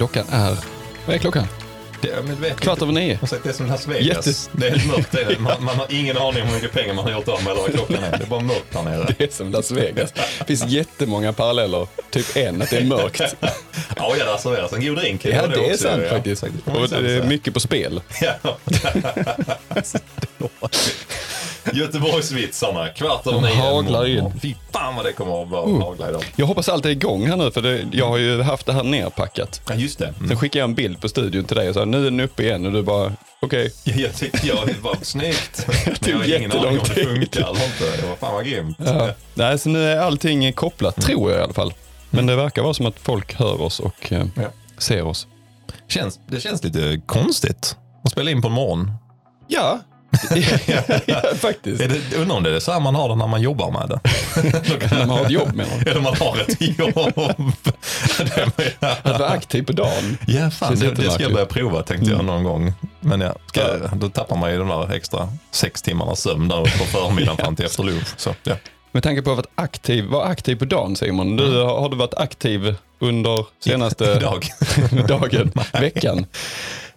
Klockan är... Vad är klockan? Det, men vet, Kvart över nio. Sagt, det är som Las Vegas. Jätte- Det är helt mörkt. Det är, det. man, man har ingen aning om hur mycket pengar man har gjort av med eller vad klockan är. Det är bara mörkt här nere. Det är som Las Vegas. Det finns jättemånga paralleller. Typ en, att det är mörkt. Ja, ja, där serveras en god drink. Ja, det är också, sant ja. faktiskt. Och det är mycket på spel. Ja. Göteborgsvitsarna, kvart över nio. haglar in. Fy fan vad det kommer att vara hagla idag. Jag hoppas allt är igång här nu, för det, jag har ju haft det här nerpackat. Ja, just det. Mm. Sen skickade jag en bild på studion till dig och sa nu är den uppe igen och du bara okej. Jag, jag tyckte jag det var snyggt. Men jag har ingen aning om det funkar eller inte. Det var fan vad grymt. Ja. Nej, så nu är allting kopplat, tror jag i alla fall. Men det verkar vara som att folk hör oss och eh, Ja. ser oss. Känns, det känns lite konstigt att spela in på en morgon. Ja, ja faktiskt. Är det, undrar om det är så här man har det när man jobbar med det. När man har ett jobb med någon. Eller man har ett jobb. Att vara aktiv på dagen. Ja, fan, det, det ska jag börja prova tänkte jag någon gång. Men ja, ska, då tappar man ju de där extra sex timmarna sömn där på förmiddagen fram till efter lunch. Så, ja. Med tanke på att vara aktiv, var aktiv på dagen Simon. Du, Har du varit aktiv under senaste dagen, veckan?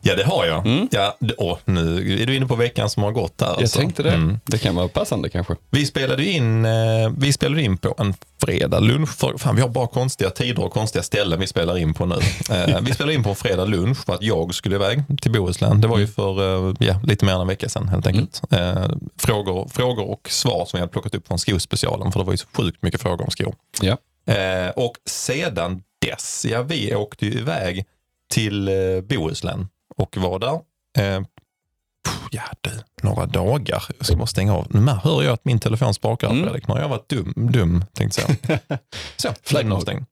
Ja, det har jag. Ja, det- åh, nu är du inne på veckan som har gått där. Jag alltså. tänkte det. Mm. Det kan vara passande kanske. Vi spelade in, eh, vi spelade in på en fredag lunch. För, fan, vi har bara konstiga tider och konstiga ställen vi spelar in på nu. Eh, vi spelade in på en fredag lunch för att jag skulle iväg till Bohuslän. Det var ju för eh, ja, lite mer än en vecka sedan helt enkelt. Eh, frågor, frågor och svar som jag hade plockat upp från skospecialen för det var ju så sjukt mycket frågor om skor. Ja. Och sedan dess, ja vi åkte ju iväg till Bohuslän och var där. Eh, ja du, några dagar. Jag ska bara stänga av. Nu hör jag att min telefon sprakar Mm. Fredrik. Nu har jag varit dum, dum tänkte jag. Så, avstängd.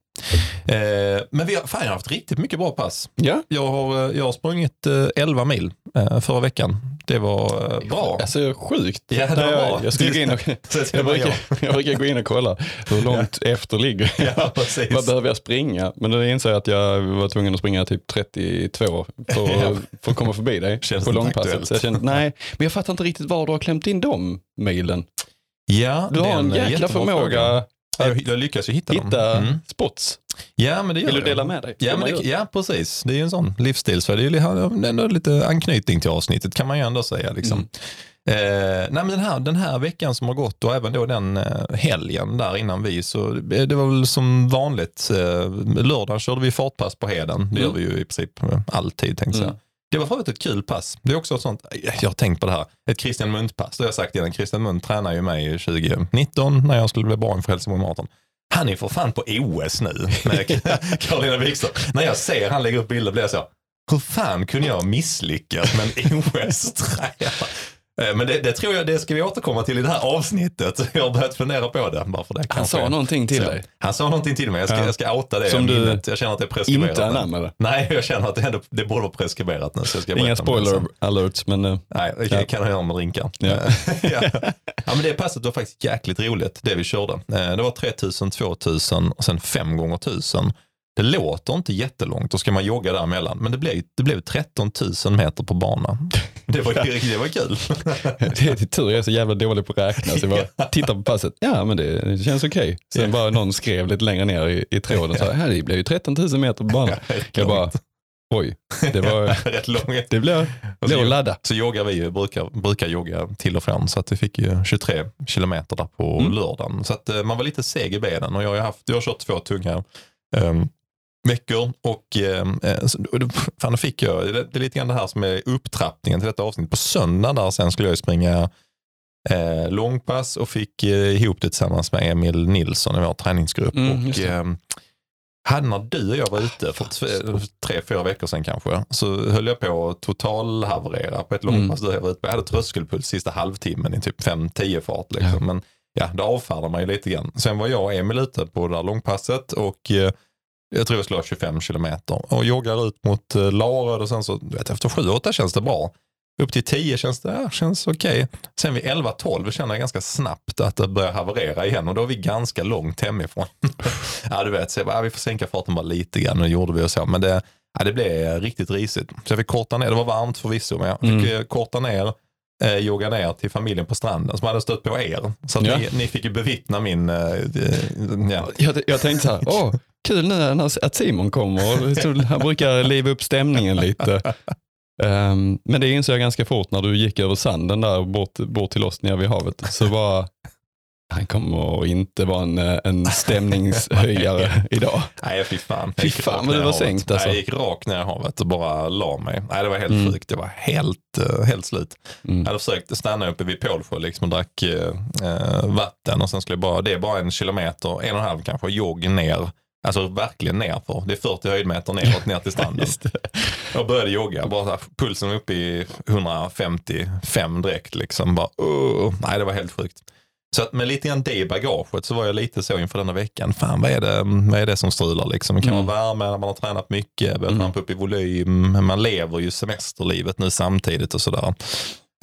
Eh, men vi har, fan, jag har haft riktigt mycket bra pass. Ja, Jag har, eh, jag har sprungit eh, 11 mil eh, förra veckan. Det var eh, bra. alltså sjukt. Ja, det var jag, bra. jag, skulle gå in och, jag, brukar, jag brukar gå in och kolla hur långt efter ligger jag. Ja. Vad behöver jag springa? Men då insåg jag att jag var tvungen att springa typ 32 för, Ja. för att komma förbi dig Känns på långpasset. Så jag kände, nej, men jag fattar inte riktigt var du har klämt in de milen. Ja, Du har en jäkla förmåga fråga. Jag, jag lyckas ju hitta, hitta dem. Mm. spots. Ja, men det gör Vill du dela med dig? Ja, det, ja, precis. Det är ju en sån livsstil. Så det är ju ändå lite anknytning till avsnittet kan man ju ändå säga. Liksom. Mm. Eh, nej, men den, här, den här veckan som har gått och även då den eh, helgen där innan vi, så det, det var väl som vanligt. Eh, lördagen körde vi fartpass på Heden. Det gör Mm. vi ju i princip eh, alltid tänkte jag Mm. Det var för övrigt ett kul pass. Det är också ett sånt, jag har tänkt på det här, ett Christian Munt-pass. Det har jag sagt innan. Christian Munt tränar ju mig 2019 när jag skulle bli bra inför Helsingborg Marathon. Han är för fan på OS nu med Karolina Wikström. När jag ser han lägger upp bilder blir jag så, hur fan kunde jag misslyckas med en OS-tröja? Eh, Men det, det tror jag, det ska vi återkomma till i det här avsnittet. Jag har börjat fundera på det. Bara för det Han sa någonting till Så, dig Han sa någonting till mig. Jag ska, Ja. jag ska outa det. Som du. Jag känner att det är preskriberat. inte anammade. Nej, jag känner att det, ändå, det borde vara preskriberat nu. Så jag ska Inga spoiler alerts, men eh, Nej, det Ja. kan jag göra med drinkar. Ja. ja. ja, men det passet var faktiskt jäkligt roligt, det vi körde. Eh, Det var 3000, 2000 och sen 5 gånger 1000. Det låter inte jättelångt, då ska man jogga däremellan. Men det blev, det blev 13 000 meter på bana. Det var, det var kul. det är tur jag är så jävla dålig på att räkna. Så jag bara tittar på passet, ja men det, känns okej. Sen bara någon skrev lite längre ner i, i tråden, så här, det blev ju 13 000 meter på banan. Jag bara, oj, det, var, Rätt långt. det blev, att ladda. Så joggar vi ju, brukar, brukar jogga till och från. Så att vi fick ju 23 kilometer där på Mm. lördagen. Så att eh, man var lite seg i benen och jag har, haft, jag har kört två tunga um, veckor. Och eh, då- fan, då fick jag, det, är lite grann det här som är upptrappningen till detta avsnitt. På söndag där sen skulle jag springa eh, långpass och fick eh, ihop det tillsammans med Emil Nilsson i vår träningsgrupp. Mm, och, ehm, hade när du och jag var ute för t- tre, fyra veckor sedan kanske, så höll jag på att totalhaverera på ett Mm. långpass du jag var ute på. Jag hade tröskelpuls sista halvtimmen i typ 5-10 fart. Liksom. Ja. Men ja, det avfärdar man ju lite grann. Sen var jag och Emil ute på det där långpasset och eh, jag tror jag ha 25 kilometer och joggar ut mot eh, Laröd och sen så, vet, efter 7-8 känns det bra. Upp till 10 känns det ja, känns okej. Sen vid 11-12 känner jag ganska snabbt att det börjar haverera igen och då är vi ganska långt hemifrån. ja, du vet, så jag bara, ja, vi får sänka farten bara lite grann och det gjorde vi och så. Men det, ja, det blev riktigt risigt. Så jag fick korta ner, det var varmt förvisso, men jag fick Mm. eh, korta ner eh, jogga ner till familjen på stranden som hade stött på er. Så att Ja. ni, ni fick ju bevittna min... Eh, ja. Jag, jag tänkte så här, åh, kul nu att Simon kommer. Han brukar liva upp stämningen lite. Ehm, men det insåg jag ganska fort när du gick över sanden där bort, bort till oss nere vid havet. Så var han kommer inte vara en, en stämningshöjare idag. Nej, fy fan. Fy fan, vad du var sänkt, alltså. Nej, Jag gick rakt ner i havet och bara la mig. Nej, det var helt Mm. sjukt. Jag var helt, eh, helt slut. Mm. Jag hade försökt stanna uppe vid Pålsjö liksom och drack eh, eh, vatten och sen skulle jag bara, det är bara en kilometer, en och en halv kanske, jogg ner. Alltså verkligen nerför. Det är 40 höjdmeter neråt ner till stranden. Jag började jogga, bara så här, pulsen var uppe i 155 direkt. Liksom. Bara, uh, nej, det var helt sjukt. Så att med lite grann det bagaget så var jag lite så inför denna veckan. Fan, vad är det, vad är det som strular? Liksom? Det kan Mm. vara värme när man har tränat mycket, börjat Mm. trampa upp i volym. Man lever ju semesterlivet nu samtidigt och sådär.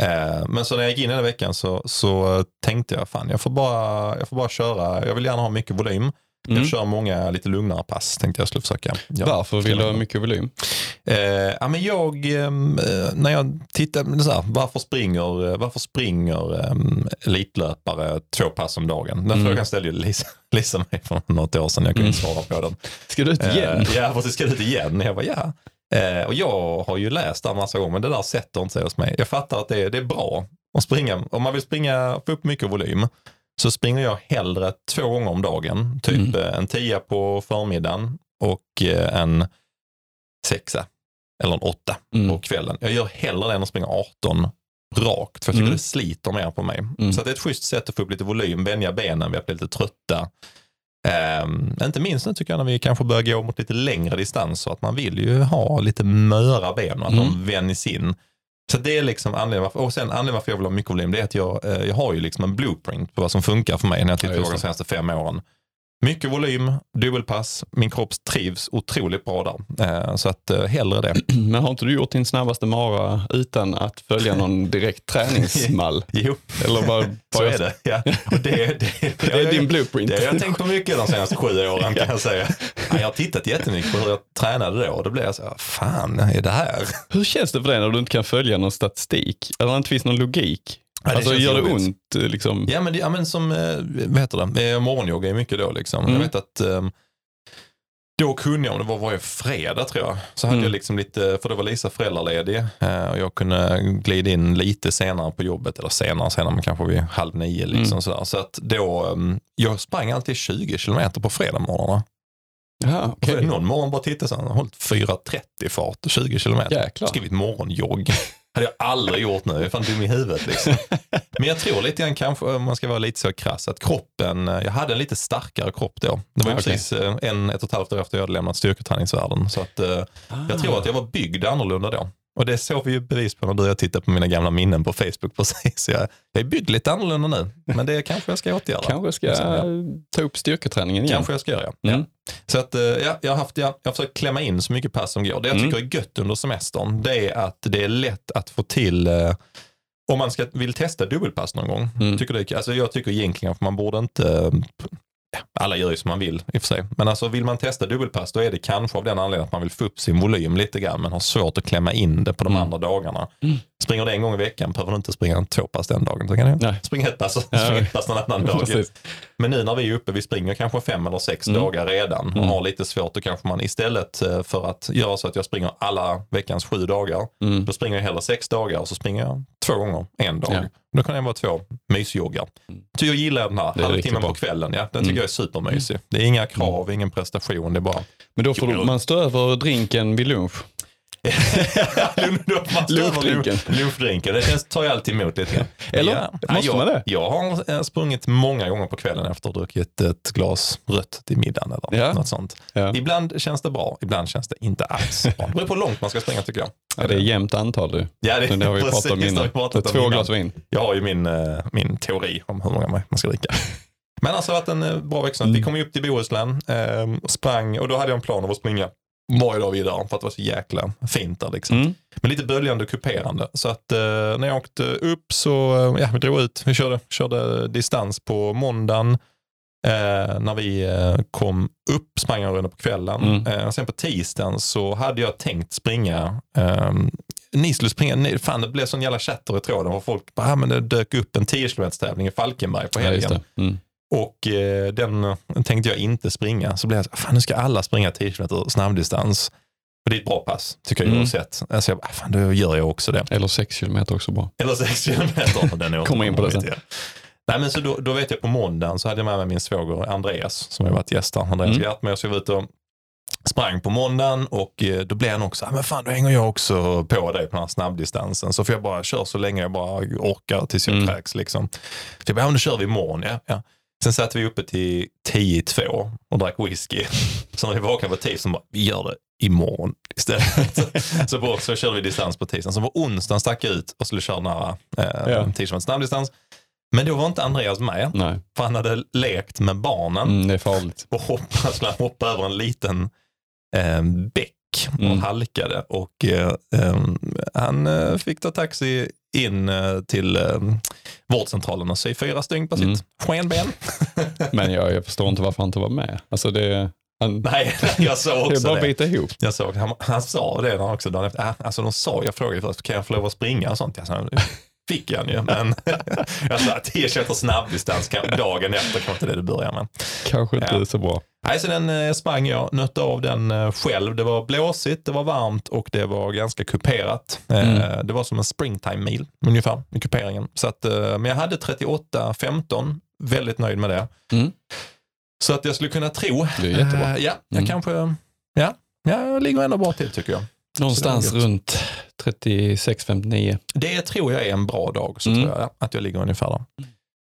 Eh, men så när jag gick in i den veckan så, så tänkte jag, fan jag får, bara, jag får bara köra. Jag vill gärna ha mycket volym. Mm. Jag kör många lite lugnare pass tänkte jag skulle försöka. Ja. Varför vill du ha mycket volym? Eh, ja, men jag, ehm, eh, när jag tittar, så här, varför springer, eh, varför springer eh, elitlöpare två pass om dagen? Den Mm. frågan ställde ju Lisa, Lisa mig för något år sedan, jag kunde inte svara på den. Ska du ut igen? Eh, ja, precis, ska du ut igen? Jag bara, ja. Eh, och jag har ju läst det en massa gånger, men det där sätter inte sig hos mig. Jag fattar att det är, det är bra att springa, om man vill springa, få upp mycket volym, så springer jag hellre två gånger om dagen. Typ Mm. eh, en tia på förmiddagen och eh, en sexa eller en åtta Mm. på kvällen. Jag gör hellre det än att springa 18 rakt, för jag tycker Mm. det sliter mer på mig. Mm. Så det är ett schysst sätt att få upp lite volym, vänja benen vid att bli lite trötta. Ehm, inte minst nu tycker jag när vi kanske börjar gå mot lite längre distanser, att man vill ju ha lite möra ben och att Mm. de vänjs in. Så det är liksom anledningen varför, och sen anledningen varför jag vill ha mycket volym, det är att jag, eh, jag har ju liksom en blueprint på vad som funkar för mig när jag tittar Ja, tillbaka de senaste fem åren. Mycket volym, dubbelpass, min kropp trivs otroligt bra där. Eh, så att eh, hellre det. Men har inte du gjort din snabbaste mara utan att följa någon direkt träningsmall? Jo, Eller bara, så är det. Ja. Och det, det, Det är din blueprint. Det har jag tänkt på mycket de senaste sju åren kan jag säga. Ja, jag har tittat jättemycket på hur jag tränade då och då blev jag så här, fan är det här? Hur känns det för dig när du inte kan följa någon statistik? Eller inte finns någon logik? Ja, det alltså gör det jobbigt. ont? eh, Liksom? Ja men, ja, men som, eh, vad heter det, Eh, morgonyoga är mycket då liksom. Mm. Jag vet att eh, då kunde jag, om det var varje fredag tror jag, så hade Mm. jag liksom lite, för då var Lisa föräldraledig och jag kunde glida in lite senare på jobbet, eller senare, senare men kanske vid halv nio liksom Mm. sådär. Så att då, eh, jag sprang alltid 20 kilometer på fredagsmorgnarna. Så någon morgon bara tittade så jag har hållit 4.30 fart, 20 kilometer. Jäklar. Skrivit morgonjogg. Hade jag aldrig gjort nu, jag är fan dum i huvudet liksom. Men jag tror lite grann kanske, om man ska vara lite så krass, att kroppen, eh, jag hade en lite starkare kropp då. Det var ju Ah, okej. precis eh, en, ett och ett halvt år efter jag hade lämnat styrketräningsvärlden. Så att, eh, jag tror att jag var byggd annorlunda då. Och det såg vi ju bevis på när du och jag tittade på mina gamla minnen på Facebook precis. Jag, jag är byggd lite annorlunda nu, men det kanske jag ska åtgärda. Kanske ska Liksom, ja. ta upp styrketräningen igen. Kanske jag ska göra. Ja. Mm. Så att, eh, ja, jag, har haft, ja, jag har försökt klämma in så mycket pass som går. Det jag Mm. tycker är gött under semestern, det är att det är lätt att få till eh, om man ska, vill testa dubbelpass någon gång. Mm. Tycker det, alltså jag tycker egentligen att man borde inte, eh, alla gör ju som man vill i och för sig. Men alltså vill man testa dubbelpass då är det kanske av den anledningen att man vill få upp sin volym lite grann men har svårt att klämma in det på de Mm. andra dagarna. Mm. Springer du en gång i veckan behöver du inte springa två pass den dagen. Kan du springa ett pass och Ja. springa ett pass någon annan dag. Men nu när vi är uppe, vi springer kanske fem eller sex Mm. dagar redan och Mm. har lite svårt, då kanske man istället eh, för att göra så att jag springer alla veckans sju dagar, Mm. då springer jag hellre sex dagar och så springer jag två gånger en dag. Ja. Då kan det vara två mysjoggar. Mm. Så jag gillar den här halvtimmen på kvällen. Ja, den tycker Mm. jag är supermysig. Det är inga krav, ingen prestation, det bara Men då får man stå över drinken vid lunch. Lunchdrinken. Lunchdrinken, det tar jag alltid emot lite grann. Eller? Måste jag, man det? Jag har eh, sprungit många gånger på kvällen efter att ha druckit ett glas rött till middagen eller Ja. något sånt. Ja. Ibland känns det bra, ibland känns det inte alls bra. Det beror på hur långt man ska springa tycker jag. Ja, det är jämnt antal du. Ja, det, det har vi pratat om precis, det har innan. pratat om två innan. glas vin. Jag har ju min, eh, min teori om hur många man ska dricka. Men alltså det har varit en eh, bra vecka. Vi Mm. kom upp till Bohuslän, eh, sprang och då hade jag en plan av att springa varje dag vidare för att det var så jäkla fint där liksom. Mm. Men lite böljande och kuperande. Så att eh, när jag åkte upp så, eh, ja vi drog ut, vi körde, körde distans på måndagen. Eh, när vi eh, kom upp sprang jag en runda på kvällen. Mm. Eh, sen på tisdagen så hade jag tänkt springa eh, ni skulle springa, ni, fan det blev sån jävla chatter i tråden och folk bara, ah, men det dök upp en 10 km tävling i Falkenberg på Ja, helgen. det. Mm. Och eh, den tänkte jag inte springa. Så blev jag så fan nu ska alla springa 10 km snabbdistans. För det är ett bra pass, tycker jag Mm. oavsett. Alltså, jag, bara, fan, då gör jag också det. Eller 6 kilometer också bra. Eller 6 kilometer. Den är Kommer in på det till. Nej, men så då, då vet jag på måndagen så hade jag med mig min svåger Andreas som har varit gäst här. Andreas Mm. Hjärtmö. Så jag var ute och sprang på måndagen och eh, då blev han också, ah, men fan då hänger jag också på dig på den här snabbdistansen. Så får jag bara köra så länge jag bara orkar tills jag Mm. kräks. Liksom. Så jag bara, ja, då kör vi imorgon. Ja, ja. Sen satt vi uppe till 10 i två och drack whisky. Så när vi vaknade på tisdagen bara, vi gör det imorgon istället. så på, så körde vi distans på tisdagen. Så på onsdagen stack jag ut och skulle köra nära eh, Ja. 10 km snabbdistans. Men då var inte Andreas med, Nej, för han hade lekt med barnen mm, det är farligt. och hoppa, skulle han hoppa över en liten eh, bäck och Mm. halkade. Och eh, eh, han eh, fick ta taxi in eh, till eh, vårdcentralen och sy fyra stygn på sitt Mm. skenben. Men jag, jag förstår inte varför han inte var med. Alltså det, han, Nej, jag såg det är också bara det. bita ihop. Jag såg, han, han sa det också dagen efter. Ah, Alltså de sa, jag frågade först, kan jag få lov att springa och sånt? Jag sa, fick jag ju, men jag sa 10 km snabbdistans dagen efter kanske inte det du börjar med. Kanske inte Ja. så bra. Nej, så den eh, sprang jag, nötte av den eh, själv. Det var blåsigt, det var varmt och det var ganska kuperat. Eh, Mm. Det var som en springtime meal ungefär i kuperingen. Så att, men jag hade 38-15, väldigt nöjd med det. Mm. Så att jag skulle kunna tro. Det är jättebra. Eh, ja, jag Mm. kanske, ja, jag ligger ändå bra till tycker jag. Någonstans runt 36-59. Det tror jag är en bra dag, så Mm. tror jag ja, att jag ligger ungefär där.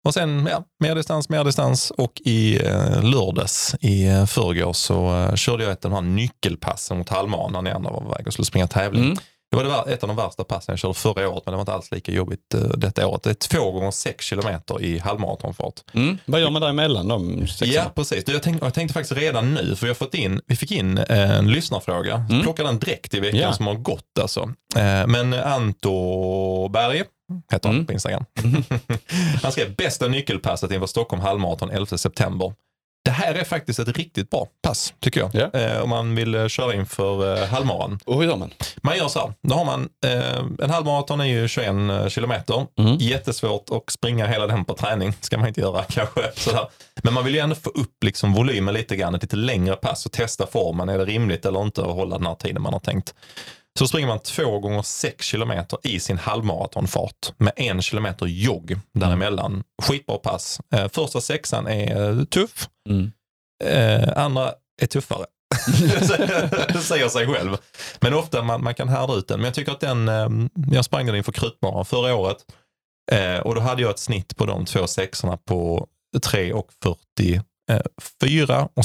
Och sen ja, mer distans, mer distans och i eh, lördags i eh, förrgår så eh, körde jag ett av de här nyckelpassen mot halvmaran när ni andra var på väg och skulle springa tävling. Mm. Det var det, var ett av de värsta passen jag körde förra året men det var inte alls lika jobbigt eh, detta året. Det är två gånger sex kilometer i halvmaratonfart. Mm. Vad gör man däremellan de sexorna? Ja, precis. Jag tänkte, jag tänkte faktiskt redan nu, för vi, har fått in, vi fick in eh, en lyssnarfråga. Mm. Plockade den direkt i veckan Ja. som har gått. Alltså. Eh, Men Anto Berg heter han Mm. på Instagram. han skrev bästa nyckelpasset inför Stockholm halvmaraton 11 september. Det här är faktiskt ett riktigt bra pass, tycker jag. Ja. Eh, om man vill eh, köra inför eh, halvmaran. Och hur gör man? Man gör så här. Då har man, eh, en halvmaraton är ju 21 kilometer. Mm. Jättesvårt att springa hela den på träning. ska man inte göra kanske. Sådär. Men man vill ju ändå få upp liksom volymen lite grann. Ett lite längre pass och testa formen. Är det rimligt eller inte att hålla den här tiden man har tänkt. Så springer man två gånger sex kilometer i sin halvmaratonfart med en kilometer jogg däremellan. Skitbra pass. Eh, första sexan är eh, tuff. Mm. Eh, andra är tuffare. det säger sig själv. Men ofta man, man kan härda ut den. Men jag tycker att den, jag sprang den inför Krutmaran förra året. Och då hade jag ett snitt på de två sexorna på 3.44 och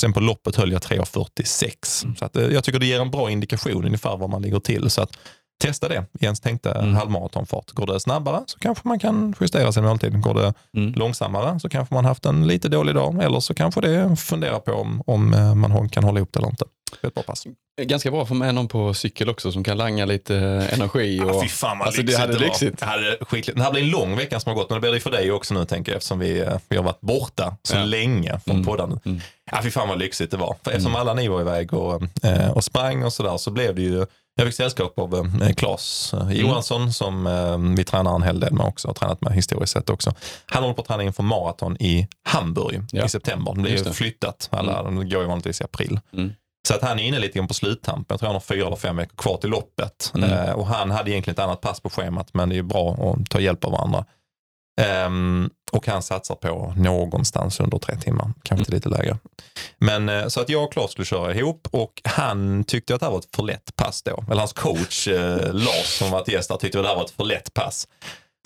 sen på loppet höll jag 3.46. Mm. Så att, eh, jag tycker det ger en bra indikation ungefär var man ligger till. Så att testa det. Jens tänkte Mm. halvmaratonfart. Går det snabbare så kanske man kan justera sin måltid. Går det Mm. långsammare så kanske man haft en lite dålig dag eller så kanske det fundera på om, om eh, man kan hålla ihop det eller inte. Det ett bra pass. Ganska bra för med någon på cykel också som kan langa lite energi. Och... Ja, fy fan vad Alltså, det lyxigt hade var. lyxigt. Jag hade skitligt. Det här blir en lång vecka som har gått, men det blir det för dig också nu tänker jag eftersom vi, eh, vi har varit borta så Ja. länge från Mm. poddandet. Mm. Ja, fy fan vad lyxigt det var. För eftersom alla ni var iväg och, eh, och sprang och sådär så blev det ju jag fick sällskap av eh, Claes eh, Johansson som eh, vi tränar en hel del med också, har tränat med historiskt sett också. Han håller på att träna inför maraton i Hamburg Ja. i september. Det blir flyttat, alla, de går ju vanligtvis i april. Mm. Så att han är inne lite grann på sluttampen. Jag tror han har fyra eller fem veckor kvar till loppet. Mm. Eh, och han hade egentligen ett annat pass på schemat men det är ju bra att ta hjälp av varandra. Ehm, och han satsar på någonstans under tre timmar, kanske inte lite lägre. Men eh, så att jag och Claes skulle köra ihop och han tyckte att det här var ett för lätt pass då. Eller hans coach eh, Lars som varit gäst där tyckte att det här var ett för lätt pass.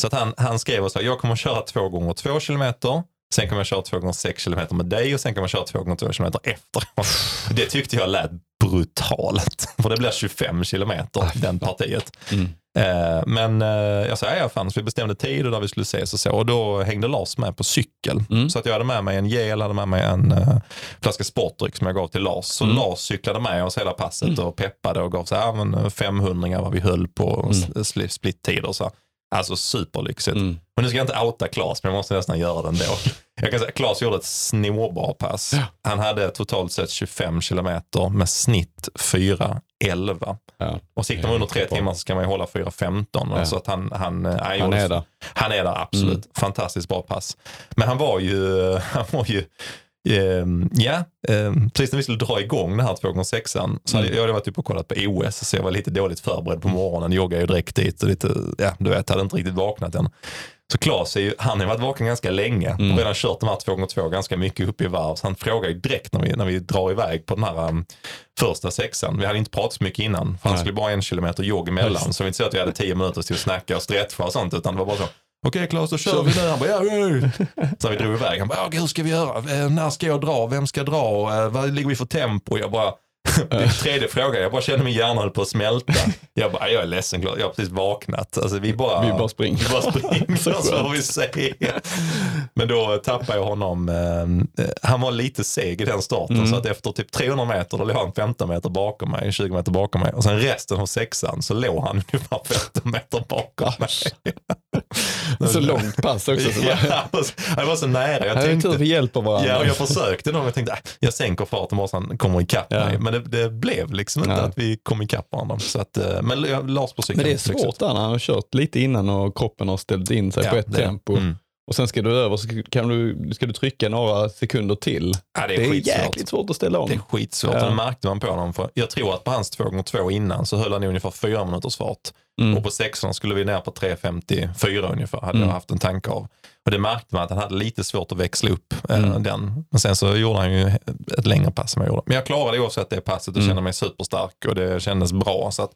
Så att han, han skrev och sa, jag kommer köra två gånger två kilometer. Sen kommer jag köra två gånger sex kilometer med dig och sen kommer jag köra två gånger två kilometer efteråt. Det tyckte jag lät brutalt. För det blir 25 kilometer den partiet. Mm. Eh, men eh, jag sa, ja, fan, så vi bestämde tid och där vi skulle ses och så. Och då hängde Lars med på cykel. Mm. Så att jag hade med mig en gel, hade med mig en uh, flaska sportdryck som jag gav till Lars. Så Mm. Lars cyklade med oss hela passet och peppade och gav så här, men, eh, 500 vad vi höll på Mm. mm. split-tider. Så. Alltså superlyxigt. Mm. Men nu ska jag inte outa Klas, men jag måste nästan göra det ändå. Jag kan säga, Claes gjorde ett snorbra pass. Han hade totalt sett 25 kilometer med snitt 4.11. Ja. Och siktar man under tre timmar så ska man ju hålla 4.15. Ja. Så att han, han, eh, han, Han gjorde- är där. Han är där, absolut. Mm. Fantastiskt bra pass. Men han var ju, han var ju ehm, ja, ehm, precis när vi skulle dra igång den här 2x6an så hade Mm. jag hade varit uppe och kollat på OS så jag var lite dåligt förberedd på morgonen. Joggade ju direkt dit och lite, ja du vet, hade inte riktigt vaknat än. Så Claes är ju, han har varit vaken ganska länge Mm. och redan kört de här 2x2 ganska mycket upp i varv. Så han frågar ju direkt när vi, när vi drar iväg på den här um, första sexan. Vi hade inte pratat så mycket innan för han skulle bara en kilometer jogg emellan. Just. Så var inte så att vi hade tio minuter till att snacka och stretcha och sånt utan det var bara så. Okej Claes, då kör vi nu. Han bara, ja, ja. Så vi drog iväg. Han bara, hur ska vi göra? Eh, När ska jag dra? Vem ska dra? Eh, Vad ligger vi för tempo? Jag bara, tredje frågan, jag bara kände min hjärna höll på att smälta. Jag bara, jag är ledsen jag har precis vaknat. Alltså, vi bara, Vi bara springer. vi bara springer Så får vi se. Men då tappade jag honom. Eh, han var lite seg i den starten Mm. så att efter typ 300 meter då låg han 15 meter bakom mig, 20 meter bakom mig. Och sen resten av sexan så låg han ungefär 15 meter bakom mig. Så långt pass också. Så Ja, det var så nära. Jag tänkte, tur vi hjälper varandra. Ja, och jag försökte nog. Jag tänkte äh, jag sänker farten bara så han kommer ikapp Ja. mig. Men det, det blev liksom inte Ja. att vi kom ikapp varandra. Så att, eh, men Lars på cykeln. Men det är svårt där när han har kört lite innan och kroppen har ställt in sig Ja, på ett det är det. tempo. Mm. Och sen ska du över så kan du, ska du trycka några sekunder till. Ja, det Det är, är, skitsvårt. jäkligt svårt att ställa om. Det är skitsvårt. Ja. Det märkte man på honom. För jag tror att på hans 2x2 innan så höll han i ungefär 4 minuters fart. Mm. Och på 16 skulle vi ner på 3.54 ungefär. Hade Mm. jag haft en tanke av. Och det märkte man att han hade lite svårt att växla upp eh, Mm. den. Men sen så gjorde han ju ett längre pass än jag gjorde. Men jag klarade oavsett det passet och Mm. kände mig superstark och det kändes bra. Så att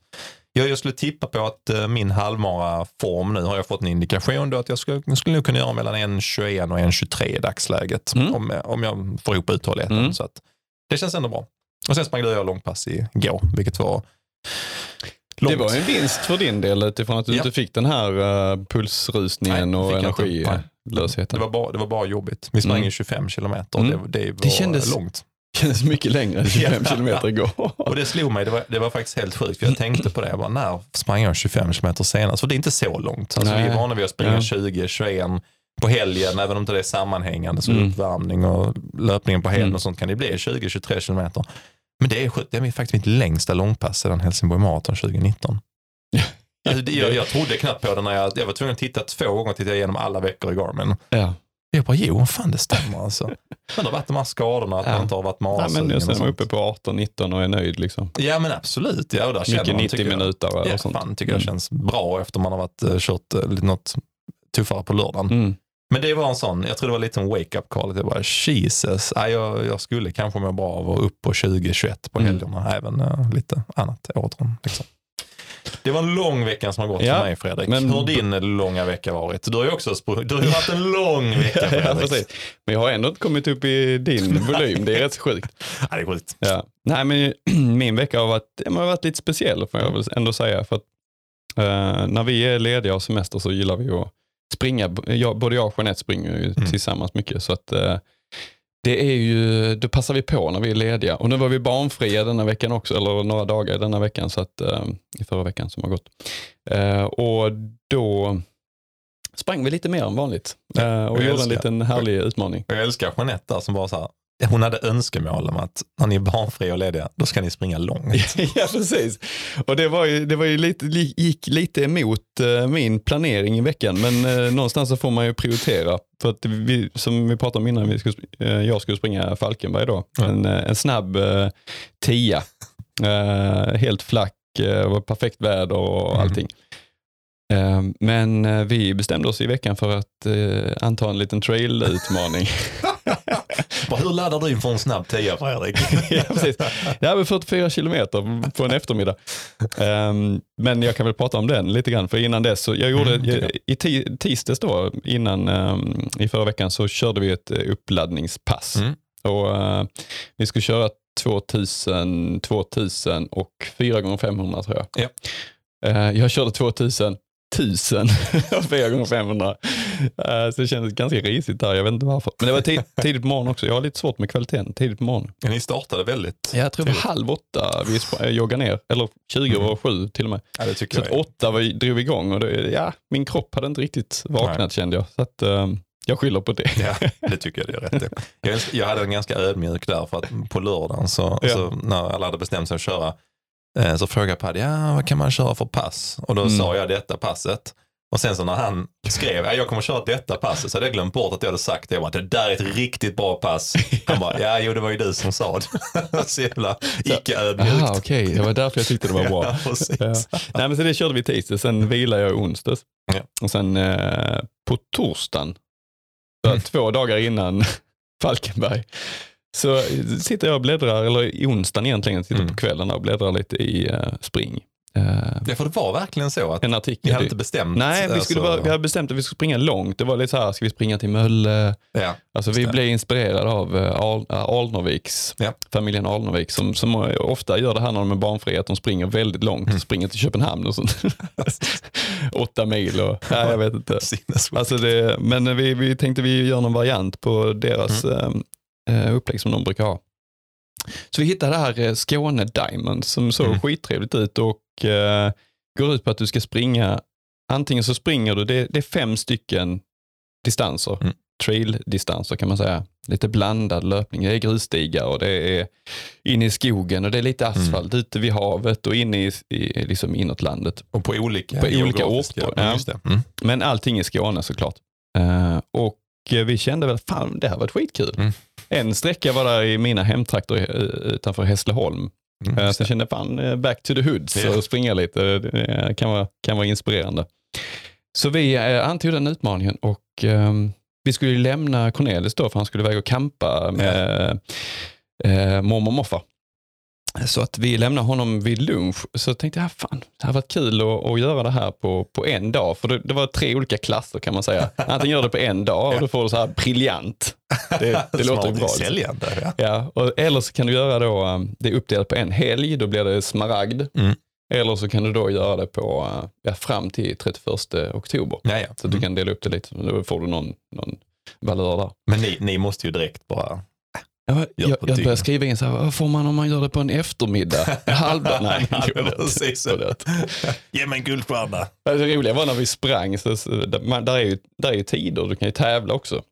jag, jag skulle tippa på att eh, min halvmara form nu har jag fått en indikation då att jag skulle, skulle nog kunna göra mellan 1.21 och 1.23 i dagsläget. Mm. Om, om jag får ihop uthålligheten. Mm. Så att det känns ändå bra. Och sen sprang jag långpass igår, vilket var långt. Det var en vinst för din del utifrån att du Ja. inte fick den här uh, pulsrusningen Nej, och jag inte. Energilösheten. Det var, bara, det var bara jobbigt. Vi sprang Mm. ju 25 kilometer. Mm. Det, det var Det kändes- långt. Det kändes mycket längre än 25 Ja. kilometer igår. Och det slog mig, det var, det var faktiskt helt sjukt. För jag tänkte på det, jag bara, när sprang jag 25 kilometer senast? För det är inte så långt. Alltså, vi är vana vid att springa Ja. 20, 21 på helgen, även om inte det är sammanhängande. Så Mm. uppvärmning och löpningen på helgen Mm. och sånt kan det bli 20-23 kilometer. Men det är det är faktiskt mitt längsta långpass sedan Helsingborg Marathon 2019. Alltså, det- jag, jag trodde knappt på det när jag, jag var tvungen att titta två gånger, titta igenom alla veckor i Garmin. Ja. Jag bara, jo, fan det stämmer alltså. Men det har varit de här skadorna, att Ja. man inte har varit Ja, marasugen men och sen är man uppe på 18-19 och är nöjd. Liksom. Ja men absolut, ja, och där Mycket man, 90 tycker jag. minuter Ja, sånt. fan tycker jag Mm. känns bra efter man har varit, eh, kört eh, något tuffare på lördagen. Mm. Men det var en sån, jag tror det var lite en wake-up call. Jag bara, Jesus, ja, jag, jag skulle kanske må bra av att vara upp på 20-21 på Mm. helgerna, även eh, lite annat året runt. Liksom. Det var en lång vecka som har gått Ja, för mig Fredrik. men- Hur har din långa vecka varit? Du har ju också du har haft en lång vecka Ja, Fredrik. precis. Men jag har ändå inte kommit upp i din volym. Det är rätt så sjukt. Ja, det är sjukt. Ja. Nej, men min vecka har varit, har varit lite speciell får jag väl ändå säga. För att, eh, när vi är lediga och semester så gillar vi att springa. Jag, både jag och Jeanette springer ju Mm. tillsammans mycket. Så att, eh, det är ju, då passar vi på när vi är lediga. Och nu var vi barnfria denna veckan också, eller några dagar denna veckan, så att, eh, i förra veckan som har gått. Eh, och då sprang vi lite mer än vanligt eh, och jag gjorde en älskar. liten härlig utmaning. Jag älskar Jeanette där som bara så här, hon hade önskemål om att när ni är barnfria och lediga, då ska ni springa långt. ja, precis. Och det var ju, det var ju lite, li- gick lite emot eh, min planering i veckan, men eh, någonstans så får man ju prioritera. För att vi, som vi pratade om innan, vi skulle, eh, jag skulle springa Falkenberg då. Ja. En, en snabb tia. Helt flack, var perfekt väder och Mm. allting. Eh, men vi bestämde oss i veckan för att anta en liten trail-utmaning. Hur laddar du inför en snabb tia Fredrik? ja, precis. Det här var 44 kilometer på en eftermiddag. Ehm, men jag kan väl prata om den lite grann, för innan dess, så jag gjorde, Mm, i ti- tisdags då, innan, ehm, i förra veckan, så körde vi ett eh, uppladdningspass. Mm. Och, eh, vi skulle köra 2000, 2000 och 4 gånger 500 tror jag. Ja. Eh, jag körde 2000, 1000 och 4 gånger 500. Eh, så det kändes ganska risigt där, jag vet inte varför. Men det var tid, tidigt på morgonen också, jag har lite svårt med kvaliteten tidigt på morgonen. Ni startade väldigt. Ja, jag tror det var halv åtta vi äh, joggade ner, eller 20 Mm. och sju till och med. Ja, det tycker Så jag. att åtta var, drog igång och det, ja, min kropp hade inte riktigt vaknat Nej. kände jag. Så att, eh, Jag skyller på det. Ja, det tycker jag det är rätt jag, jag hade en ganska ödmjuk där för att på lördagen så, Ja. så när alla hade bestämt sig att köra eh, så frågade Paddy, ja vad kan man köra för pass? Och då Mm. sa jag detta passet. Och sen så när han skrev, ja, jag kommer köra detta passet, så hade jag glömt bort att jag hade sagt det. Jag bara, det där är ett riktigt bra pass. Han bara, ja jo det var ju du som sa det. så jävla icke-ödmjukt. Okej, det var därför jag tyckte det var bra. Ja. Ja. Nej, men så det körde vi tisdag, sen vilade jag onsdags. Ja. Och sen eh, på torsdagen, Mm. två dagar innan Falkenberg, så sitter jag och bläddrar, eller i onsdagen egentligen, sitter Mm. på kvällen och bläddrar lite i eh, Spring. Eh, Ja, för det var verkligen så att en ni artikel. hade inte bestämt. Nej, vi, skulle alltså- bara, vi hade bestämt att vi skulle springa långt. Det var lite så här, ska vi springa till Mölle? ja. Alltså vi blev inspirerade av eh, Al, Alnarviks, Ja. familjen Alnarvik som, som ofta gör det här när de är barnfria, att de springer väldigt långt, Mm. springer till Köpenhamn och sånt. Åtta mil och, nej jag vet inte. Alltså det, men vi, vi tänkte vi gör någon variant på deras Mm. Eh, upplägg som de brukar ha. Så vi hittade det här eh, Skåne Diamond som såg Mm. skittrevligt ut och eh, går ut på att du ska springa, antingen så springer du, det, det är fem stycken distanser, Mm. trail-distanser kan man säga. Lite blandad löpning, det är grusstigar och det är inne i skogen och det är lite Mm. asfalt ute vid havet och inne i, i liksom inåt landet. Och på olika, På olika orter, ja. Mm. Men allting i Skåne såklart. Eh, och vi kände väl, fan det här var skitkul. Mm. En sträcka var där i mina hemtrakter eh, utanför Hässleholm. Mm, så jag det. kände, fan eh, back to the hoods Ja. och springa lite. Det kan vara, kan vara inspirerande. Så vi antog den utmaningen och ehm, vi skulle lämna Cornelis då för han skulle iväg och campa med uh, mormor och morfar. Så att vi lämnade honom vid lunch. Så tänkte jag, fan, det har varit kul att, att göra det här på, på en dag. För det, det var tre olika klasser kan man säga. Antingen gör det på en dag och då får du så här briljant. Det, det låter ju bra. Säljande, ja. Ja, och, eller så kan du göra då, um, det är uppdelat på en helg, då blir det smaragd. Mm. Eller så kan du då göra det på, uh, ja, fram till 31 oktober. Ja, ja. Så att du Mm. kan dela upp det lite, då får du någon, någon valör där. Men ni, ni måste ju direkt bara... Jag, jag, jag börjar skriva in så här, vad får man om man gör det på en eftermiddag? En halvdag? Nej, precis. Ge mig en guldstjärna. Det roliga var när vi sprang, så, man, där, är ju, där är ju tider, du kan ju tävla också.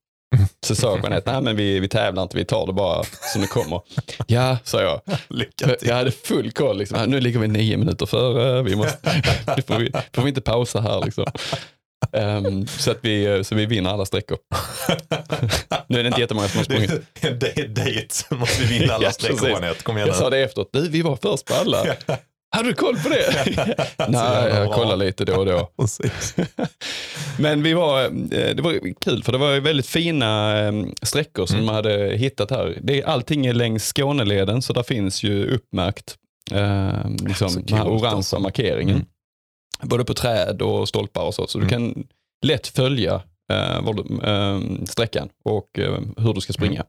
Så sa Jeanette, nej men vi, vi tävlar inte, vi tar det bara som det kommer. Ja, sa jag. Lycka till. Jag hade full koll. Liksom. "Ah, Nu ligger vi nio minuter före. Vi måste, får, vi, får vi inte pausa här. Liksom. Ehm, så, att vi, så vi vinner alla sträckor. nu är det inte jättemånga som har sprungit. Det är dejt. Måste vi vinna alla Ja, sträckor. Jeanette. Kom igen Jag sa det efteråt. Du, vi var först på alla. Hade du koll på det? Nej, jag kollar lite då och då. Men vi var, eh, det var kul för det var väldigt fina eh, sträckor som Mm. man hade hittat här. Det är, allting är längs Skåneleden så där finns ju uppmärkt eh, liksom, den här orangea alltså. markeringen. Mm. Både på träd och stolpar och så. Så du Mm. kan lätt följa eh, du, eh, sträckan och eh, hur du ska springa.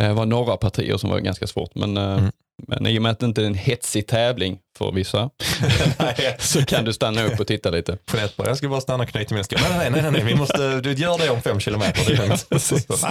Eh, Det var några partier som var ganska svårt men, eh, Mm. men i och med att det inte är en hetsig tävling för vissa så kan du stanna upp och titta lite. Jeanette bara, jag ska bara stanna och knyta mina skor. Nej, nej, nej, nej, vi måste, du gör det om fem kilometer. Det är. Så?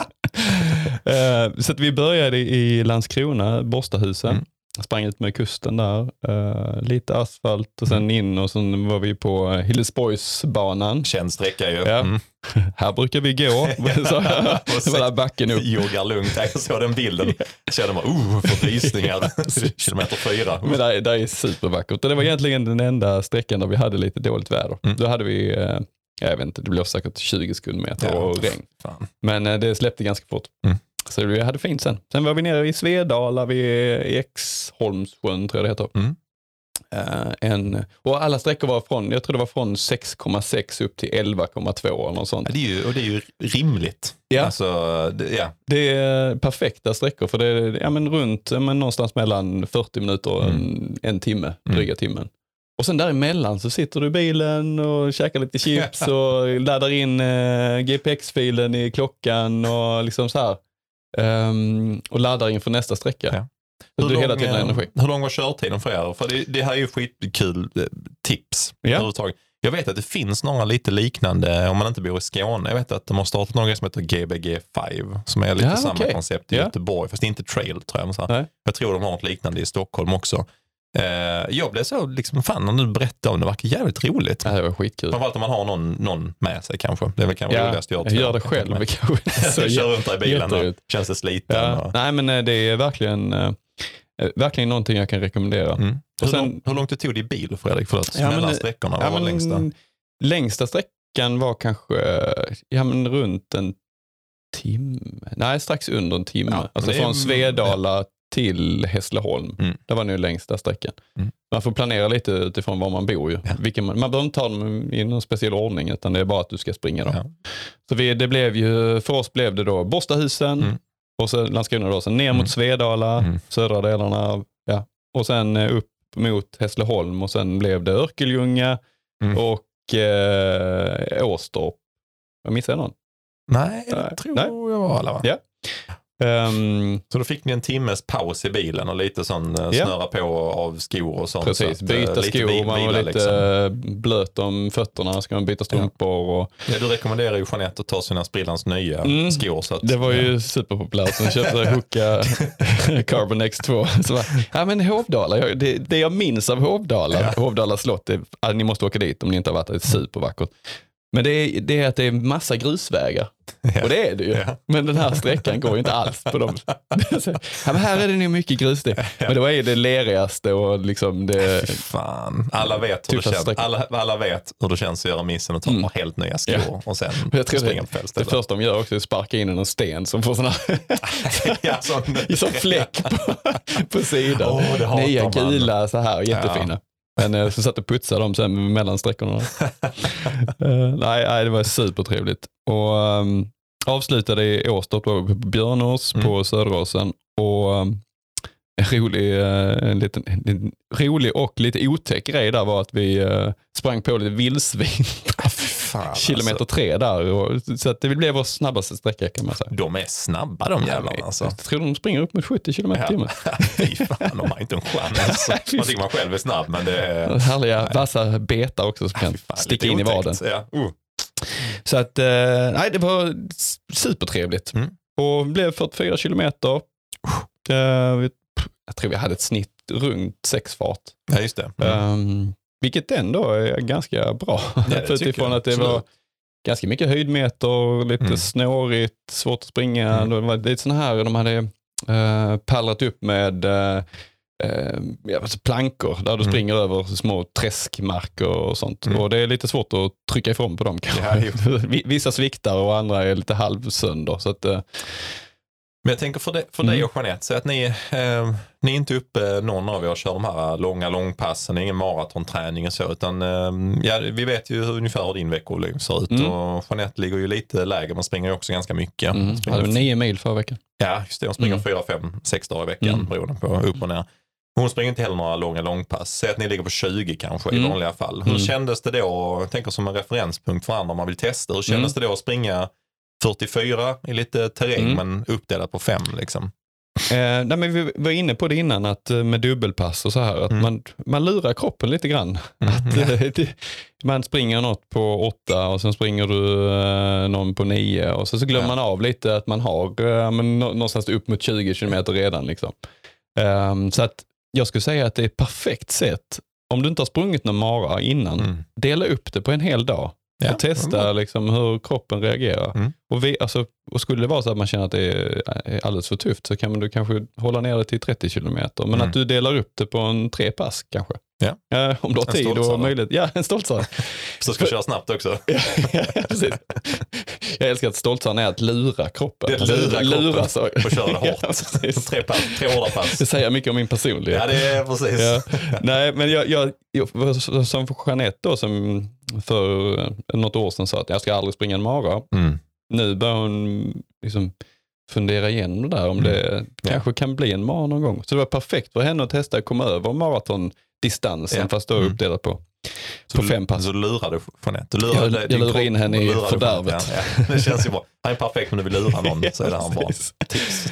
Eh, så att vi började i Landskrona, Borstahusen. Mm. Sprang ut med kusten där, eh, lite asfalt och sen in och sen var vi på Hillesborgsbanan. Känd sträcka ju. Ja. Mm. Här brukar vi gå. så, det var där backen upp. Joggar lugnt. Jag såg den bilden. Jag kände bara, oh, för rysningar. Kilometer fyra. Men där, där är supervackert. Det var egentligen den enda sträckan där vi hade lite dåligt väder. Mm. Då hade vi, eh, jag vet inte, det blev säkert 20 sekundmeter Ja. och regn. Fan. Men eh, det släppte ganska fort. Mm. Så vi hade fint sen. Sen var vi nere i Svedala vid Exholmssjön tror jag det heter. Mm. Eh, en, och alla sträckor var från, jag tror det var från 6,6 upp till 11,2 eller något sånt. Ja, det är ju, och det är ju rimligt. Ja. Alltså, det, ja. Det är perfekta sträckor för det är ja, men runt men någonstans mellan 40 minuter och en, en timme, Mm. dryga timmen. Och sen däremellan så sitter du i bilen och käkar lite chips och laddar in eh, GPX-filen i klockan och liksom så här. Ehm, och laddar inför nästa sträcka. Ja. Så du hela tiden energi. hur lång var körtiden för er? För det, det här är ju skitkul eh, tips. Ja. Jag vet att det finns några lite liknande om man inte bor i Skåne. Jag vet att de har startat grej som heter GBG 5 som är lite Ja, samma okej. koncept i Ja. Göteborg. Fast det är inte trail tror jag. Men så. Jag tror de har något liknande i Stockholm också. Eh, jag blev så, liksom, fan när du berättade om det, det verkar jävligt roligt. Ja, det var skitkul. Framförallt om man har någon, någon med sig kanske. Det är väl kanske Ja, roligast att göra jag gör det själv. Det kanske. Kör runt där i bilen och känns det sliten. Ja. Och, Nej men eh, det är verkligen, eh, verkligen någonting jag kan rekommendera. mm. Och hur, sen- lång, hur långt det tog det i bil Fredrik? Förlåt, Ja, mellan sträckorna, Ja, var men, längsta? längsta sträckan var kanske ja, men runt en timme. Nej, strax under en timme. Ja, alltså det är- från Svedala till Hässleholm. Mm. Det var nu längsta sträckan. Mm. Man får planera lite utifrån var man bor. Ju. Ja. Vilken man, man behöver inte ta dem i någon speciell ordning utan det är bara att du ska springa dem. Ja. Så vi, det blev ju, för oss blev det då Borstahusen Mm. och så Landskrona då, sen ner Mm. mot Svedala, Mm. södra delarna. av- Ja. Och sen eh, upp mot Hässleholm och sen blev det Örkelljunga Mm. och eh, Åstorp. Jag missade någon. Nej, Nej. det tror Nej. jag var alla va? Ja. Ehm, Så då fick ni en timmes paus i bilen och lite sån Ja. snöra på av skor och sånt. precis, så att, eh, byta lite skor, bil- man var lite liksom. eh, blöt om fötterna, ska man byta strumpor. Och, Ja, du rekommenderar ju Jeanette att ta sina sprillans nya Mm. skor. Så att, det var ju superpopulärt, så jag köpte Hoka Carbon X2. Så bara, ja men Hovdala, jag- det, det jag minns av Hovdala, Ja. Hovdala slott, det, ja, ni måste åka dit om ni inte har varit där, det är supervackert. Men det är, det är att det är massa grusvägar. Ja. Och det är det ju. Ja. Men den här sträckan går ju inte alls på dem. ja, men här är det nog mycket grus det. Men det var ju det lerigaste och liksom det... Fy fan. Alla vet, hur det känns. Alla, alla vet hur det känns att göra missen och ta Mm. helt nya skor och sen Jag tror springa på fel det första de gör också är att sparka in en sten som får sån här ja, sån, fläck på, på sidan. Hatar Nya gula så här, jättefina. Men så satt och putsade dem sen mellan sträckorna. Eh, nej, nej, det var supertrevligt. Och um, avslutade i Åstorp på Björnås Mm. på Söderåsen. Och um, en rolig, eh, en liten, en, rolig och lite otäck grej där var att vi eh, sprang på lite vildsvin. Fan, Kilometer Alltså. tre där. Och, så det blev vår snabbaste sträcka kan man säga. De är snabba de jävlarna alltså. Jag tror de springer upp mot 70 kilometer i timmen. Fy fan, de har inte en chans. Alltså. Man tycker man själv är snabb men det är... Härliga vassa betar också som kan fan, sticka in i vaden. Ja. Uh. Så att, eh, nej det var supertrevligt. Mm. Och blev 44 kilometer. Eh, vi- jag tror vi hade ett snitt runt sex fart. ja, just det. Mm. Um, vilket ändå är ganska bra. tycker utifrån att det var ganska mycket höjdmeter, lite Mm. snårigt, svårt att springa. Mm. Det var lite sådana här, de hade uh, pallrat upp med uh, uh, ja, alltså plankor där du Mm. springer över små träskmarker och sånt. Mm. Och det är lite svårt att trycka ifrån på dem Ja, Vissa sviktar och andra är lite halvsönder. Så att, Men jag tänker för, det, för Mm. dig och Jeanette, så att ni, eh, ni är inte uppe, någon av er och kör de här långa långpassen, ingen maratonträning och så, utan eh, ja, vi vet ju hur, ungefär hur din veckovolym ser ut Mm. och Jeanette ligger ju lite lägre, men springer ju också ganska mycket. mm, Springer, hade nio mil förra veckan. ja, just det, hon springer Mm. fyra, fem, sex dagar i veckan Mm. beroende på upp och ner. Hon springer inte heller några långa långpass. Säg att ni ligger på 20 kanske i Mm. vanliga fall. Hur Mm. kändes det då, jag tänker som en referenspunkt för andra om man vill testa, hur kändes det då att springa 44 i lite terräng Mm. men uppdelat på fem liksom? Eh, nej, men vi var inne på det innan, att eh, med dubbelpass och så här, att Mm. man, man lurar kroppen lite grann. Mm. Att, eh, det, man springer något på åtta och sen springer du eh, någon på nio och så, så glömmer Ja. man av lite att man har eh, men, nå- någonstans upp mot 20 kilometer redan. Liksom. Ehm, så att jag skulle säga att det är ett perfekt sätt, om du inte har sprungit någon mara innan, Mm. dela upp det på en hel dag. Ja, och testa liksom, hur kroppen reagerar. Mm. Och, vi, alltså, och skulle det vara så att man känner att det är, alldeles för tufft så kan man du kanske hålla ner det till 30 kilometer. Men Mm. att du delar upp det på en tre pass kanske. Ja. Eh, om du har En tid och möjlighet. Ja, en stoltsare. Så ska köra snabbt också. ja, precis. Jag älskar att stoltsaren är att lura kroppen. Det är att lura kroppen lura så. och köra det hårt. Ja, tre, pass, tre hårda pass. Det säger mycket om min personlighet. Ja, det är precis. Ja. Nej, men jag, jag, jag, som Jeanette då, som för något år sedan sa att jag ska aldrig springa en mara. Mm. Nu börjar hon liksom fundera igenom det där, om Mm. det kanske kan bli en mara någon gång. Så det var perfekt för henne att testa att komma över maratondistansen, Ja. fast då Mm. uppdelat på, Så på du- fem pass. Så lurade du Jeanette. Du Jag- lurade jag lurar kropp in henne i lurade fördärvet. Ja, ja. Det känns ju bra. Han är perfekt om du vill lura någon så är det han bra. precis. Tips.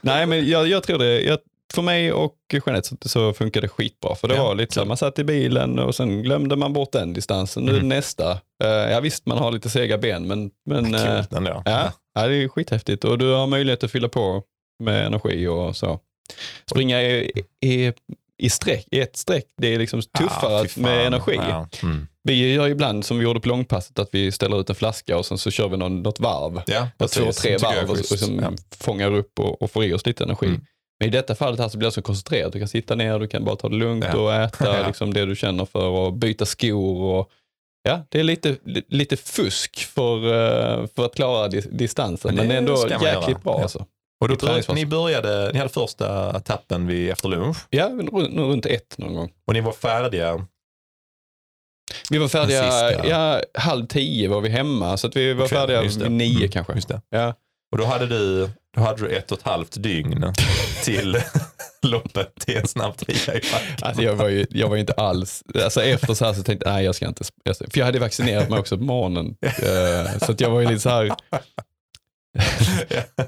Nej, men jag, jag tror det. Jag, för mig och Jeanette så, så funkar det skitbra. För det Ja, var lite så, kul. man satt i bilen och sen glömde man bort den distansen. Nu är Mm. nästa. Uh, ja visst, man har lite sega ben, men, men eh, Coolt ändå. ja, ja, det är skithäftigt. Och du har möjlighet att fylla på med energi och så. Springa i, i i, streck, i ett streck. Det är liksom tuffare Ah, med energi. Ja. Mm. Vi gör ibland som vi gjorde på långpasset att vi ställer ut en flaska och sen så kör vi någon, något varv. Ja, två, tre varv och, och schysst. som Ja. fångar upp och, och får i oss lite energi. Mm. Men i detta fallet här så blir det så koncentrerat. Du kan sitta ner, du kan bara ta det lugnt Ja. och äta Ja. liksom det du känner för och byta skor. Och, ja, det är lite, li- lite fusk för, eh, för att klara dis- distansen. Men Men, det är ändå jäkligt göra. bra Ja. alltså. Och då började, ni började, ni hade första etappen vid efter lunch Ja, men runt, ett någon gång. och ni var färdiga. Vi var färdiga, sista. ja, halv tio var vi hemma. Så att vi var kvällen, färdiga vid nio Mm, kanske. Ja. Och då hade du, då hade du ett och ett halvt dygn till loppet till en snabb trea i backen. Alltså jag, var ju, jag var ju inte alls, alltså efter så här så tänkte jag, nej jag ska inte, för jag hade vaccinerat mig också på morgonen. Eh, så att jag var ju lite så här,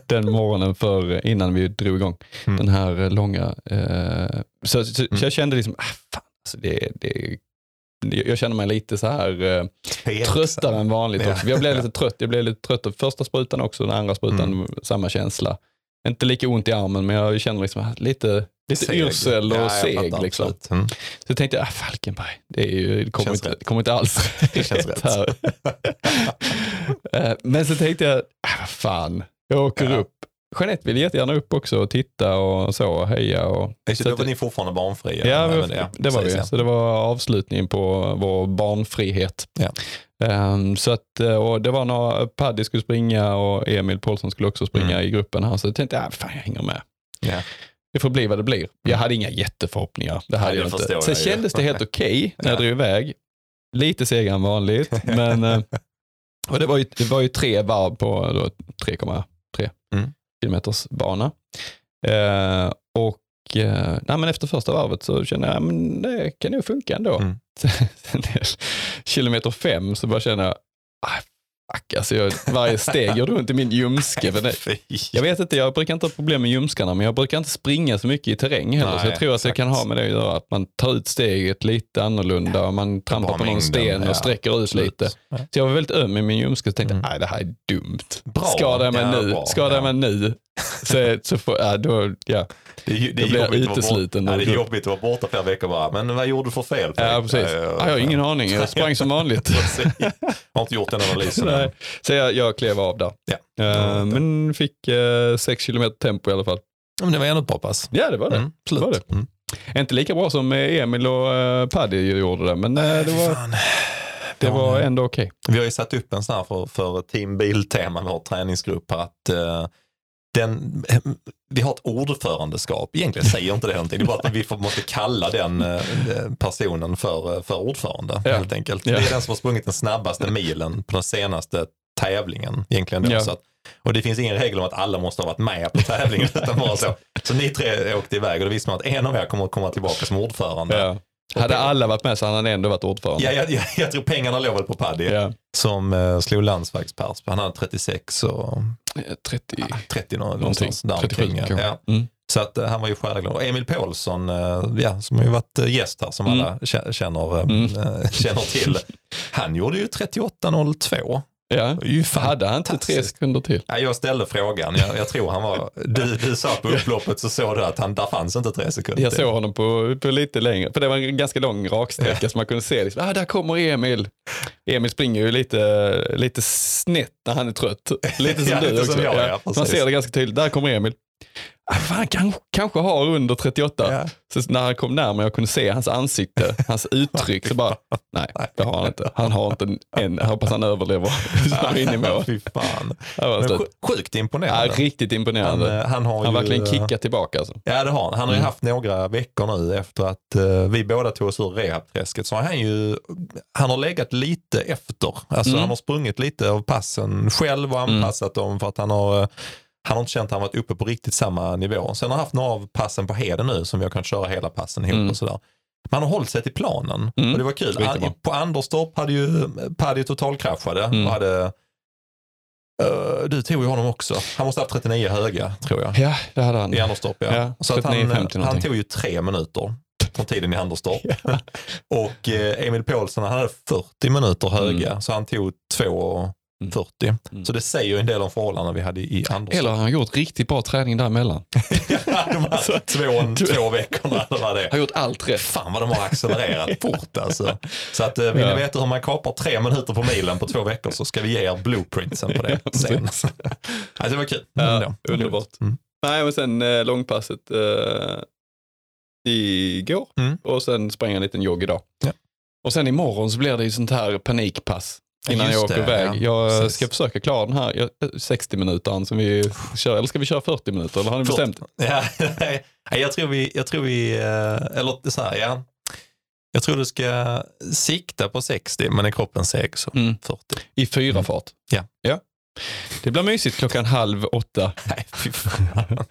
den morgonen för, innan vi drog igång Mm. den här långa, eh, så, så, Mm. så jag kände liksom, ah, fan, alltså det, det, jag känner mig lite så här eh, tröttare än vanligt Ja. också. Jag blev lite trött, jag blev lite trött av första sprutan också, den andra sprutan, Mm. samma känsla. Inte lika ont i armen men jag känner liksom lite, lite Seg. yrsel och Ja, seg. Liksom. Mm. Så tänkte jag, ah, Falkenberg, det, är ju, det kommer, inte, kommer inte alls Det känns rätt. Eh, Men så tänkte jag, ah, vad fan, jag åker upp. Jeanette vill jättegärna upp också och titta och så och heja. Och, Så så då var ni fortfarande barnfria? Ja, Men men det, var vi. precis, Så det var avslutningen på vår barnfrihet. Ja. Ehm, så att, eh, och det var några, Paddy skulle springa och Emil Paulsson skulle också springa Mm. i gruppen här. Så jag tänkte, ah, fan jag hänger med. Ja. Det får bli vad det blir. Jag hade inga jätteförhoppningar. Det hade Nej, jag det inte. Sen kändes det helt okej när jag Ja. drog iväg. Lite segare än vanligt. Men, eh, och det, var ju, det var ju tre varv på då 3,3 Mm. Kilometers bana. Eh, och eh, nej, men efter första varvet så kände jag att det kan nog funka ändå. Mm. Sen kilometer fem så bara känner jag, ah, fuck, alltså jag, varje steg gör ont i min ljumske. Det, jag vet inte, jag brukar inte ha problem med ljumskarna, men jag brukar inte springa så mycket i terräng heller. så Nej, jag tror att det kan ha med det att göra, att man tar ut steget lite annorlunda och man trampar på någon sten och ja, sträcker ut lite. Ja. Så jag var väldigt öm i min ljumske och tänkte, Mm. nej det här är dumt. Bra. Skadar jag mig Ja, nu, bra. skadar jag Ja. mig nu, så, så får, ja, då, ja. Det, det, är blir jag jobbigt att vara utesluten Bort, ja, det är jobbigt att vara borta flera veckor bara. Men vad gjorde du för fel? ja precis. Ja, jag har ingen aning, jag sprang som vanligt. Jag har inte gjort den analysen Nej. Så jag, jag klev av där. Ja. Eh, men fick eh, sex kilometer tempo i alla fall. Men det var ändå ett bra pass. Ja det var det. Mm, det, var det. Mm. Inte lika bra som eh, Emil och uh, Paddy gjorde det, men eh, det var, Fan. det var ändå okej. Vi har ju satt upp en sån här för, för Team Biltema, vår träningsgrupp, att eh, den, vi har ett ordförandeskap. Egentligen säger inte det någonting. Det är bara att vi får, måste kalla den eh, personen för, för ordförande Ja. helt enkelt. Ja. Det är den som har sprungit den snabbaste milen på den senaste tävlingen. Egentligen då, Ja. så att, och det finns ingen regel om att alla måste ha varit med på tävlingen. utan bara så. så ni tre åkte iväg och då visste man att en av er kommer att komma tillbaka som ordförande. Ja. Hade alla varit med så hade han ändå varit ordförande. Ja, jag, jag, jag tror pengarna låg väl på Paddy Ja. som eh, slog landsvägspers. Han hade 36 och Eh, 30 30 nå- någonting. någonstans där 37 omkring. kanske. Ja. Mm. Så att, eh, han var ju stjärnglad. Och Emil Paulsson, eh, ja, som har ju varit gäst här, som Mm. alla kä- känner, Mm. känner till. Han gjorde ju 38.02. Ja. Hade han inte tre sekunder till? Ja, jag ställde frågan. Jag, jag tror han var... Du, du sa på upploppet så såg du att han, där fanns inte tre sekunder Jag till. såg honom på, på lite längre, för det var en ganska lång raksträcka så man kunde se, liksom, ah, där kommer Emil. Emil springer ju lite, lite snett när han är trött. Lite som Ja, du också. som jag, ja, man ser det ganska tydligt, där kommer Emil. Ah, fan, kan, kanske har under 38. Ja. Så när han kom närmare jag kunde se hans ansikte, hans uttryck, så bara, nej, det har han inte. Han har inte en, jag hoppas han överlever mål. Fy fan. Men sjukt Ja, imponerande. riktigt han, imponerande. eh, han har Han ju... verkligen eh, kickat tillbaka. Alltså. Ja det har han. Han har ju Mm. haft några veckor nu efter att eh, vi båda tog oss ur rehabträsket. Så han ju, han har legat lite efter. Alltså Mm. han har sprungit lite av passen själv och anpassat dem för att han har eh, han har inte känt att han varit uppe på riktigt samma nivå. Sen har han haft några av passen på Heden nu som vi har kunnat köra hela passen ihop Mm. och sådär. Man har hållit sig till planen Mm. och det var kul. Han, på Anderstorp hade ju Paddy totalkraschade Mm. och hade eh, du tog ju honom också. Han måste ha haft 39 höga tror jag. Ja, det hade han. I Anderstorp ja. Ja, så att han, 39,50 han tog ju tre minuter från tiden i Anderstorp. och eh, Emil Paulsson han hade 40 minuter höga Mm. så han tog två. 40. Mm. Så det säger ju en del om förhållandena vi hade i Andersson. Eller har han gjort riktigt bra träning däremellan. de här två, två veckorna. Eller vad det. Har gjort allt rätt. Fan vad de har accelererat fort alltså. Så att eh, vill Ja. ni veta hur man kapar tre minuter på milen på två veckor så ska vi ge er blueprintsen på det Ja, sen. alltså, det var kul. Ja, Mm, ja. underbart. Mm. Nej, men sen eh, långpasset eh, igår Mm. och sen sprang jag en liten jogg idag. Ja. Och sen imorgon så blir det ju sånt här panikpass innan Just jag åker det, iväg. ja. Jag Precis. ska försöka klara den här jag- 60 minuter som vi kör, eller ska vi köra 40 minuter? Eller har ni bestämt? Ja, jag tror vi, jag tror vi, eh, eller så här, ja. Jag tror du ska sikta på 60 men är kroppen seg så Mm. 40. I fyra fart. Ja. ja. Det blir mysigt klockan halv åtta. Nej, fy fan.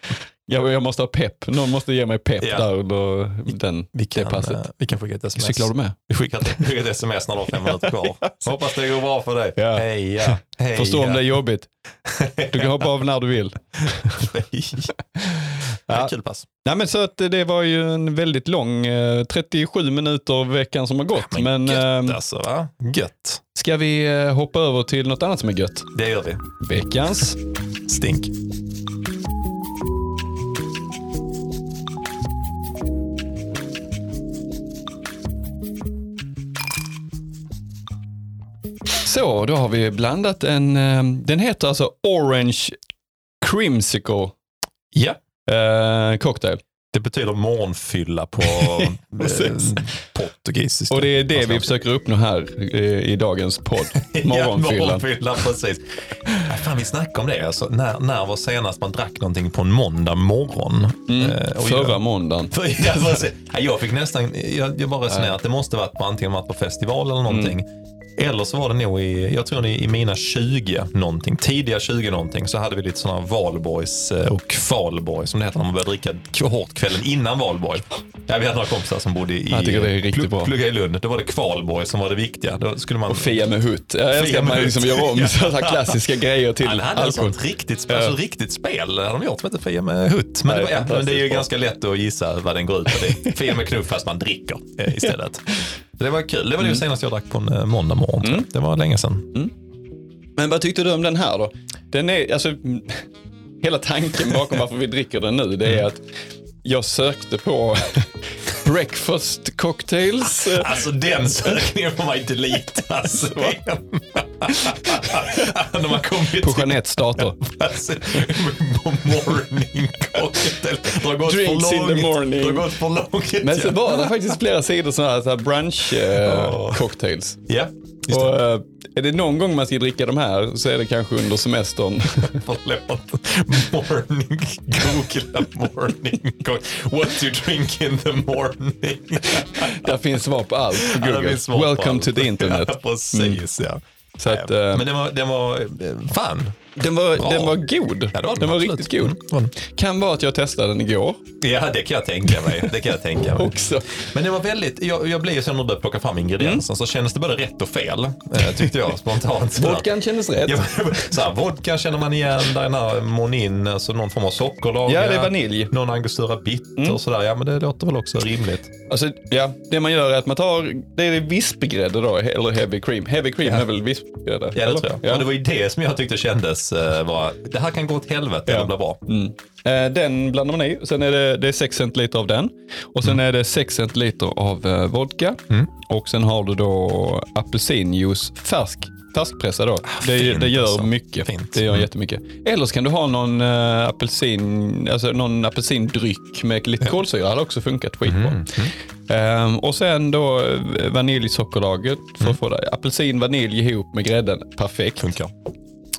Jag, jag måste ha pepp. Någon måste ge mig pepp Ja. där under den, Vi kan, det passet. eh, vi kan skicka ett sms. Cyklar du med? Vi skickar skickar ett sms när du har fem minuter kvar. Hoppas det går bra för dig. Ja. Heja, heja. Förstå om det är jobbigt. Du kan hoppa av när du vill. ja. Kul pass. Nej, men så att det var ju en väldigt lång, eh, 37 minuter veckan som har gått. Men, gött eh, alltså, va? Gött. ska vi eh, hoppa över till något annat som är gött? Det gör vi. Veckans. Stink. Så, då har vi blandat en, eh, den heter alltså Orange Crimsicle Ja. eh, cocktail. Det betyder morgonfylla på eh, portugisiskt. Och det är det vi försöker uppnå här i dagens podd. Morgonfyllan. Ja, morgonfyllan, precis. Ja, fan, vi snackade om det. Alltså, när, när var senast man drack någonting på en måndag morgon? Mm, Eh, förra jag, måndagen. för, ja, jag fick nästan, jag, jag bara resonerade att det måste varit på antingen varit på festival eller någonting. Eller så var det nog i, jag tror i, mina 20 någonting, tidiga 20 någonting så hade vi lite sådana Valborgs eh, och Kvalborg som det heter när man börjar dricka hårt kvällen innan Valborg. Ja, vi hade några kompisar som bodde i, Jag det är riktigt bra. plugga i Lund. Då var det Kvalborg som var det viktiga. Då skulle man Och Fia med hutt. Jag älskar att man liksom gör om sådana klassiska grejer till Han hade ett alkohol. sånt riktigt, sp- alltså, riktigt spel hade de gjort som heter Fia med hutt. Men, Nej, det, var, men det är ju bra. ganska lätt att gissa vad den går ut på. Fia med knuff fast man dricker eh, istället. Det var kul. Det var det senaste jag drack på en eh, måndag morgon. Mm. Det var länge sedan. Men vad tyckte du om den här då? Den är, alltså, mm, hela tanken bakom varför vi dricker den nu, det är att jag sökte på breakfast cocktails. Alltså den sökningen får man inte lita. Alltså. När man kommer På Jeanettes dator. Morning cocktail. Det har gått Drinks för in långt. the morning. Det har gått för långt. Men så var det faktiskt flera sidor sådana här, så här brunch eh, Åh. cocktails. Just Och, det. eh, är det någon gång man ska dricka de här så är det kanske under semestern. Förlåt. Morning. Googla morning. What to drink in the morning. Där finns svar på allt på Google. Welcome allt. to the internet. Ja, precis, ja. Så att, Ja, eh, Men den var, den var, eh, fan. Den, var, bra. den var god. Ja, var den var absolut. riktigt god. Mm, den. Kan vara att jag testade den igår Ja, det kan jag tänka mig. Det kan jag tänka mig. också. Men det var väldigt, jag, jag blev ju sen när du började plocka fram ingredienserna så kändes det både rätt och fel. Eh, tyckte jag spontant. Vodkan kändes rätt. Ja, så här, vodka känner man igen, där är den här monin, alltså någon form av sockerlag. Ja, det är vanilj. Någon angostura bitter och sådär. Ja, men det låter väl också rimligt. Alltså, ja, det man gör är att man tar, det är vispgrädde då, eller heavy cream. Heavy cream Ja. är väl vispgrädde? Ja, det eller? tror jag. Ja. Och det var ju det som jag tyckte kändes uh, var, det här kan gå åt helvete Ja. eller bli bra. Mm. Eh, Den blandar man i. Sen är det, det är 6 centiliter av den. Och sen är det 6 centiliter av eh, vodka. Mm. Och sen har du då apelsinjuice, färsk, färskpressad då. det, fint det gör alltså. mycket. Fint. Det gör Mm. jättemycket. Eller så kan du ha någon uh, apelsin, alltså någon apelsindryck med lite kolsyra. Det hade också funkat skitbra. Mm. Ehm, och sen då eh, vaniljsockerlaget för Mm. att få det. Apelsin, vanilj ihop med grädden. Perfekt. Funkar.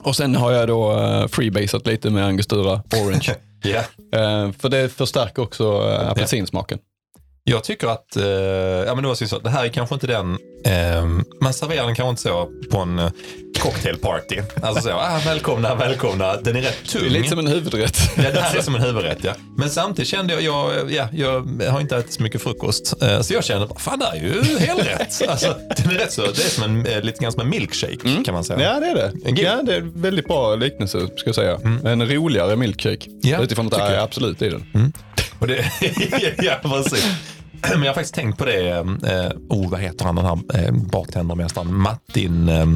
Och sen har jag då uh, freebasat lite med angostura orange. Eh, för det förstärker också uh, apelsinsmaken. Jag tycker att, eh, ja men det var så, det här är kanske inte den, eh, man serverar den kanske inte så på en eh, cocktailparty. Alltså så, ah, välkomna, välkomna, den är rätt tung. Det är lite som en huvudrätt. Ja, det här är som en huvudrätt ja. Men samtidigt kände jag, jag, ja, jag har inte ätit så mycket frukost. Eh, Så jag kände, fan det är ju helrätt. Alltså, den är rätt så, det är som en, eh, lite grann som en milkshake kan man säga. Ja, det är det. Ja, det är en väldigt bra liknelse, ska jag säga. En roligare milkshake. Ja, Utifrån att det är absolut i den. Och det, ja, precis. Men jag har faktiskt tänkt på det, eh, oh vad heter han den här eh, bartendermästaren, Martin, eh,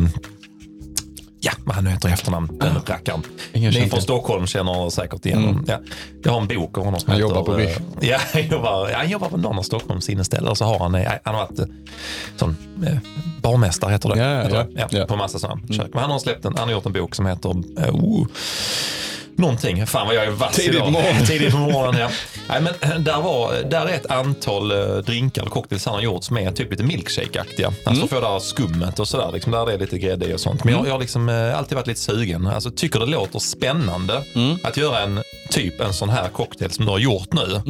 Ja, vad han nu heter i efternamn, den rackaren. Ingen Ni från. Stockholm känner säkert igen honom. Ja. Jag har en bok av honom Han heter... jobbar på Rish. eh, Ja, han jobbar, han jobbar på någon av Stockholms inneställen. Så har han, eh, han har varit eh, sån, barmästare, heter det. Ja, Heter ja. det. ja, Ja. Mm. På massa sådana kök. Men han har, släppt en, han har gjort en bok som heter oh, Någonting, fan vad jag är vass Tidigt idag. på morgonen. Tidigt på morgonen, ja. Nej, men eh, där, var, där är ett antal eh, drinkar eller cocktails han har gjort som är typ lite milkshake-aktiga. Alltså får där skummet och sådär, liksom, där det är lite grädde i och sånt. Men jag, jag har liksom, eh, alltid varit lite sugen. Alltså, tycker det låter spännande att göra en typ en sån här cocktail som du har gjort nu.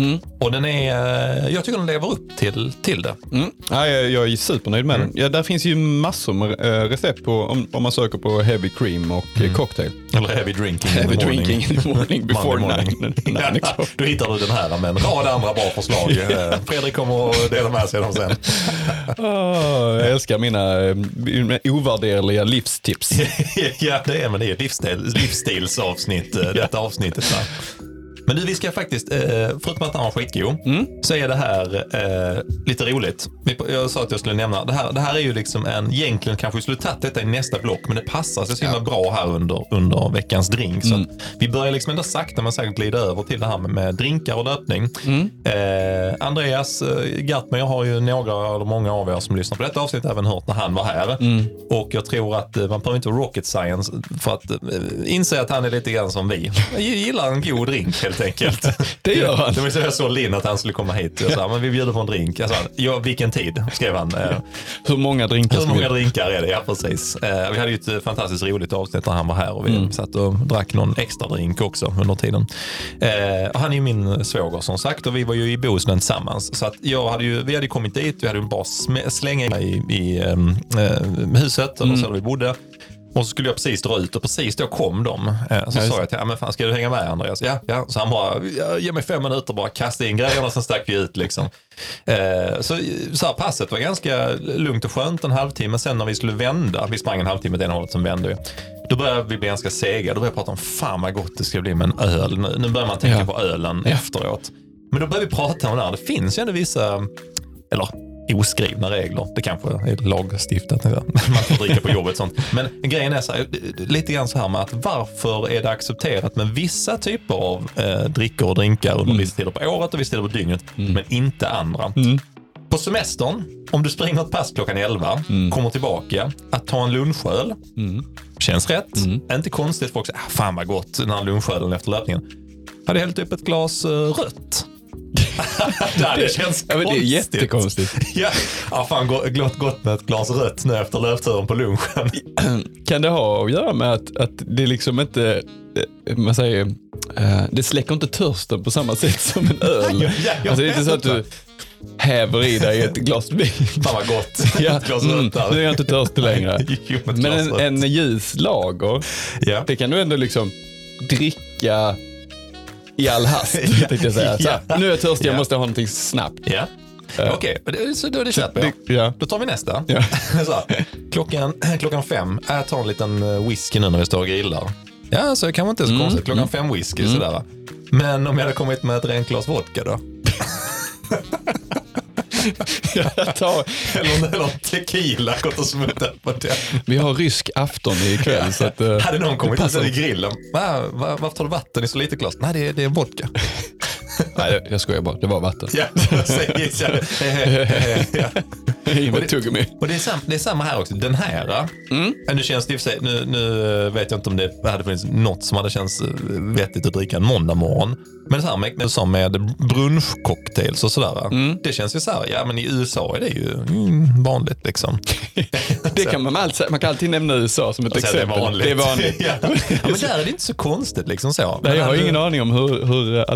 Och den är, eh, jag tycker den lever upp till, till det. Mm. Ja, jag, jag är supernöjd med Mm. den. Ja, där finns ju massor med eh, recept på, om, om man söker på heavy cream och Mm. eh, cocktail. Eller heavy drinking in Heavy the morning. drinking in the morning before Monday nine, morning. nine Ja. Då hittar du den här med en rad andra bra förslag. Eh, Fredrik kommer att dela med sig av dem sen. Åh, jag älskar mina, eh, mina ovärderliga livstips. ja, det är, men det är livsstil, livsstilsavsnitt, eh, detta avsnittet. Va? Men du, vi ska faktiskt, eh, förutom att han var skitgod, så är det här eh, lite roligt. Jag sa att jag skulle nämna, det här, det här är ju liksom en, egentligen kanske vi skulle tagit detta i nästa block, men det passar sig så himla bra här under, under veckans drink. Så att vi börjar liksom ändå sakta men säkert glida över till det här med, med drinkar och löpning. Eh, Andreas eh, Gartmer har ju några eller många av er som lyssnar på detta avsnitt även hört när han var här. Och jag tror att eh, man behöver inte rocket science för att eh, inse att han är lite grann som vi. Jag gillar en god drink helt enkelt. Det gör han. Så jag såg Linn att han skulle komma hit. Jag sa, men vi bjuder på en drink. Jag sa, ja, vilken tid? skrev han. Eh, Hur många drinkar hur många drinkar är det? Ja, precis. Eh, vi hade ju ett eh, fantastiskt roligt avsnitt när han var här och vi satt och drack någon extra drink också under tiden. Och han är ju min svåger som sagt och vi var ju i Bohuslän tillsammans. Så att jag hade ju, vi hade kommit dit, vi hade bara sm- slänga i, i ehm, eh, huset, eller så där vi bodde. Och så skulle jag precis dra ut och precis då kom de. Eh, så Ja, sa jag till honom, men fan ska du hänga med Andreas? Ja, ja. Så han bara, ja, ge mig fem minuter bara, kasta in grejerna, sen stack vi ut liksom. Eh, så, så här, passet var ganska lugnt och skönt en halvtimme. Sen när vi skulle vända, vi sprang en halvtimme åt ena hållet, sen vände vi. Då började vi bli ganska sega. Då började jag prata om, fan vad gott det ska bli med en öl. Nu, nu börjar man tänka Ja. på ölen efteråt. Men då började vi prata om det här. Det finns ju ändå vissa, eller oskrivna regler. Det kanske är lagstiftat. Man får dricka på jobbet sånt. Men grejen är så här, lite grann så här med att varför är det accepterat med vissa typer av eh, drickor och drinkar under vissa tider på året och vissa tider på dygnet, men inte andra. På semestern, om du springer ett pass klockan 11, kommer tillbaka, att ta en lunchöl, känns rätt. Inte konstigt, folk säger, ah, fan vad gott, den här lunchölen efter löpningen. Hade hällt upp ett glas eh, rött. Det hade känts Ja, men det är konstigt. jättekonstigt. Ja, ja fan gott, gott, med ett glas rött nu efter löpturen på lunchen. Kan det ha att göra med att, att det liksom inte, eh, man säger, eh, det släcker inte törsten på samma sätt som en öl. Ja, ja, jag alltså, det är inte så att du häver i dig ett glas vin. Fan vad gott. Ja, Ett glas mm, nu är jag inte törstig längre. Men en, en ljus lager, Ja. det kan du ändå liksom dricka i all hast. tänkte jag säga. Så här, Ja. nu är jag törstig, jag Ja. måste ha någonting snabbt. Ja. Okej, det- så då det köper jag. Ja. Då tar vi nästa. Ja. Så klockan, klockan fem, jag tar en liten eh, whisky nu när vi står och grillar. Ja, så det kanske inte är så Mm, konstigt. Klockan fem whisky sådär. Men om jag hade kommit med ett rent glas vodka då? Jag tar, Eller, eller tequila, gått och smuttat på den. vi har rysk afton ikväll. Så att, eh, Hade någon kommit det passar. i grillen. Va, va, varför tar du vatten i så lite glas? Nej, det är, det är vodka. Nej, jag- skojar bara. Det var vatten. Ja, precis. Ja. Ja. In med tuggummi. Och det är, sam, det är samma här också. Den här, mm. nu känns det sig, nu, nu vet jag inte om det hade funnits något som hade känts eh, vettigt att dricka en måndag morgon. Men så här med, med, med brunchcocktails och sådär. Det känns ju så här, ja men i USA är det ju mm, vanligt liksom. Det kan man, alltid, man kan alltid nämna USA som ett exempel. Det är vanligt. Det är vanligt. ja. ja, men där är det inte så konstigt liksom så. Nej, jag har Men, ingen aning om hur, hur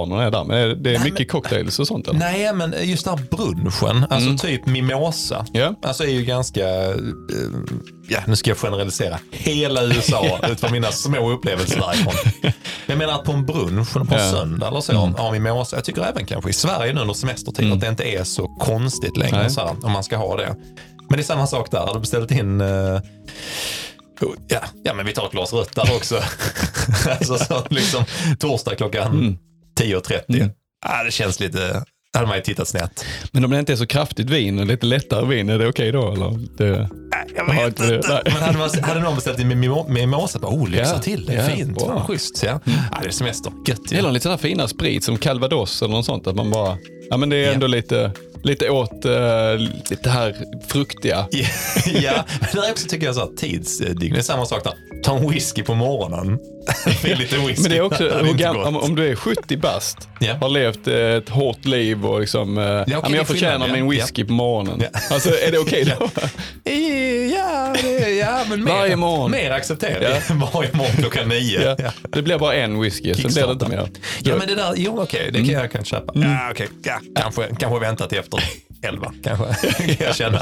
alkoholvanorna är där, men det är mycket cocktails och sånt eller? Nej, men just den här brunchen, alltså typ mimosa, Ja. alltså är ju ganska, eh, ja nu ska jag generalisera, hela USA utifrån mina små upplevelser därifrån. Men jag menar att på en brunch på en Ja. söndag eller så har mimosa, jag tycker även kanske i Sverige nu under semestertid att det inte är så konstigt längre Nej. så här, om man ska ha det. Men det är samma sak där, har du beställt in eh, Ja, ja, men vi tar ett glas rött där också. alltså så liksom torsdag klockan 10.30. Ja, det känns lite, hade man ju tittat snett. Men om det inte är så kraftigt vin och lite lättare vin, är det okej då? Eller? Det, Jag vet inte det-. Men hade, man, hade någon beställt med mimo- mimosa, bara, oh lyxa Ja, till, det är ja, fint, bra. Fan, schysst. Ja. Ja, det är semester, gött ju. eller en lite sån här fina sprit som calvados eller något sånt. Att man bara, ja men det är Ja. ändå lite, lite åt uh, lite här fruktiga. ja, men är också tycker jag så här, tidsdygn. Det är samma sak där. Ta en whisky på morgonen. Lite whisky. Men det är också, är hur inte gam, om, om du är 70 bast, Ja. har levt ett hårt liv och liksom, eh, ja, det men är jag förtjänar ja. min whisky på morgonen. Ja. Alltså är det okej då? Ja, det, ja men mer, Varje morgon. Mer accepterat. Varje morgon klockan nio. Ja. Ja. Det blir bara en whisky, sen blir det inte mer. Ja men det där, jo okej, det kan jag kan köpa. Mm. Ja okej, ja, kanske, kanske vänta till efter elva, kanske. kan jag känna.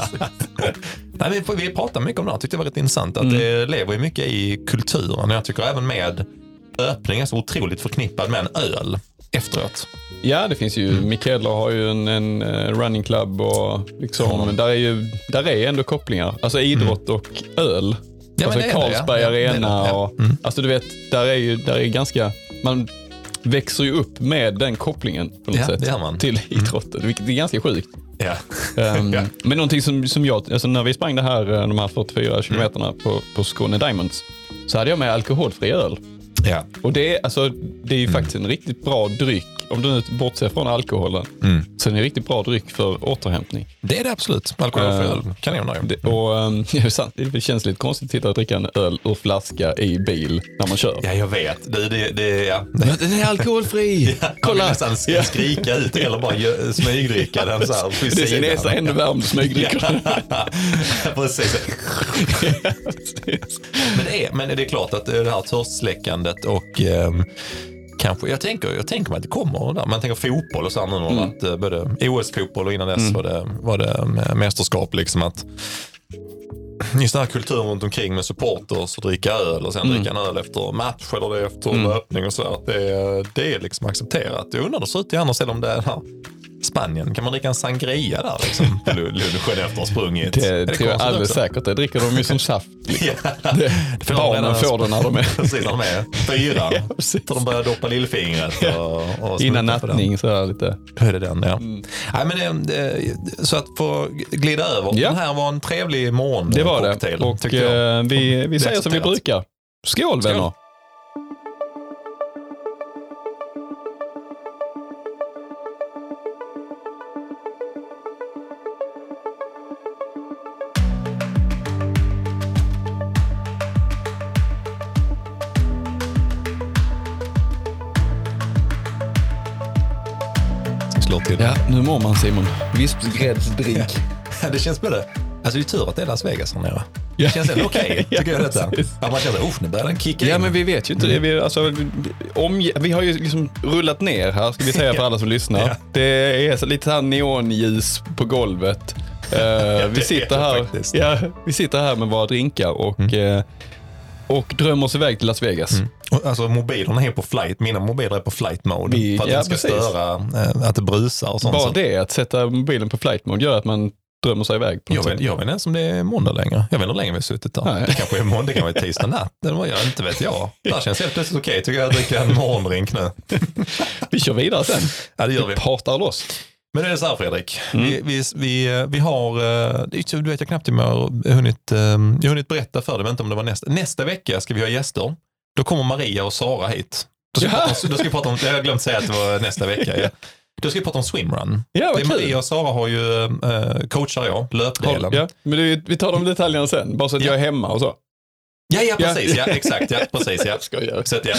Nej, vi, vi pratar mycket om det här, tyckte det var rätt intressant. Att Mm. det lever ju mycket i kulturen. Jag tycker även med öppning är så otroligt förknippad med en öl efteråt. Ja, det finns ju, Mm. Mikaela har ju en, en eh, running club och liksom, där är ju där är ändå kopplingar. Alltså idrott och öl. Mm. Ja, alltså Carlsberg ja. Arena ja. och, Mm. alltså du vet, där är ju där är ganska, man växer ju upp med den kopplingen på något sätt man. Mm. till idrotten, vilket är ganska sjukt. Ja. Um, Ja. Men någonting som, som jag, alltså när vi sprang det här, eh, de här 44 kilometerna på, på Skåne Diamonds, så hade jag med alkoholfri öl. Ja. Och det är, alltså, det är ju faktiskt en riktigt bra dryck, om du nu bortser från alkoholen, så är det en riktigt bra dryck för återhämtning. Det är det absolut. Alkoholfri öl, kanon där ju. Det, och, um, det, känns lite konstigt att och dricka en öl ur flaska i bil när man kör. Ja, jag vet. Det, det, det, ja. Den är alkoholfri! Man vill Kolla! nästan sk- Ja. skrika ut eller bara smygdricka den så här Det är sin näsa ännu värre om du smygdricker. Precis. men, det är, men det är klart att det här törstsläckandet och ehm, kanske, jag tänker, jag tänker mig att det kommer där. Man tänker fotboll och så här nu har det varit eh, både OS-fotboll och innan dess var det, var det eh, mästerskap. Liksom att Just den här kulturen runt omkring med supporters och dricka öl och sen dricka en öl efter match eller det efter löpning och så. Att det, är- det är liksom accepterat. Jag undrar hur det ser ut i andra ställen om det är här. Spanien, kan man dricka en sangria där liksom, på lu- lunchen efter sprungit? Det Är tror jag alldeles också? säkert. Det dricker de ju som saft. Liksom. Ja. Det, får barnen får det när de är... Precis, när de är fyra. Ja, precis. Så de börjar doppa lillfingret och, och Innan nattning så är det lite... Då är det den, ja. Nej, men det, det, så att få glida över. Ja. Den här var en trevlig morgon. Det var det. cocktail, Och tyckte jag. eh, vi, vi Det säger som vi brukar. Skål Skål. vänner! Till. Ja, nu mår man Simon. Vispgräddsdrink. Det känns både... Alltså det är tur att det är Las Vegas här nere. Ja. Det känns ändå okej, Ja, tycker jag detta. Att man känner, usch nu börjar den kicka Ja, in. men vi vet ju inte det. Vi, alltså, om, vi har ju liksom rullat ner här, ska vi säga för alla som lyssnar. Ja. Det är lite så här neonljus på golvet. Det vi, sitter här, ja, vi sitter här med våra drinkar och, eh, och drömmer oss iväg till Las Vegas. Och, Alltså mobilerna är på flight, mina mobiler är på flight mode. Vi- för att ja, det inte ska precis. störa eh, att det brusar och sånt. Bara det, att sätta mobilen på flight mode gör att man drömmer sig iväg. På jag, vet, jag vet inte ens om det är måndag längre. Jag vet inte hur länge vi har suttit där. Nej. Det kanske är måndag, det kan vara tisdag natt. Jag inte vet jag. Det här känns helt plötsligt okej tycker jag dricka en morgondrink nu. Vi kör vidare sen. Ja det gör vi. Partar loss. Men det är så här Fredrik. Mm. Vi, vi, vi, vi har, eh, du vet jag knappt om jag har hunnit, eh, jag har hunnit berätta för dig, men inte om det var nästa. Nästa vecka ska vi ha gäster. Då kommer Maria och Sara hit. Då ska, Jaha. prata om, då ska vi prata om, jag har glömt säga att det var nästa vecka. Ja. Då ska vi prata om swimrun. Ja, Det är. Maria och Sara har ju, eh, coachar jag, löpdelen. Ja, men vi tar de detaljerna sen, bara så att Ja. jag är hemma och så. Ja, ja, precis. Ja, exakt. Ja, precis. Ja. Skojar. Så, att, ja.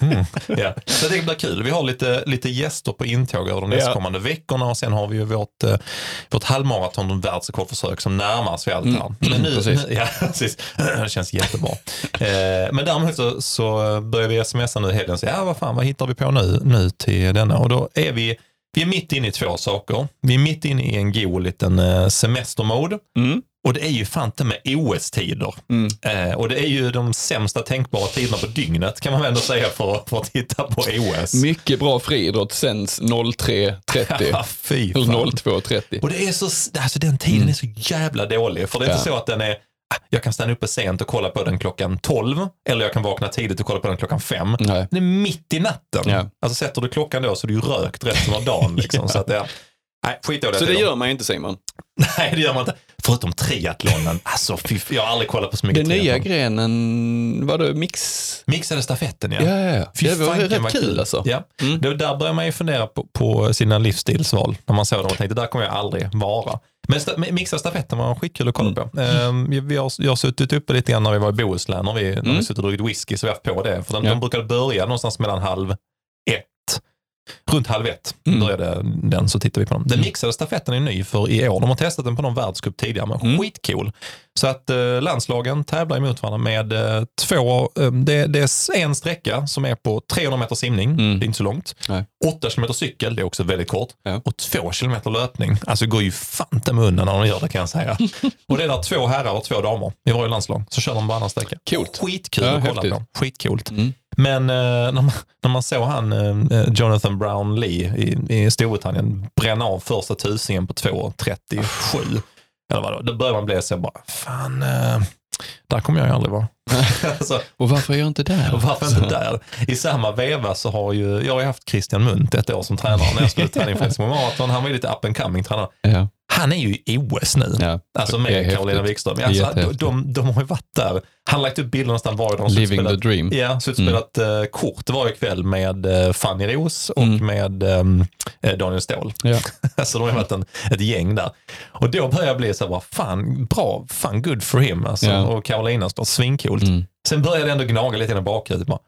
Mm, ja. så det blir kul. Vi har lite, lite gäster på intåg över de nästkommande veckorna och sen har vi ju vårt, eh, vårt halvmaraton världsrekordförsök som närmar sig allt här. Men nu, precis. nu, ja, precis. Det känns jättebra. Eh, men däremot så, så börjar vi smsa nu i helgen säga, ja, vad fan, vad hittar vi på nu, nu till denna? Och då är vi, vi är mitt inne i två saker. Vi är mitt inne i en god liten eh, semestermode. Mm. Och det är ju fan inte med OS-tider. Mm. Eh, och det är ju de sämsta tänkbara tiderna på dygnet kan man väl ändå säga för, för att titta på OS. Mycket bra friidrott sänds 03.30 Ja, fy eller fan. 02.30. Och det är så, alltså den tiden är så jävla dålig. För det är inte Ja. så att den är ah, jag kan stanna uppe sent och kolla på den klockan 12 eller jag kan vakna tidigt och kolla på den klockan 5. Nej. Det är mitt i natten. Ja. Alltså sätter du klockan då så är du ju rökt resten av dagen. Liksom. Ja. så att, ja. Nej. Så det de. gör man ju inte Simon. Nej, det gör man inte. Förutom triathlonen. Alltså, fy, jag har aldrig kollat på så mycket Den nya triathlon. grenen, var det mix? Mixade stafetten, ja. Ja, ja, ja. Fy Det var fanken rätt vad kul alltså. Ja. Mm. Det, där börjar man ju fundera på, på sina livsstilsval. När man såg dem och tänkte, där kommer jag aldrig vara. Men sta, mixade stafetten var skitkul att kolla Mm. på. Ehm, vi, vi har, jag har suttit uppe lite grann när vi var i Bohuslän, när vi, när vi Mm. suttit och druckit whisky, så vi har haft på det. För den, Ja. de brukade börja någonstans mellan halv ett. Runt halv ett Mm. började den, så tittade vi på dem. Den mixade stafetten är ny för i år. De har testat den på någon världscup tidigare, men Mm. skitcool. Så att eh, landslagen tävlar emot varandra med eh, två, eh, det, det är en sträcka som är på 300 meter simning, Mm. det är inte så långt. Nej. 8 kilometer cykel, det är också väldigt kort. Ja. Och 2 kilometer löpning. Alltså det går ju fan med undan när de gör det kan jag säga. och det är där två herrar och två damer i varje landslag. Så kör de varannan sträcka. Coolt. Skitkul Ja, att kolla häftigt. på. Skitcoolt. Mm. Men eh, när, man, när man såg han eh, Jonathan Brown Lee i, i Storbritannien bränna av första tusingen på 2.37. Eller vadå, då börjar man bli så bara, fan, eh, där kommer jag ju aldrig vara. alltså, Och varför är jag inte där? och varför inte där? I samma veva så har ju, jag har ju haft Christian Munt ett år som tränare när jag skulle träna inför Marathon. Han var ju lite up and coming tränare. Ja, Han är ju i OS nu. ja. Alltså Det med häftigt. Wikström. Det Alltså, de, de, de har ju varit där. Han har lagt upp bilder nästan varje dag. Living the Slutspelat- dream. Ja, så utspelat eh, kort varje kväll med eh, Fanny Ros och Mm. med eh, Daniel Ståhl. Ja. alltså de har varit en, ett gäng där. Och då börjar jag bli så här, bara, fan bra, fan good for him. Alltså, Ja. Och Carolina står svincoolt. Mm. Sen började jag ändå gnaga lite i bakhuvudet.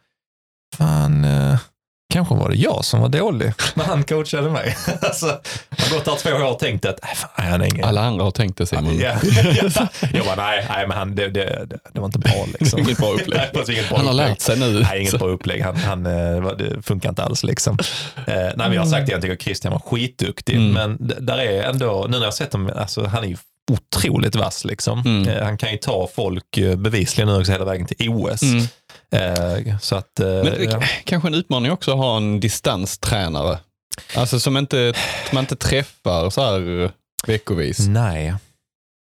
Fan, eh, kanske var det jag som var dålig när han coachade mig. alltså, har gått där två år och tänkt att, äh, fan, han är ingen... Alla andra har tänkt det Simon. Ja, ja. Jag bara, nej, nej men han, det, det, det, var inte bra liksom. Inget bra upplägg. Nej, inget bra Han har upplägg. lärt sig nu. Nej, inget bra upplägg. Han, han, eh, det funkar inte alls liksom. Eh, nej, men jag har sagt det, jag tycker Christian var skitduktig. Mm. Men där är ändå, nu när jag har sett honom, alltså, han är ju otroligt vass liksom. Mm. Eh, han kan ju ta folk eh, bevisligen nu också hela vägen till OS. Mm. Eh, så att, Men ja. kanske en utmaning också att ha en distanstränare. Alltså som inte, man inte träffar så här veckovis. Nej.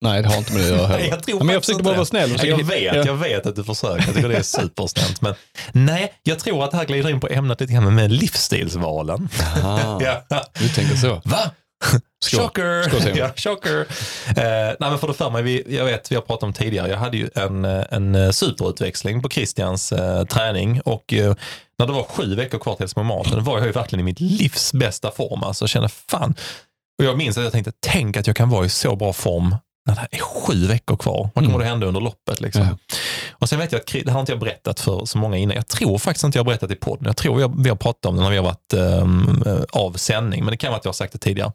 Nej, det har inte med det att göra heller. jag tror men jag försökte bara vara snäll. Ja, Jag vet, Ja. jag vet att du försöker. Jag tycker det är supersnällt. Men nej, jag tror att det här glider in på ämnet lite grann med livsstilsvalen. Aha, Ja. du tänker så. Va? Skål. Chocker! Skål, ja, chocker. Eh, nej, men för det för mig, vi, jag vet, vi har pratat om tidigare, jag hade ju en, eh, en eh, superutväxling på Christians eh, träning och eh, när det var sju veckor kvar till Marathon var jag ju verkligen i mitt livs bästa form. Alltså jag kände fan, och jag minns att jag tänkte, tänk att jag kan vara i så bra form när det är sju veckor kvar. Vad kommer Mm. det hända under loppet? Liksom? Ja. Och sen vet jag att det har inte jag berättat för så många innan. Jag tror faktiskt inte jag har berättat i podden. Jag tror jag, vi har pratat om det när vi har varit ehm, eh, av sändning, men det kan vara att jag har sagt det tidigare.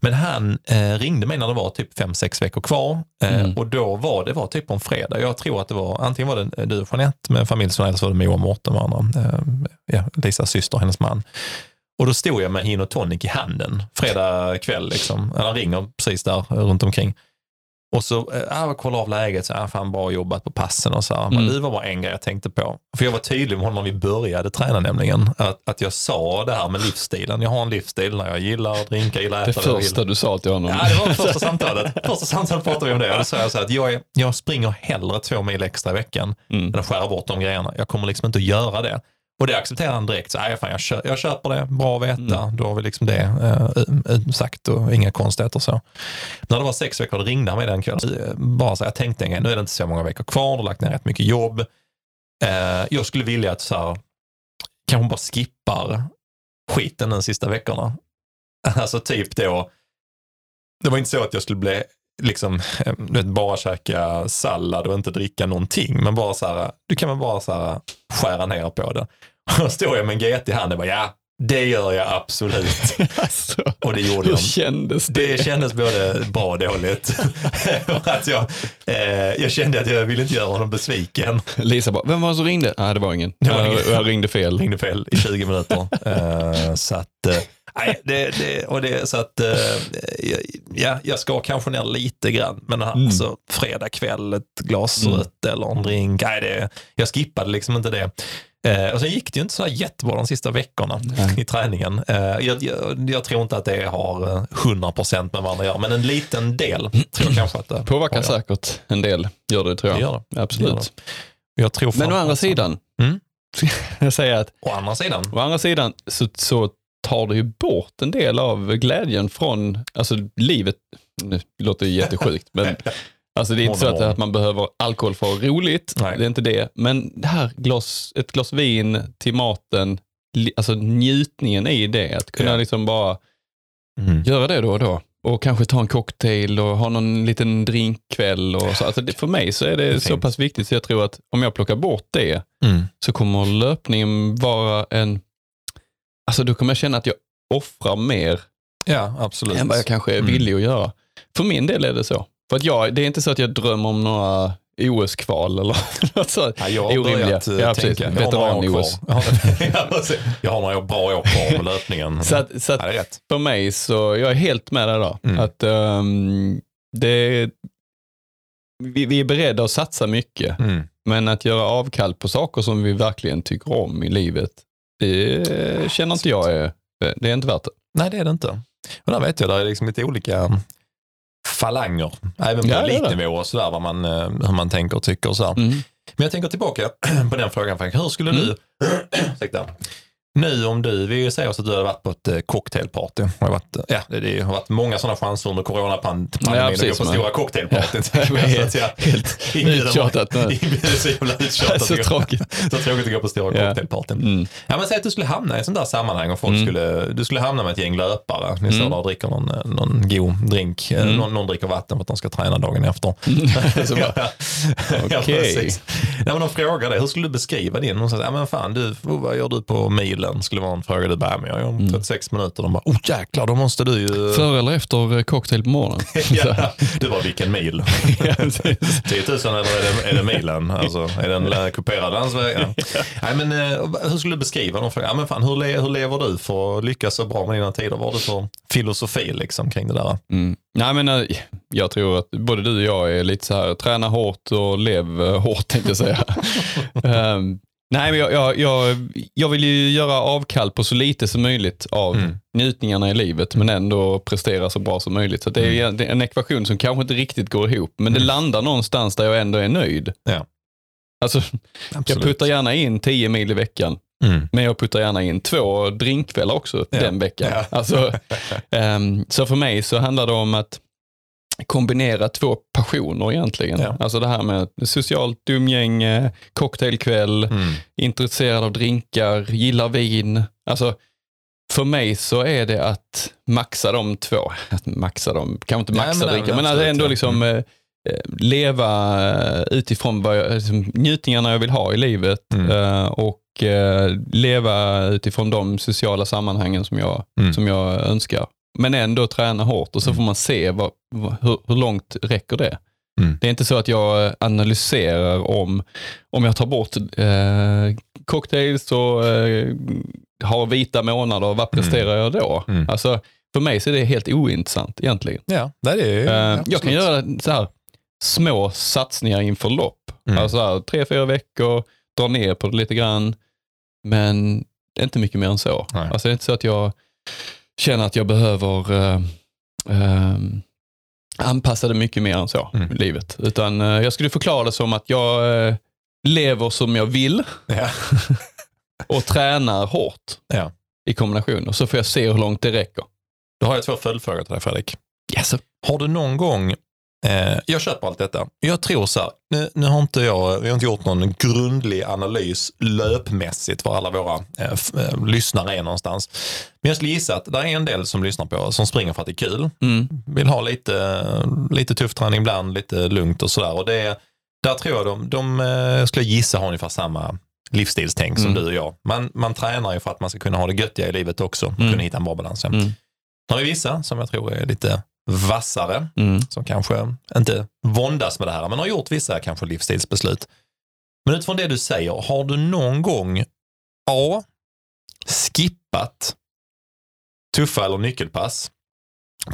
Men han eh, ringde mig när det var typ fem sex veckor kvar eh, Mm. och då var det var typ på en fredag. Jag tror att det var, antingen var det du och Jeanette med familjen eller så var det Moa och Mårten. Eh, ja, Lisas syster, hennes man. Och då stod jag med gin och tonic i handen fredag kväll. Liksom. Han ringer precis där eh, runt omkring. Och så äh, jag kollade av läget, så, ah, fan bra jobbat på passen och så. här. Men Mm. det var bara en grej jag tänkte på. För jag var tydlig med honom när vi började träna nämligen. Att, att jag sa det här med livsstilen. Jag har en livsstil när jag gillar att drinka, gillar att Det äta. jag första du sa till honom. Ja, det var första samtalet. Första samtalet pratade vi om det. Och då sa jag så här att jag, är, jag springer hellre två mil extra i veckan Mm. än att skära bort de grejerna. Jag kommer liksom inte att göra det. Och det accepterar han direkt. Så, "Nej, fan, jag, kö- jag köper det, bra att veta. Mm. Då har vi liksom det eh, sagt och inga konstigheter så. När det var sex veckor då ringde han mig den kvällen. Eh, Bara så, jag tänkte en grej, nu är det inte så många veckor kvar, du har lagt ner rätt mycket jobb. Eh, jag skulle vilja att så här, kanske bara skippar skiten de sista veckorna. Alltså typ då, det var inte så att jag skulle bli liksom, du vet, bara käka sallad och inte dricka någonting. Men bara så här, du kan väl bara så här skära ner på det. Och då står jag med en GT i handen och bara, ja, det gör jag absolut. Alltså, Och det gjorde hur jag. kändes det? Det kändes både bra och dåligt. Att jag, eh, jag kände att jag ville inte göra honom besviken. Lisa bara, vem var det som ringde? Nej, det var ingen. Det var jag, ingen. jag ringde fel. ringde fel i 20 minuter. Eh, så att, eh, nej, det, det, och det, så att, eh, ja, jag ska kanske ner lite grann. Men alltså, fredag kväll, ett glas Mm. rött eller en drink. Nej, det, jag skippade liksom inte det. Eh, och sen gick det ju inte så här jättebra de sista veckorna Nej. i träningen. Eh, jag, jag, jag tror inte att det har eh, 100% med varandra att göra, men en liten del tror jag kanske att det Påverkar säkert en del, gör det tror Det jag. gör det. Absolut. Det gör Jag tror Men å andra sidan, Mm. jag säger att Å andra sidan. å andra sidan så, så tar det ju bort en del av glädjen från, alltså livet, nu låter det jättesjukt, men alltså det är inte så att, att man behöver alkohol för att ha roligt, Nej. det är inte det. Men det här glas, ett glas vin till maten, alltså njutningen i det, att kunna Ja. liksom bara Mm. göra det då och då. Och kanske ta en cocktail och ha någon liten drinkkväll. Och så. Alltså det, för mig så är det, Det så fint. pass viktigt så jag tror att om jag plockar bort det Mm. så kommer löpningen vara en... Alltså då kommer jag känna att jag offrar mer Ja, absolut. än vad jag kanske är Mm. villig att göra. För min del är det så. För att jag, det är inte så att jag drömmer om några OS-kval eller något sånt. Ja, jag har Orimliga. börjat eh, Ja, tänka, Veteran-OS. Ja. Jag har några bra år kvar med löpningen. Så att, så ja, att rätt. för mig så, jag är helt med där då. Mm. Att ehm, det, vi, vi är beredda att satsa mycket, Mm. men att göra avkall på saker som vi verkligen tycker om i livet, det känner inte jag är, det är inte värt det. Nej, det är det inte. Och där vet jag, där är liksom lite olika falanger, även på Ja, elitnivå och sådär, vad man, eh, hur man tänker och tycker och så. här. Mm. Men jag tänker tillbaka på den frågan, Frank. Hur skulle du, ursäkta, nu om du, vi säger oss att du har varit på ett eh, cocktailparty. Det har varit, eh, ja, det, har varit många sådana chanser under coronapandemin Ja, att gå på stora cocktailpartyn. Ja, helt uttjatat nu. så jävla uttjatat. Så tråkigt. Så tråkigt att gå på stora Ja. cocktailpartyn. Mm. Ja, men säg att du skulle hamna i sånt där sammanhang och folk Mm. skulle, du skulle hamna med ett gäng löpare. Ni står Mm. där och dricker någon, eh, någon god drink. Eh, Mm. Någon, någon dricker vatten för att de ska träna dagen efter. Ja, Okej. precis. Nej, men de frågar dig, hur skulle du beskriva din? Säger, ja men fan du, vad gör du på milen? Skulle vara en fråga du bär med. Om 36 minuter. De bara, oh jäklar, då måste du ju... Före eller efter eh, cocktail på morgonen? ja, du bara, vilken mil? Ja, precis. 10 000 eller är det, är det milen? Alltså, är det en eh, kuperad landsväg? Ja. Nej, men, eh, hur skulle du beskriva dem? Ja, men fan, hur, le, hur lever du för att lyckas så bra med dina tider? Vad har du för filosofi liksom, kring det där? Mm. Nej, men, eh, jag tror att både du och jag är lite så här, träna hårt och lev hårt tänkte jag säga. Ehm, nej, men jag, jag, jag, jag vill ju göra avkall på så lite som möjligt av Mm. njutningarna i livet, men ändå prestera så bra som möjligt. Så det är Mm. det är en ekvation som kanske inte riktigt går ihop, men det landar någonstans där jag ändå är nöjd. Ja. Alltså, jag puttar gärna in 10 mil i veckan, Mm. men jag puttar gärna in två drinkkvällar också Ja. den veckan. Ja. Alltså, ehm, så för mig så handlar det om att kombinera två passioner egentligen. Ja. Alltså det här med socialt umgänge, cocktailkväll, Mm. intresserad av drinkar, gillar vin. Alltså för mig så är det att maxa de två. Att maxa dem, kanske inte maxa nej, drinkar, men men ändå ja. liksom eh, eh, leva eh, utifrån vad jag, liksom, njutningarna jag vill ha i livet Mm. eh, och eh, leva utifrån de sociala sammanhangen som jag, Mm. som jag önskar. Men ändå träna hårt och så Mm. får man se vad, vad, hur, hur långt räcker det. Mm. Det är inte så att jag analyserar om, om jag tar bort eh, cocktails och eh, har vita månader, vad presterar jag då? Mm. Alltså, för mig så är det helt ointressant egentligen. Ja, det är. Eh, ja, jag kan göra så här, små satsningar inför lopp. Mm. Alltså så här, tre, fyra veckor, dra ner på det lite grann. Men inte mycket mer än så. Nej. Alltså det är inte så att jag känner att jag behöver eh, eh, anpassa det mycket mer än så Mm. i livet. Utan eh, jag skulle förklara det som att jag eh, lever som jag vill Ja. och tränar hårt Ja. i kombination. Och så får jag se hur långt det räcker. Då har jag två följdfrågor till dig Fredrik. Yes. Har du någon gång, eh, jag köper allt detta, jag tror så här, nu, nu har inte jag, vi har inte gjort någon grundlig analys löpmässigt var alla våra eh, f- eh, lyssnare är någonstans. Men jag skulle gissa att det är en del som lyssnar på som springer för att det är kul, Mm. vill ha lite, lite tuff träning ibland, lite lugnt och sådär. Och det, där tror jag de, de eh, skulle jag gissa har ungefär samma livsstilstänk som Mm. du och jag. Man, man tränar ju för att man ska kunna ha det göttiga i livet också Mm. kunna hitta en bra balans. Mm. Sen har vi vissa som jag tror är lite vassare, Mm. som kanske inte våndas med det här, men har gjort vissa kanske livsstilsbeslut. Men utifrån det du säger, har du någon gång A. Skippat tuffa eller nyckelpass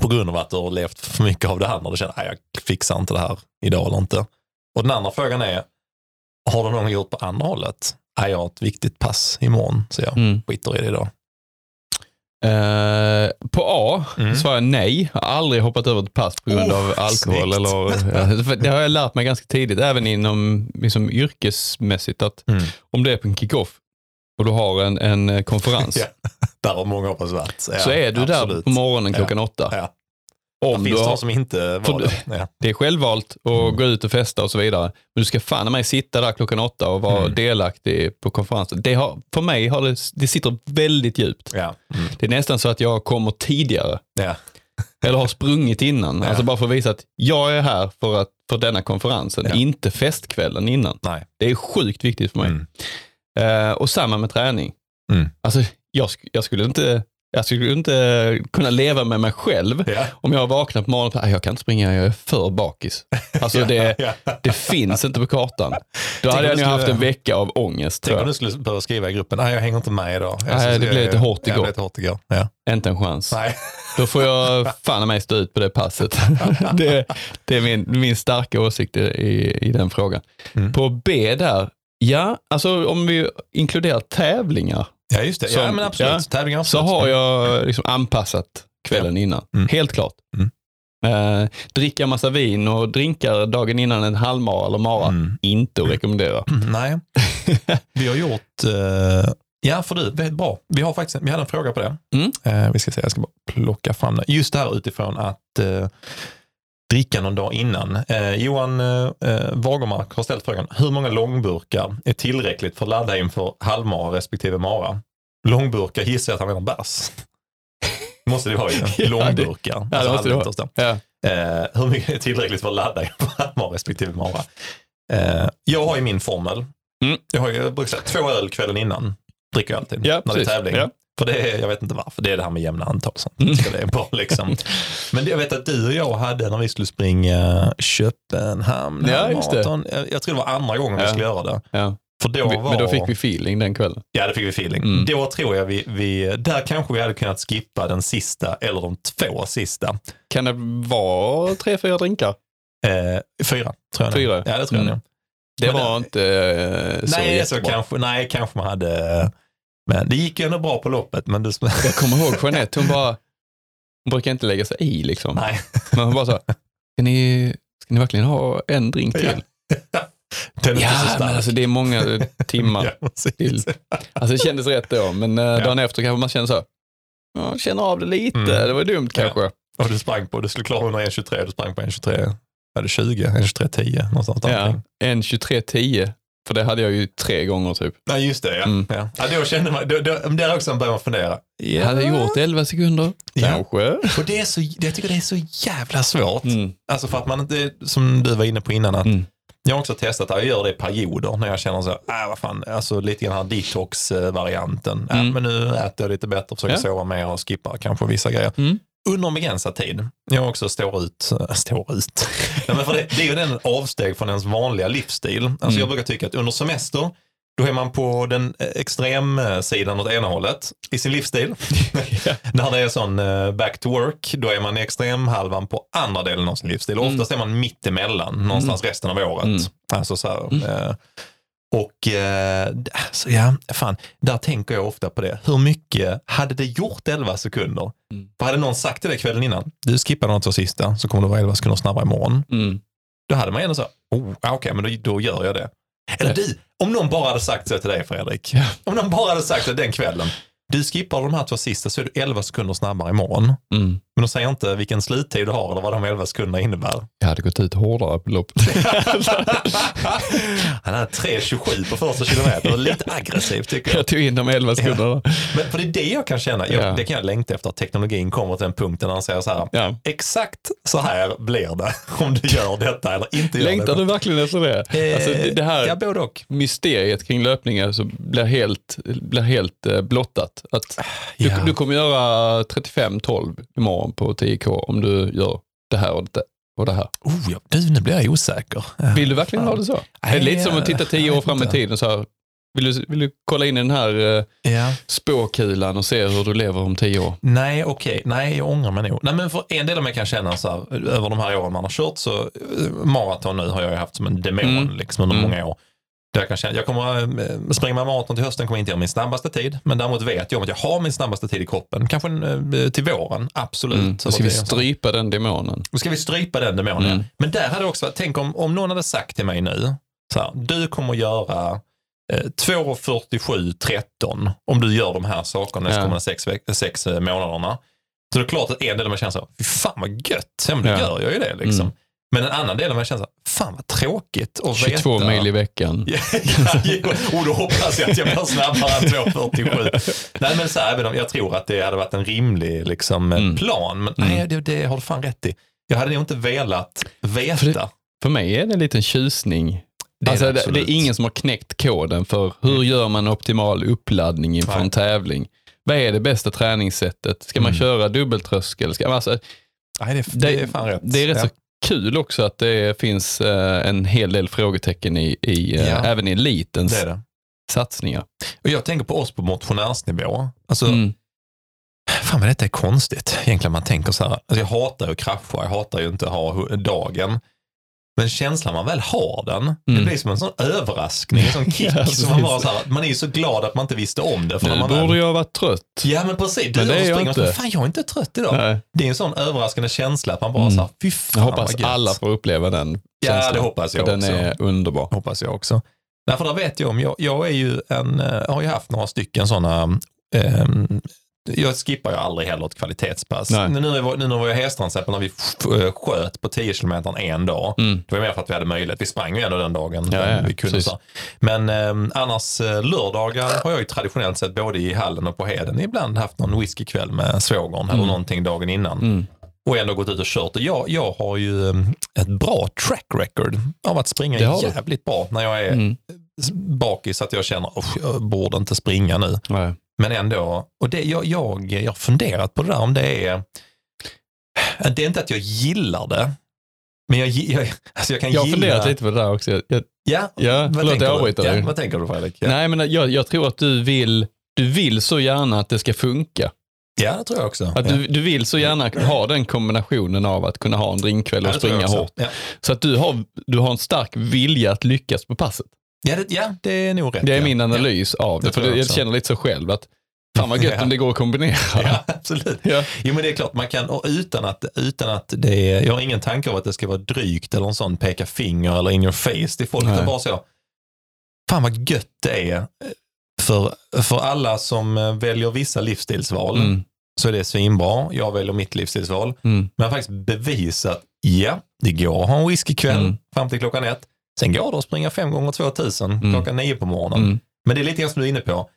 på grund av att du har levt för mycket av det andra och du känner att jag fixar inte det här idag eller inte. Och den andra frågan är, har du någon gång gjort på andra hållet? Nej, jag har ett viktigt pass imorgon så jag Mm. skiter i det idag. Eh, på A Mm. svarar jag nej. Jag har aldrig hoppat över ett pass på grund Oh, av alkohol. snyggt. Eller, ja, det har jag lärt mig ganska tidigt, även inom liksom, yrkesmässigt. Att Mm. om det är på en kick-off och du har en, en konferens, Ja, Där har många hoppas varit. Ja, så är du där absolut. på morgonen Ja. klockan åtta. Om det du finns har, de som inte var det. Ja. det är självvalt att Mm. gå ut och festa och så vidare. Men du ska fan mig sitta där klockan åtta och vara Mm. delaktig på konferensen. Det har, för mig har det, det sitter väldigt djupt. Ja. Mm. Det är nästan så att jag kommer tidigare. Ja. Eller har sprungit innan. Ja. Alltså bara för att visa att jag är här för, att, för denna konferensen, Ja. inte festkvällen innan. Nej. Det är sjukt viktigt för mig. Eh, och samma med träning. Mm. Alltså, jag, jag, skulle inte, jag skulle inte kunna leva med mig själv Ja. om jag vaknar på morgonen och "Nej, jag kan inte springa, jag är för bakis. Alltså det, Ja. det finns inte på kartan. Då hade om jag nog haft en vecka av ångest. Tänk om du skulle behöva skriva i gruppen, nej jag hänger inte med idag. Jag Nej, så- det blev lite hårt igår. lite hårt igår. Inte en chans. Nej. Då får jag fan mig stå ut på det passet. det, det är min, min starka åsikt i, i, i den frågan. Mm. På B där, ja, alltså om vi inkluderar tävlingar Ja, just det. ja, Som- men absolut. ja. Tävlingar så absolut. har jag liksom anpassat kvällen innan. Mm. Helt klart. Mm. Eh, dricka massa vin och drinkar dagen innan en halvmara eller mara, Mm. inte att rekommendera. Nej, vi har gjort, eh, ja för du, är bra. Vi har faktiskt, vi hade en fråga på det. Mm. Eh, vi ska se, jag ska bara plocka fram det. Just det här utifrån att eh, dricka någon dag innan. Eh, Johan eh, eh, Wagermark har ställt frågan, hur många långburkar är tillräckligt för att ladda inför halvmara respektive mara? Långburkar gissar jag att han menar bärs. måste det vara ju. Ja, det- Långburkar. ja, det alltså måste det halvliters då. Ja. Eh, hur mycket är tillräckligt för att ladda inför halvmara respektive mara? Eh, jag har ju min formel. Mm. Jag har ju jag brukar säga, två öl kvällen innan. Dricker jag alltid Ja, när det är precis. tävling. Ja. För det är, jag vet inte varför, det är det här med jämna antal. Så det är bra liksom. Men det, jag vet att du och jag hade när vi skulle springa Köpenhamn Ja, det. maraton. Jag, jag tror det var andra gången vi Ja. skulle göra det. Ja. För då Vi- var... Men då fick vi feeling den kvällen. Ja, det fick vi feeling. Mm. Då tror jag vi, vi, där kanske vi hade kunnat skippa den sista eller de två sista. Kan det vara tre, fyra drinkar? Eh, fyra, tror jag. Fyra? Ja, det tror jag Mm. nog. Det Men var inte eh, så nej, så kanske, nej, kanske man hade... Men det gick ju ändå bra på loppet. Men det... Jag kommer ihåg Jeanette, hon bara, hon brukar inte lägga sig i liksom. Nej. Men hon bara så, ska ni, ska ni verkligen ha en drink till? Ja. Ja, men alltså det är många timmar ja, till. Alltså det kändes rätt då, men eh, ja. dagen efter kanske man känner så, ja, känner av det lite, mm. det var dumt kanske. Ja. Och du sprang på, du skulle klara 123, du sprang på 123 hade 1,23-10. någonstans där. Ja, 1.23.10 för det hade jag ju tre gånger typ. Nej, just det. Ja. Mm. Ja. Ja, då kände man, då, då, där också började man fundera. Jag hade gjort 11 sekunder, Ja. kanske. Och det är så, jag tycker det är så jävla svårt. Mm. Alltså för att man inte, som du var inne på innan, att Mm. jag har också testat det, jag gör det i perioder när jag känner så, äh, vad fan, alltså lite grann här detox-varianten. Äh, Mm. men nu äter jag lite bättre, försöker Ja. sova mer och skippar kanske vissa grejer. Mm. Under en begränsad tid. Jag också står ut, står ut. Nej, men för det, det är ju den avsteg från ens vanliga livsstil. Alltså Mm. Jag brukar tycka att under semester, då är man på den eh, extremsidan åt ena hållet i sin livsstil. När det är sån eh, back to work, då är man i extremhalvan på andra delen av sin livsstil. Mm. Oftast är man mitt emellan, någonstans resten av året. Mm. Alltså så här, Mm. eh, och eh, så ja, fan, där tänker jag ofta på det. Hur mycket hade det gjort 11 sekunder? Mm. För hade någon sagt till dig kvällen innan, du skippar de två sista så kommer du vara 11 sekunder snabbare imorgon. Mm. Då hade man ändå så, oh, okej, men då, då gör jag det. Eller du, om någon bara hade sagt så till dig Fredrik. Om någon bara hade sagt det den kvällen. Du skippar de här två sista så är du 11 sekunder snabbare imorgon. Mm. Men de säger inte vilken sluttid du har eller vad de 11 sekunderna innebär. Jag hade gått ut hårdare på loppet. Han hade 3.27 på första kilometern. Lite aggressivt tycker jag. jag tog in de 11 sekunderna. Men för det är det jag kan känna. Jag, Ja. Det kan jag längta efter att teknologin kommer till den punkten när han säger så här. Ja. Exakt så här blir det om du gör detta eller inte gör Längtar detta. du verkligen efter det? Eh, Alltså, det, det här Ja, både och. mysteriet kring löpningar så blir helt, blir helt eh, blottat. Att du, Ja. du kommer göra 35-12 imorgon på 10K om du gör det här och det, och det här. Oh, ja. Du, nu blir jag osäker. Vill du verkligen ha det så? Nej, är det lite som att titta 10 år fram i tiden? Så här, vill, du, vill du kolla in i den här eh, Ja. spåkulan och se hur du lever om 10 år? Nej, okej. Nej, jag ångrar mig nog. Nej, men för en del av mig kan känna så här, över de här åren man har kört så, eh, maraton nu har jag haft som en demon Mm. liksom under Mm. många år. Jag, kan känna, jag kommer äh, springa maraton till hösten, kommer inte göra min snabbaste tid. Men däremot vet jag om att jag har min snabbaste tid i kroppen. Kanske äh, till våren, absolut. Mm. Då ska vi strypa den demonen. Då ska vi strypa den demonen. Mm. Men där hade också tänk om, om någon hade sagt till mig nu, så här, du kommer göra eh, 2.47.13 om du gör de här sakerna de Ja. kommande sex, sex eh, månaderna. Så det är klart att en del av mig känner så fy fan vad gött, ja, men då Ja. gör jag ju det liksom. Mm. Men en annan del av mig känner fan vad tråkigt att 22 veta. mil i veckan. Ja, och då hoppas jag att jag blir snabbare än 2.47. Nej men så här, även om jag tror att det hade varit en rimlig liksom, Mm. plan. Men Mm. nej, det, det har du fan rätt i. Jag hade nog inte velat veta. För det- För mig är det en liten tjusning. Det är alltså, det det, är ingen som har knäckt koden för hur gör man optimal uppladdning inför Nej. en tävling. Vad är det bästa träningssättet? Ska man Mm. köra dubbeltröskel? Ska, alltså, Nej, det, det, det är fan rätt. det är rätt ja. så kul också att det finns eh, en hel del frågetecken i, i eh, Ja. även i elitens Det det. satsningar. Och jag tänker på oss på motionärsnivå. Alltså, Mm. Fan vad detta är konstigt. Egentligen man tänker så här. Alltså jag hatar ju att krascha, jag hatar ju inte att ha dagen. Men känslan man väl har den, det Mm. blir som en sån överraskning, en sån kick. Ja, som man, bara så här, man är ju så glad att man inte visste om det. För Nu man borde väl, jag vara trött. Ja men precis, du Men det är och så jag så, inte. fan jag är inte trött idag. Nej. Det är en sån överraskande känsla att man bara Mm. så här, fy Jag fan hoppas vad gött. alla får uppleva den Ja, känslan. det hoppas jag för den också. är underbar. Hoppas jag också. Därför där vet jag om, jag, jag är ju en, eh, har ju haft några stycken sådana, ehm, jag skippar ju aldrig heller ett kvalitetspass. Nej. Nu, nu, nu när vi var i exempel, när vi eh, sköt på 10 kilometer en dag, Mm. det var mer för att vi hade möjlighet. Vi sprang ju ändå den dagen. Ja, ja, vi kunde så. Men ehm, annars eh, lördagar har jag ju traditionellt sett både i hallen och på Heden ibland haft någon whiskykväll med svågern eller Mm. någonting dagen innan. Mm. Och ändå gått ut och kört. Och jag, jag har ju ehm, ett bra track record av att springa har du. jävligt bra när jag är Mm. bakis att jag känner att jag borde inte springa nu. Nej. Men ändå, och det, jag, jag, jag har funderat på det där om det är, det är inte att jag gillar det, men jag, jag, alltså jag kan Jag har gilla... funderat lite på det där också. Jag, jag, Ja, Ja, vad förlåt, tänker jag du? Ja, vad tänker du Fredrik? Ja. Nej, men jag, jag tror att du vill, du vill så gärna att det ska funka. ja, det tror jag också. Att ja. du, du vill så gärna ha den kombinationen av att kunna ha en drinkkväll Ja, och jag springa hårt. Ja. Så att du har, du har en stark vilja att lyckas på passet. Ja, det, ja, det är nog rätt. Det är ja. min analys av det. Det För jag känner lite så själv att fan vad gött Ja. om det går att kombinera. Ja, absolut. Ja. Jo men det är klart, man kan, och utan att, utan att det är, jag har ingen tanke av att det ska vara drygt eller en sån peka finger eller in your face till folk. Är bara så, fan vad gött det är för, för alla som eh, väljer vissa livsstilsval. Mm. Så är det svinbra. Jag väljer mitt livsstilsval. Mm. Men jag har faktiskt bevisat, ja, det går att ha en whiskykväll Mm. fram till klockan ett. Sen går det att springa fem gånger 2000 Mm. klockan nio på morgonen. Mm. Men det är lite grann som du är inne på.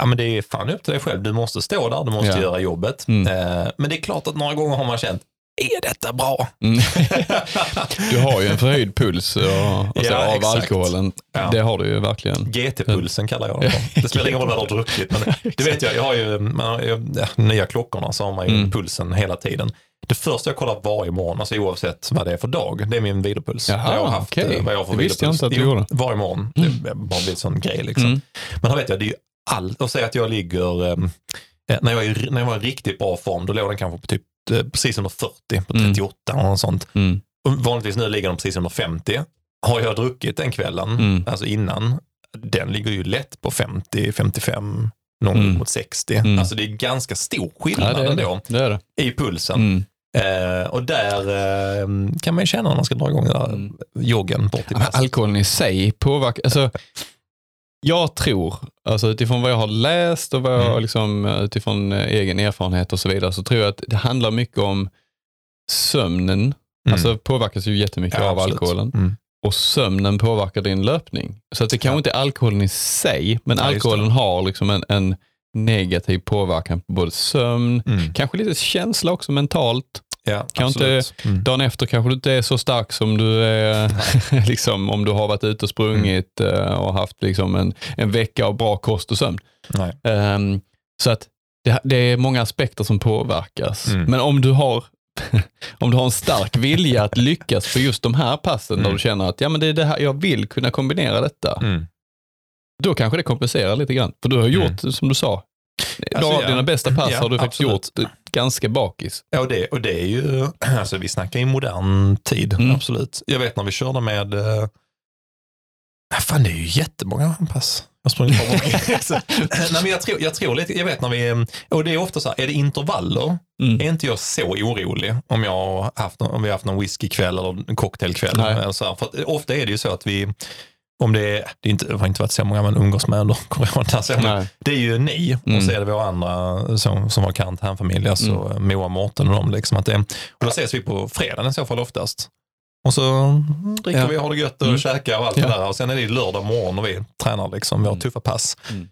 Ja, men det är fan upp till dig själv. Du måste stå där, du måste Ja. göra jobbet. Mm. Eh, men det är klart att några gånger har man känt, är detta bra? Mm. Du har ju en förhöjd puls och, och så, Ja, av exakt. alkoholen. Ja. Det har du ju verkligen. GT-pulsen kallar jag den för. Det spelar ingen roll vad du har druckit. Men det vet jag, jag har ju man har, ju, nya klockorna så har man ju Mm. pulsen hela tiden. Det första jag kollar varje morgon, alltså oavsett vad det är för dag, det är min vilopuls. Jaha, jag har haft, eh, vad jag har för Det visste jag inte att du Jo, gjorde. Varje morgon. Det har bara blivit sån grej liksom. Mm. Men här vet jag, det är ju allt. Och säg att jag ligger, eh, när, jag är, när jag var i riktigt bra form, då låg den kanske på typ eh, precis under 40, på Mm. 38 eller något sånt. Mm. Och vanligtvis nu ligger den precis under 50. Har jag druckit den kvällen, Mm. alltså innan, den ligger ju lätt på 50, 55, någon Mm. mot 60. Mm. Alltså det är ganska stor Ja, skillnad det är ändå det. det, är det. i pulsen. Mm. Eh, och där eh, kan man ju känna när man ska dra igång där Mm. joggen bort till Ja, alkoholen i sig påverkar, alltså, jag tror, alltså utifrån vad jag har läst och vad jag Mm. liksom, utifrån eh, egen erfarenhet och så vidare, så tror jag att det handlar mycket om sömnen. Mm. Alltså påverkas ju jättemycket Ja, av absolut. alkoholen. Mm. Och sömnen påverkar din löpning. Så att det kanske Ja. inte är alkoholen i sig, men Ja, alkoholen har liksom en, en negativ påverkan på både sömn, Mm. kanske lite känsla också mentalt. Ja, Kan inte-. Mm. Dagen efter kanske du inte är så stark som du är liksom, om du har varit ute och sprungit Mm. eh, och haft liksom en, en vecka av bra kost och sömn. Ehm, så att det, det är många aspekter som påverkas. Mm. Men om du har om du har en stark vilja att lyckas på just de här passen där Mm. du känner att ja, men det är det här, jag vill kunna kombinera detta. Mm. Då kanske det kompenserar lite grann. För du har gjort, som du sa, Alltså, några av dina bästa pass Ja, har du faktiskt absolut. gjort ganska bakis. Ja, och det, och det är ju, alltså vi snackar i modern tid, Mm. absolut. Jag vet när vi körde med, eh, Ja, fan, det är ju jättemånga pass. Jag. Så, Nej, men jag, tror, jag tror lite, jag vet när vi, och det är ofta så här, är det intervaller, Mm. är inte jag så orolig om, jag har haft, om vi har haft någon whiskykväll eller en cocktailkväll. Nej. Eller så här, för att ofta är det ju så att vi, om det är, det, är inte, det har inte varit så många man umgås med under corona, så, Nej. det är ju ni Mm. och så är det våra andra som, som har karantänfamilj, alltså Moa och Mårten och dem. Liksom, att det, och då ses vi på fredagen i så fall oftast. Och så dricker Ja. vi, har det gött och Mm. käkar och allt Ja. det där. Och sen är det lördag morgon och vi tränar liksom, vi har Mm. tuffa pass. Mm.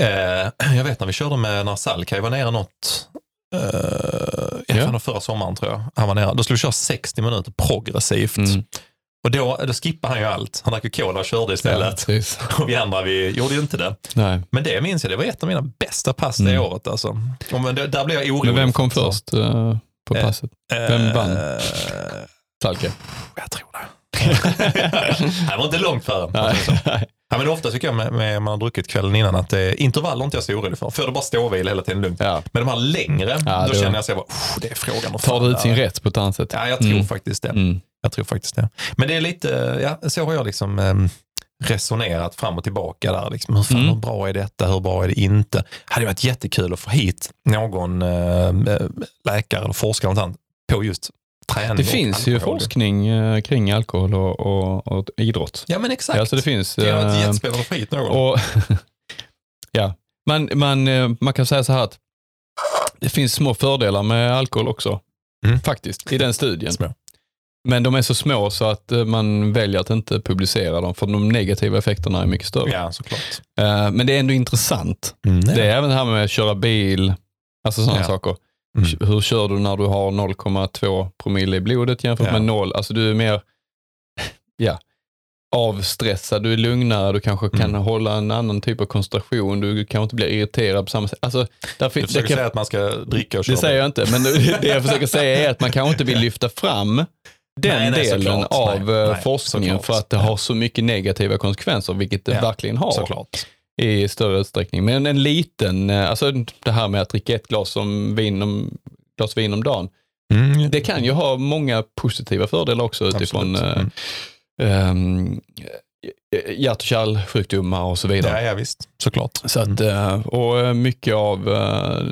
Eh, jag vet när vi körde med, när Salkaj var nere något, eh, Ja. förra sommaren tror jag, han var nere. Då skulle vi köra 60 minuter progressivt. Mm. Och då, då skippade han ju allt. Han drack cola och körde Ja, istället. precis. Och vi andra vi gjorde ju inte det. Nej. Men det minns jag, det var ett av mina bästa pass det Mm. året. Alltså. Och men det, där blev jag orolig. Men vem kom Så, först eh, på Eh, passet? Vem vann? eh, Salke? jag tror det. Han var inte långt före. Ja, men ofta tycker jag med, med man har druckit kvällen innan att eh, intervaller inte jag så orolig för. Får det bara ståvila hela tiden lugnt. ja. Men de här längre, Ja, då det- känner jag så jag bara, "Uff, det är frågan. Tar det ut sin där." rätt på ett annat sätt? Ja, jag tror Mm. faktiskt det. Mm. Jag tror faktiskt det. Men det är lite, ja, så har jag liksom eh, resonerat fram och tillbaka där. Liksom. Hur, fan, Mm. hur bra är detta? Hur bra är det inte? hade varit jättekul att få hit någon eh, läkare eller forskare eller något annat på just träning Det finns ju forskning eh, kring alkohol och, och, och idrott. Ja men exakt. Alltså det finns. Ska jag inte få hit någon? och, ja. man, man, eh, man kan säga så här att det finns små fördelar med alkohol också. Mm. Faktiskt, i den studien. Små. Men de är så små så att eh, man väljer att inte publicera dem för de negativa effekterna är mycket större. Ja såklart. Men det är ändå intressant. Mm, Det är även det här med att köra bil, alltså sådana Ja. saker. Mm. Hur kör du när du har 0,2 promille i blodet jämfört Ja. med noll? Alltså du är mer ja, avstressad, du är lugnare, du kanske kan Mm. hålla en annan typ av koncentration, du kanske inte blir irriterad på samma sätt. Alltså, där Du fin- försöker kan, säga att man ska dricka och köra det säger jag inte, men det jag försöker säga är att man kanske inte vill lyfta fram den Nej, nej, delen såklart. av Nej, eh, forskningen för att det har så mycket negativa konsekvenser, vilket det Ja, verkligen har Såklart. I större utsträckning. Men en liten, eh, alltså det här med att dricka ett glas, om vin om, glas vin om dagen, Mm. det kan ju ha många positiva fördelar också utifrån eh, Mm. ehm, hjärt och kärlsjukdomar och så vidare. Ja, ja visst, såklart. Så att, eh, och eh, mycket av eh,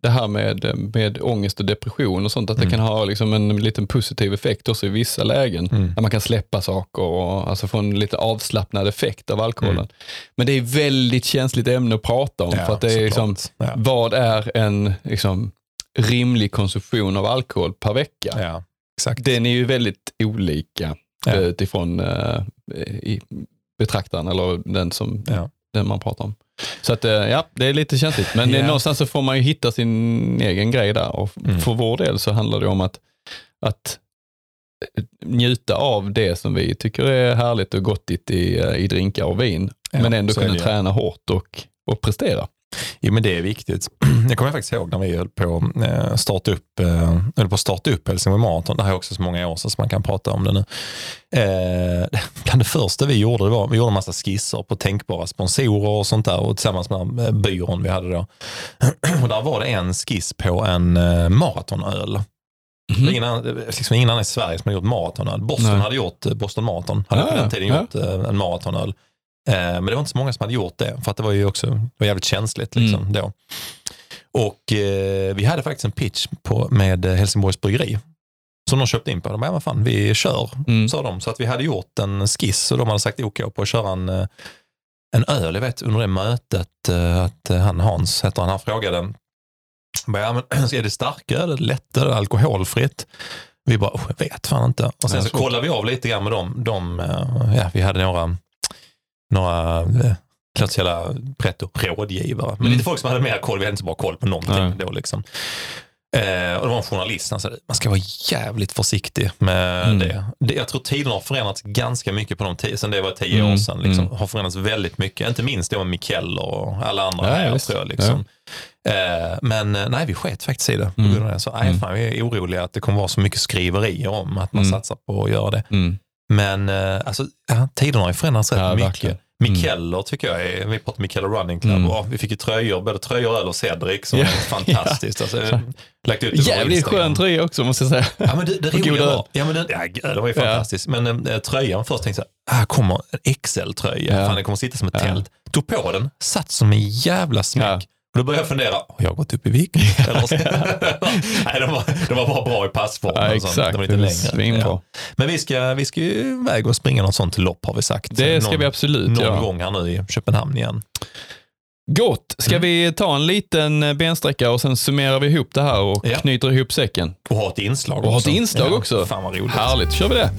det här med, med ångest och depression och sånt, att det Mm. kan ha liksom en liten positiv effekt också i vissa lägen. Mm. Där man kan släppa saker och alltså få en lite avslappnad effekt av alkoholen. Mm. Men det är väldigt känsligt ämne att prata om. för att det är liksom, ja. vad är en liksom, rimlig konsumtion av alkohol per vecka? ja, exakt. Den är ju väldigt olika Ja. eh, utifrån eh, i betraktaren eller den, som, Ja. den man pratar om. Så att, eh, ja, det är lite känsligt. Men yeah. någonstans så får man ju hitta sin egen grej där. Och Mm. för vår del så handlar det om att, att eh, njuta av det som vi tycker är härligt och gottigt i, eh, i drinkar och vin. Ja, men ändå kunna träna hårt och, och prestera. Jo, men det är viktigt. Jag kommer faktiskt ihåg när vi höll på att starta upp, eh, höll på att starta upp Helsingborg Marathon. Det här är också så många år sedan så man kan prata om det nu. Eh, bland det första vi gjorde det var vi gjorde en massa skisser på tänkbara sponsorer och sånt där och tillsammans med byrån vi hade då. Och där var det en skiss på en eh, maratonöl. Var Ingen, annan, liksom ingen annan i Sverige som hade gjort maratonöl. Boston Nej. hade gjort eh, Boston Marathon. Hade Ja, på den tiden Ja. gjort eh, en maratonöl. Eh, men det var inte så många som hade gjort det. För att det var ju också var jävligt känsligt liksom, Mm. då. Och eh, vi hade faktiskt en pitch på, med Helsingborgs Bryggeri. Som de köpte in på. De bara, ja, vad fan, vi kör, Mm. sa de. Så att vi hade gjort en skiss och de hade sagt OK på att köra en, eh, en öl. Jag vet under det mötet eh, att han Hans, heter han, han frågade han bara, ja, men, är det starköl, lättöl, alkoholfritt? Vi bara, oh, jag vet fan inte. Och sen så kollade vi av lite grann med dem. De, ja, vi hade några, några eh, så jävla pretto, rådgivare. Men Mm. lite folk som hade mer koll, vi hade inte så bra koll på någonting Nej. då liksom. Eh, och det var en journalist som sa man ska vara jävligt försiktig med Mm. det. det. Jag tror tiden har förändrats ganska mycket på de tio, sen det var tio Mm, år sedan. Liksom, mm. Har förändrats väldigt mycket. Inte minst då med Mikael och alla andra Ja, här visst. tror jag. Liksom. Eh, men eh, nej, vi sket faktiskt i det. Mm. Så nej, Mm. fan, vi är oroliga att det kommer vara så mycket skriverier om att man Mm. satsar på att göra det. Mm. Men eh, alltså, ja, tiderna har ju förändrats rätt Ja, mycket. verkligen. Mikeller tycker jag är, vi pratar Mikeller Running Club Mm. och vi fick ju tröjor, både tröjor och öl och Cedric som Ja. fantastiskt. Alltså, lagt ut det Jävligt skön tröja också måste jag säga. Ja, men det, det roliga var, ja, men det, ja, gud, det var ju Ja. fantastiskt. Men äh, tröjan först tänkte jag, här kommer en XL-tröja, Ja. fan den kommer sitta som ett Ja. tält. Tog på den, satt som en jävla smäck. Ja. Och då började jag fundera, har jag gått upp i vikt? Nej, de var, de var bara bra i passformen. Ja, och exakt, De var lite längre. Ja. Men vi ska, vi ska ju iväg och springa något sånt lopp har vi sagt. Det ska någon, vi absolut Någon göra. gång här nu i Köpenhamn igen. Gott. Ska Mm. vi ta en liten eh, bensträcka och sen summerar vi ihop det här och Ja. knyter ihop säcken? Och ha ett inslag Och ha också. ett inslag ja, också. Fan vad roligt. Härligt, kör vi det.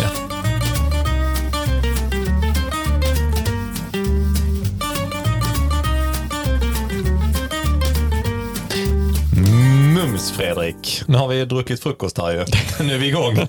Ja. Mums Fredrik. Nu har vi druckit frukost här ju. Nu är vi igång. Det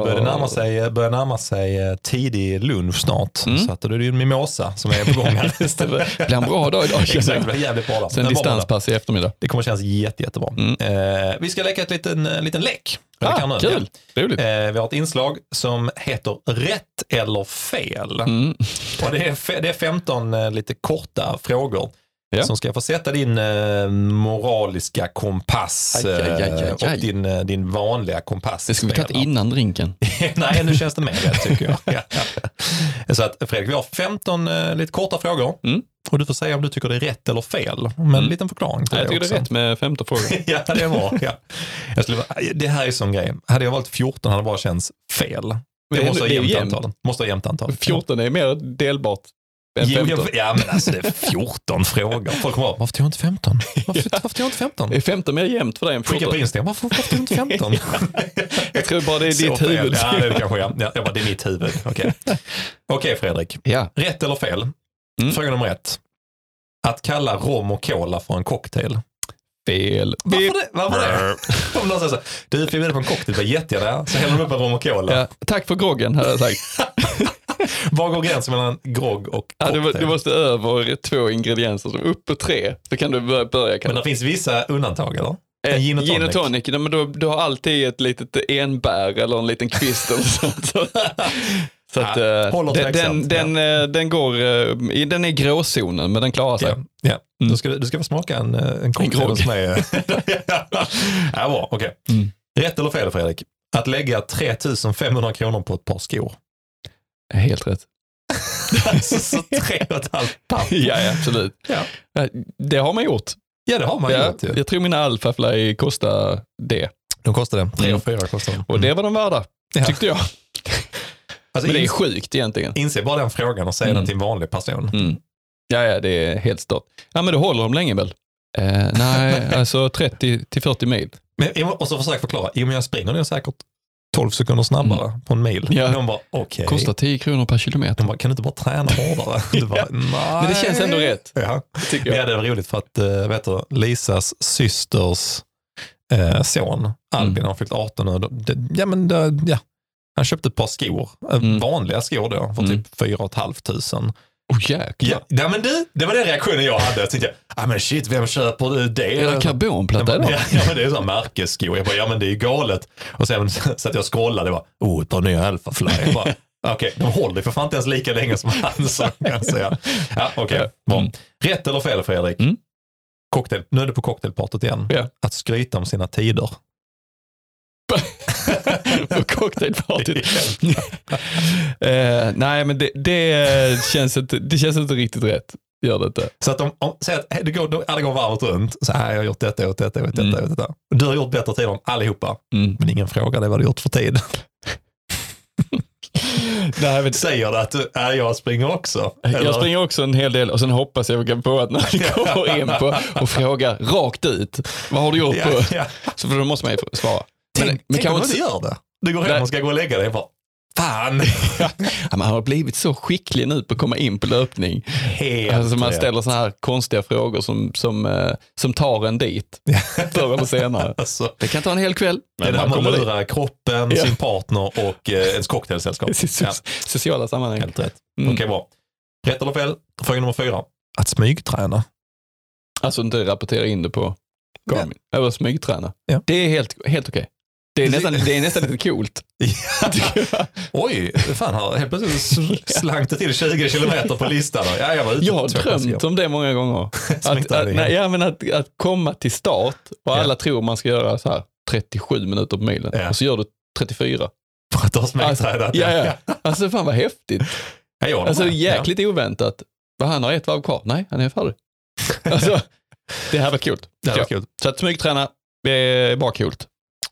börjar närma sig, börjar närma sig eh, tidig lunch snart. Så att då är det ju en mimosa som är på gång här. Det, blir en bra dag idag Exakt, det blir jävligt bra. då. Sen dag. distanspass i eftermiddag. Det kommer kännas jätte, jättebra. Eh, vi ska leka ett liten, en liten lek. Ah, kul, roligt. Eh, vi har ett inslag som heter Rätt eller fel. Mm. Och det, är, fe- det är 15 eh, lite korta frågor. Ja. Som ska få sätta din eh, moraliska kompass Aj, aj, aj, eh, och din, eh, din vanliga kompass. Det skulle vi tagit innan drinken. Nej, nu känns det mer rätt tycker jag. Ja. Så att Fredrik, vi har 15 eh, lite korta frågor. Mm. Och du får säga om du tycker det är rätt eller fel. Med en liten förklaring till Jag det tycker det också. är rätt med 15 frågor. ja, det är bra. Ja. Jag skulle, det här är sån grej. Hade jag valt 14 hade det bara känts fel. Men Det det- måste ha det är ju jämnt antal. Måste ha jämnt antal. 14 är mer delbart Jo, 15. jag, ja, men alltså det är 14 frågor. Folk kommer bara, varför tog jag inte 15? Varför, varför tog jag inte 15? Är 15 mer jämnt för dig än Skicka 14? på Instagram, varför, varför tog jag inte 15? Jag tror bara det är ditt huvud. Ja, det kanske jag. Ja, jag bara, det är mitt huvud. Okej, Okej, Fredrik. Ja. Rätt eller fel? Mm. Fråga nummer ett. Att kalla rom och cola för en cocktail. Fel. Varför det? Varför det? Om någon säger så här, du är bjuden på en cocktail, jättegärna. Så häller de upp en rom och cola. Ja, tack för groggen hade jag sagt. Var går gränsen mellan grogg och Ja, du, du måste över två ingredienser, som upp på tre. Så kan du börja, börja Men kalla. det finns vissa undantag eller? Eh, En gin och Gin och tonic. tonic, nej, men du, du har alltid ett litet enbär eller en liten kvist eller sånt. Så, att, Ja, eh, den, den, den, eh, den, går, eh, i- den är i gråzonen, men den klarar sig. Ja, ja. Då ska, du- du ska få smaka en, en cocktail som är... ja, bra. Mm. Rätt eller fel Fredrik? Att lägga 3500 kronor på ett par skor. Helt rätt. alltså så tre och ett halvt papp. Ja, ja, absolut. Ja. Ja, Det har man gjort. Ja, det har man Ja, gjort ju. jag tror mina Alphafly kostar det. De kostar det. Tre Mm. och fyra kostar de. Och det var de värda, Ja. tyckte jag. Alltså, Men det är sjukt egentligen. Inse bara den frågan och säg Mm. den till en vanlig person. Mm. Ja, ja, det är helt stört. Ja, men det håller de länge väl? Eh, nej, alltså 30 till 40 mil. Men, och så försöker förklara, jo men jag springer nog säkert 12 sekunder snabbare på en mil. Ja. De bara, okej. Kostar 10 kronor per kilometer. De bara, kan du inte bara träna hårdare? Du bara. Men det känns ändå rätt, Ja. tycker jag. Ja, det var roligt för att äh, vet du, Lisas systers eh, son Albin Mm. har fyllt 18 nu. Ja, men det, ja. Han köpte ett par skor, eh, Mm. vanliga skor då, för Mm. typ 4 500. Oh jäklar. Ja, men du, det var den reaktionen jag hade. Jag tänkte, ah, men shit, vem köper det? Är det karbonplatta idag? ja, ja, men det är sån märkesskor. Jag bara, ja men det är ju galet. Och sen så att jag scrollade och bara, oh, par nya Alphafly. Okej, de håller för fan inte ens lika länge som han. Säga. Ja, okej. Bra. Mm. Rätt eller fel Fredrik? Mm. Cocktail, nu är det på cocktailpartyt igen. Ja. Att skryta om sina tider. På cocktailpartyt. eh, nej, men det, det, känns inte, det känns inte riktigt rätt. Gör det inte. Så att om, om säg att det går, det går varvet runt. Så här, jag har gjort detta, jag har gjort detta, jag har gjort detta, Mm. detta. Och Du har gjort bättre tider än allihopa. Mm. Men ingen frågar dig vad du gjort för tid. Nej, men, Säger du att du, äh, jag springer också? Eller? jag springer också en hel del och sen hoppas jag på att när jag kommer in på och frågar rakt ut, vad har du gjort på? Ja, ja. Så för då måste man ju svara. Tänk, Men, men tänk om kan du man inte gör det. Du går hem och ska gå och lägga dig bara, fan. ja, man har blivit så skicklig nu på att komma in på löpning. Helt Alltså man ställer så här konstiga frågor som, som, eh, som tar en dit förr eller senare. Alltså, Det kan ta en hel kväll. det är Men där man lurar kroppen, Ja. sin partner och eh, ens cocktailsällskap. Ja, Sociala sammanhang. helt rätt. Mm. Okej, bra. Rätt eller fel? Fråga nummer fyra. Att smygträna. Alltså inte rapportera in det på Garmin. Eller smygträna. Ja. Det är helt, helt okej. Det, är nästan, det är nästan lite coolt. Oj, fan har helt plötsligt sl- slank det till 20 kilometer på listan. Ja, jag, var ute Jag har drömt om det många gånger. Att, att, nej, ja, men att, att komma till start och Ja. alla tror man ska göra så här 37 minuter på milen Ja. och så gör du 34. För att du har smitträdat. Alltså, ja, ja. Alltså fan vad häftigt. Ja, Alltså med. jäkligt oväntat. Vad han har ett varv kvar? Nej, han är färdig. Alltså, det här var kul. Ja, det var Ja. kul. Så att smygträna, det är bara kul.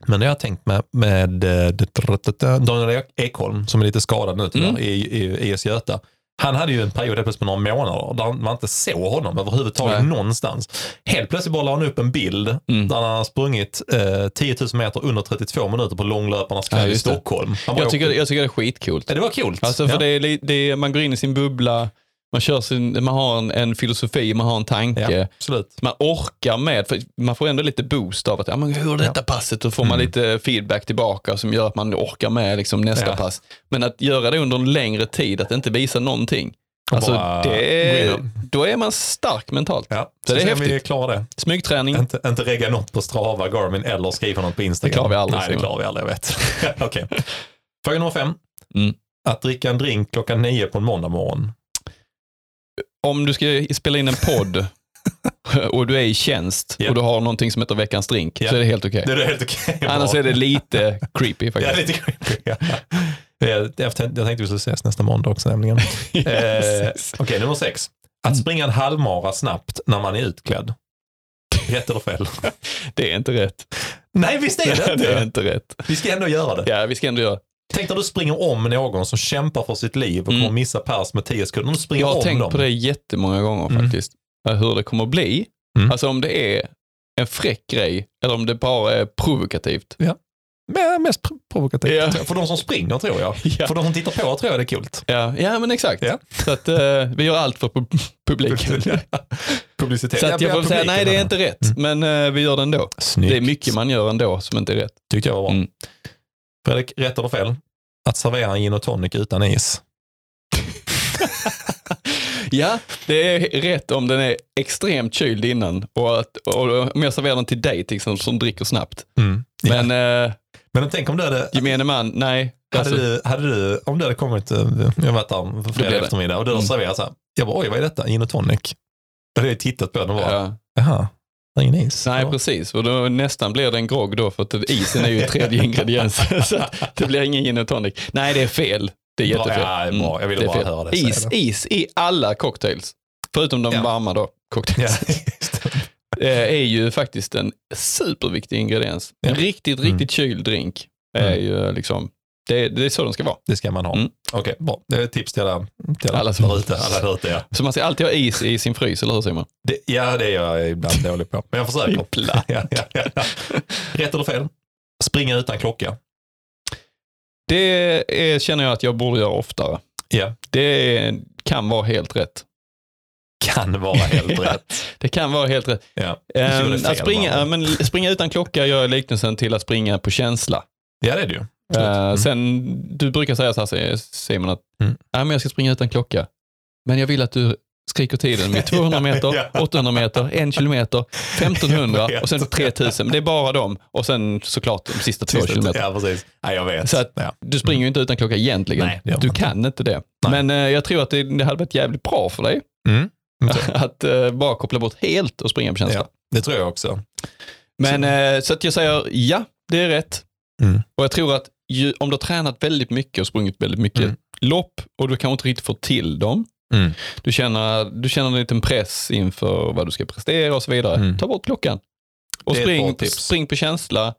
Men det har jag tänkt med, med eh, Daniel Ekholm som är lite skadad nu tyvärr Mm. i, i IS Göta. Han hade ju en period helt plötsligt på några månader där man inte såg honom överhuvudtaget Nej. någonstans. Helt plötsligt bara la han upp en bild Mm. där han har sprungit eh, 10 000 meter under 32 minuter på långlöparnas Ja, kväll i just det. Stockholm. Jag tycker, jag tycker det är skitcoolt. Ja, det var coolt. Alltså för ja. det är, det är, man går in i sin bubbla, man, kör sin, man har en, en filosofi, man har en tanke. Ja, absolut. Man orkar med, för man får ändå lite boost av att ja, men hur är detta passet? Och får man Mm. lite feedback tillbaka som gör att man orkar med liksom nästa Ja. pass. Men att göra det under en längre tid, att inte visa någonting. Alltså, det är, då är man stark mentalt. Ja, Så så det är är vi häftigt. klarar det. Smygträning, Inte, inte regga något på Strava, Garmin eller skriva något på Instagram. Det klarar vi aldrig, Nej, det klarar vi aldrig, jag vet. Okej. Fråga nummer fem. Mm. Att dricka en drink klockan nio på en måndag morgon. Om du ska spela in en podd och du är i tjänst Ja. och du har någonting som heter veckans drink Ja. så är det helt okej. Det är helt okej. Annars är det lite creepy Ja, faktiskt. lite creepy. Ja. Jag, tänkte vi skulle ses nästa måndag också nämligen. eh, Precis. Okej, nummer sex. Att springa en halvmara snabbt när man är utklädd. Rätt eller fel? Det är inte rätt. Nej, visst är det det är inte. inte rätt. Vi ska ändå göra det. Ja, vi ska ändå göra. Tänk när du springer om någon som kämpar för sitt liv och Mm. kommer missa pers med 10 sekunder. Om du springer Jag har om tänkt dem. på det jättemånga gånger Mm. faktiskt. Eh, Hur det kommer att bli. Mm. Alltså om det är en fräck grej eller om det bara är provokativt. Men mest pr- provokativt. Ja. För de som springer tror jag. Ja. För de som tittar på tror jag det är kul. Ja, ja men exakt. Ja. Så att eh, vi gör allt för pu- publiken. Publicitet. Så att jag Ja, får säga, nej det är inte rätt, men eh, vi gör det ändå. Snyggt. Det är mycket man gör ändå som inte är rätt. Tyckte jag var bra. Mm. Fredrik, rätt eller fel? Att servera en gin och tonic utan is. Ja, det är rätt om den är extremt kyld innan och, att, och om jag serverar den till dig till exempel som dricker snabbt. Mm. Ja. Men eh, Men tänk om du hade, gemene man, nej. hade, Alltså, du, hade du, om det hade kommit, eh, jag var där blir fredag eftermiddag och du hade Mm. serverat så här. Jag bara, oj vad är detta? Gin och tonic? Då hade jag tittat på den och bara, ja. jaha, ingen is. Nej, Ja. precis. Och då nästan blir det en grogg då för att isen är ju tredje ingrediens. så det blir ingen gin och tonic. Nej, det är fel. Det är jättefel. ja, bra. Jag ville det är bara fel. höra det, Is, det. is i alla cocktails. Förutom de Ja. varma då, Ja, cocktails. det. eh, är ju faktiskt en superviktig ingrediens. En Ja. riktigt, Mm. riktigt kyld drink är Mm. ju liksom, det, det är så den ska vara. det ska man ha. Mm. Okej, bra. Det är ett tips till alla, till alla, Alla som- ute. Alla där ute ja. Så man ska alltid ha is i sin frys, eller hur Simon? Det, ja, det är jag ibland dålig på. Men jag försöker. Ibland. ja, ja, ja. Rätt eller fel? Springa utan klocka. Det är, känner jag att jag borde göra oftare. Ja. Det kan vara helt rätt. Kan vara helt rätt. Det kan vara helt rätt. Ja. Fel, att springa, men springa utan klocka gör liknelsen till att springa på känsla. ja, det är det ju. Mm. Sen, du brukar säga så här, Simon, att Mm. men jag ska springa utan klocka. Men jag vill att du skriker tiden med 200 meter, Ja. 800 meter, 1 kilometer, 1500 Jag vet. och sen 3000. Men det är bara dem. Och sen såklart de sista två kilometer. Ja, precis. Ja, jag vet. Så att- ja. Du springer ju inte utan klocka egentligen. Nej, du kan inte det. Nej. Men eh, jag tror att det, det hade varit jävligt bra för dig Mm. att eh, bara koppla bort helt och springa på känsla. Ja, det tror jag också. Men eh, så att jag säger ja, det är rätt. Mm. Och jag tror att ju, om du har tränat väldigt mycket och sprungit väldigt mycket Mm. lopp och du kanske inte riktigt får till dem. Mm. Du känner, du känner en liten press inför vad du ska prestera och så vidare. Mm. Ta bort klockan. Och spring, spring på känsla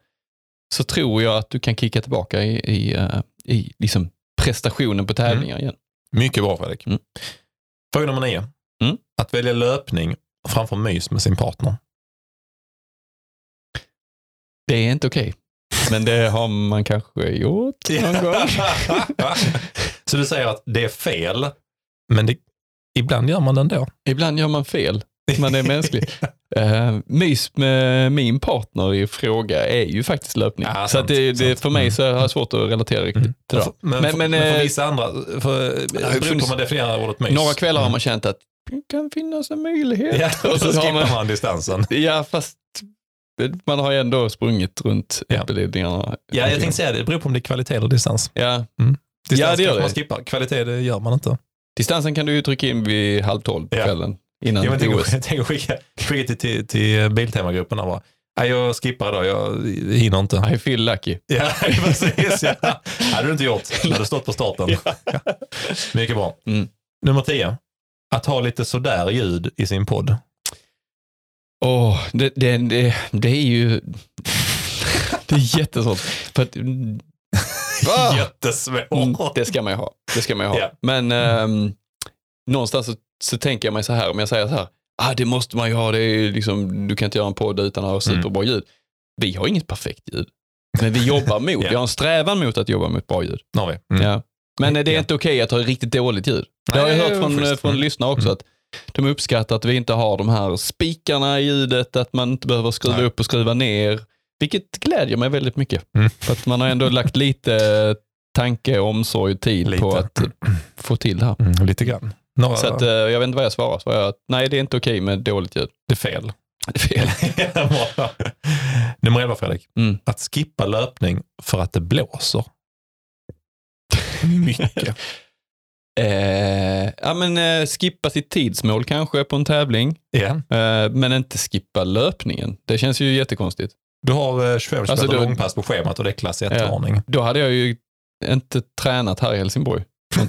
så tror jag att du kan kicka tillbaka i, i, eh, i liksom prestationen på tävlingar igen. Mycket bra Fredrik. Mm. Fråga nummer nio. Mm. Att välja löpning framför mys med sin partner. Det är inte okej. Men det har man kanske gjort någon gång. Så du säger att det är fel, men det, ibland gör man det ändå. Ibland gör man fel. Man är mänsklig. Uh, mys med min partner i fråga är ju faktiskt löpning. Ja, så det, sant, det, sant. för mig Mm. så har jag svårt att relatera riktigt till det. Men, Men- men, men för eh, vissa andra, för, det beror på man definierar ordet mys. Några kvällar har Mm. man känt att det kan finnas en möjlighet. Ja, och så har skippar man, man distansen. ja, fast man har ju ändå sprungit runt Ja. uppe-ledningarna. Ja, jag tänkte säga det. Det beror på om det är kvalitet eller distans. Ja, Distans Ja, det gör kanske man det. skippar. Kvalitet det gör man inte. distansen kan du ju trycka in vid halv tolv på Ja. kvällen innan Ja, men tänk, OS. tänk skicka, skicka till, till, till Biltema-gruppen och bara, nej jag skippar idag, jag hinner inte. I feel lucky. Ja, precis. Ja. hade du inte gjort. Du hade stått på starten. Ja. Mycket bra. Mm. Nummer 10. Att ha lite sådär ljud i sin podd. Åh, det, det, det, det är ju... det är jättesvårt. För att? Jättesvårt. Mm, det ska man ju ha. Det ska man ha. Ja. Men ehm, någonstans så, så tänker jag mig så här, om jag säger så här, ah, det måste man ju ha, det är liksom, du kan inte göra en podd utan att ha superbra ljud. Vi har inget perfekt ljud. Men vi jobbar mot, Ja. vi har en strävan mot att jobba mot bra ljud. Vi. Mm. Ja. Men eh, det är inte okej att ha riktigt dåligt ljud. Det har jag hört från, schysst. från Mm. lyssnare också, Mm. att de uppskattar att vi inte har de här spikarna i ljudet, att man inte behöver skruva Nej. upp och skruva ner. Vilket glädjer mig väldigt mycket. Mm. För att man har ändå lagt lite tanke, omsorg och tid Lite. på att få till det här. Mm, lite grann. Några, Så att, eh, jag vet inte vad jag svarar. Svarar jag nej, det är inte okej med dåligt ljud. det är fel. Det är fel. Nummer 11 Fredrik. Mm. Att skippa löpning för att det blåser. Mycket. Eh, ja, men, eh, skippa sitt tidsmål kanske på en tävling, Ja. eh, men inte skippa löpningen. Det känns ju jättekonstigt. Du har eh, 25 Alltså, då- långpass på schemat och det är klass Ja. 1-varning. Då hade jag ju inte tränat här i Helsingborg.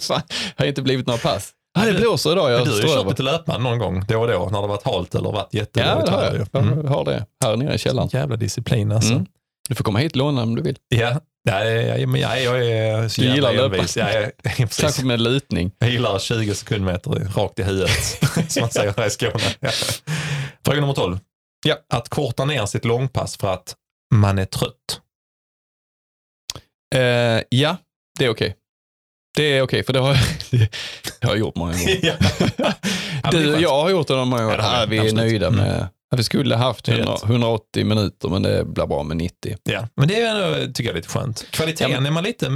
Fan, har inte blivit några pass. Ja, det blåser idag, jag du har ju kört lite löpande någon gång, då och då, när det varit halt eller varit Ja, jättedåligt det har jag. Mm. Jag har det här nere i källaren. Jävla disciplin alltså. Mm. Du får komma hit och låna om du vill. Ja, ja, men jag, jag är så Du gillar envis. Ja, ja, precis. Kanske med lutning. Jag gillar 20 sekundmeter rakt i huvudet, som man säger här i Skåne. Ja. Fråga nummer 12. Ja. Att korta ner sitt långpass för att man är trött. Eh, ja, det är okej. Det är okej, för det har, det har jag gjort många gånger. ja. Du, jag har gjort det Ja, gånger. Ja, jag. vi är nöjda Mm. med att vi skulle haft Det är 100, rätt. 180 minuter, men det blir bra med 90. Ja, men det är ändå, tycker jag är lite skönt. Kvaliteten Ja, men- är man lite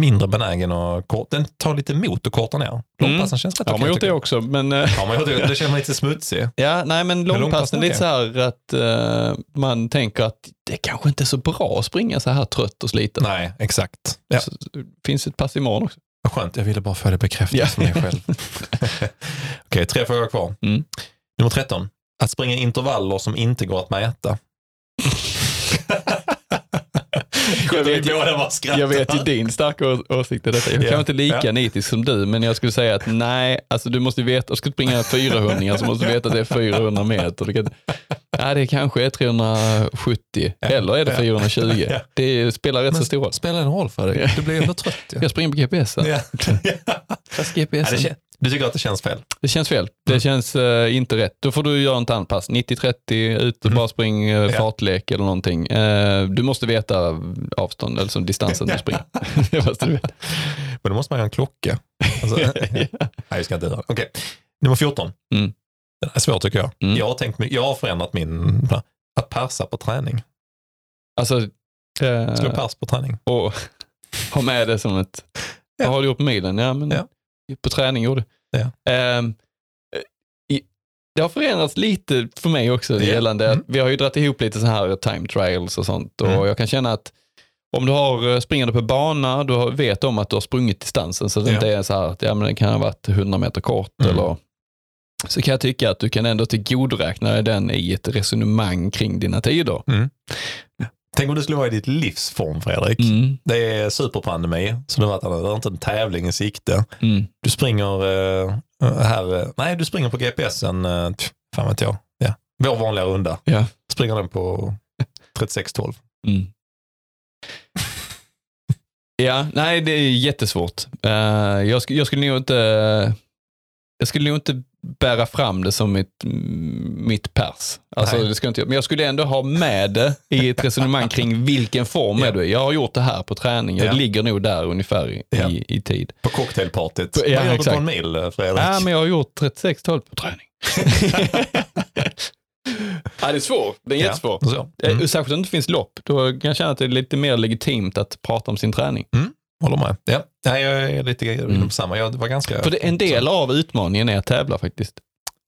mindre benägen att korta. Den tar lite emot att korta ner. Långpassen känns rätt Ja, okej, man gjort det också, men eh, Ja, man gjort det. Det känns man lite smutsig. Ja, nej men långpassen är lite så här att eh, man tänker att det kanske inte är så bra att springa så här trött och sliten. Nej, exakt. Ja. Så, finns ett pass imorgon också. Vad skönt, jag ville bara få det bekräftat Ja. för mig själv. Okej, tre frågor kvar. Mm. Nummer 13. Att springa intervaller som inte går att mäta. Jag vet- skrattar. Jag vet ju din starka åsikt i detta. Jag är Ja. kanske inte lika Ja. nitisk som du, men jag skulle säga att nej, alltså du måste veta, ska du springa 400 så måste du veta att det är 400 meter. Du kan, ja, det kanske är 370 Ja. eller är det Ja. 420. Ja. Det spelar rätt så Men stor roll. Spelar någon roll för dig? Du blir ändå trött. Ja. Jag springer på GPS. Ja. GPS. det du tycker att det känns fel? Det känns fel. Det Mm. känns eh, inte rätt. Då får du göra ett annat pass. 90-30, ut och Mm. bara spring uh, fartlek eller någonting. Eh, du måste veta avstånd, eller som distansen du springer. det måste du veta. Men då måste man ha en klocka. Alltså, nej, jag ska inte göra. Okej. Nummer 14. Mm. Den är svår tycker jag. Mm. Jag, har tänkt, jag har förändrat min... Att persa på träning. Alltså, eh, Slå pers på träning. och ha med det som ett... Ja. Vad har du gjort på milen? Ja, men Ja. På träning gjorde Ja. I, Det har förändrats lite för mig också Ja. gällande Mm. att vi har ju dragit ihop lite så här time trials och sånt och Mm. jag kan känna att om du har eh, springande på bana, du vet om att du har sprungit distansen så att det Ja. inte är så här att ja, men det kan ha varit 100 meter kort Mm. eller så kan jag tycka att du kan ändå tillgodoräkna dig den i ett resonemang kring dina tider. Tänk om du skulle vara i ditt livsform Fredrik. Mm. Det är superpandemi, så det är inte en tävling i sikte. Mm. Du springer eh, här, eh, nej du springer på GPSen, eh, tch, fan vet jag, ja. vår vanliga runda. Ja. Springer den på 36-12. Mm. ja, nej det är jättesvårt. Eh, jag, jag skulle nog inte jag skulle nog inte bära fram det som mitt, mitt pers. Alltså, Nej. det ska jag inte, men jag skulle ändå ha med det i ett resonemang kring vilken form Ja. är du. Jag har gjort det här på träning. Jag Ja. ligger nog där ungefär i, Ja. i, i tid. På cocktailpartyt. Vad gör du på en mil eh, Fredrik? Ja, men jag har gjort 36-12 på träning. ja, det är svårt. Det är Ja, jättesvårt. så. Mm. Eh, Särskilt om det inte finns lopp. Då kan jag känna att det är lite mer legitimt att prata om sin träning. Håller med. Ja. Nej, jag är lite Mm. samma. Jag var ganska... För en del av utmaningen är att tävla faktiskt.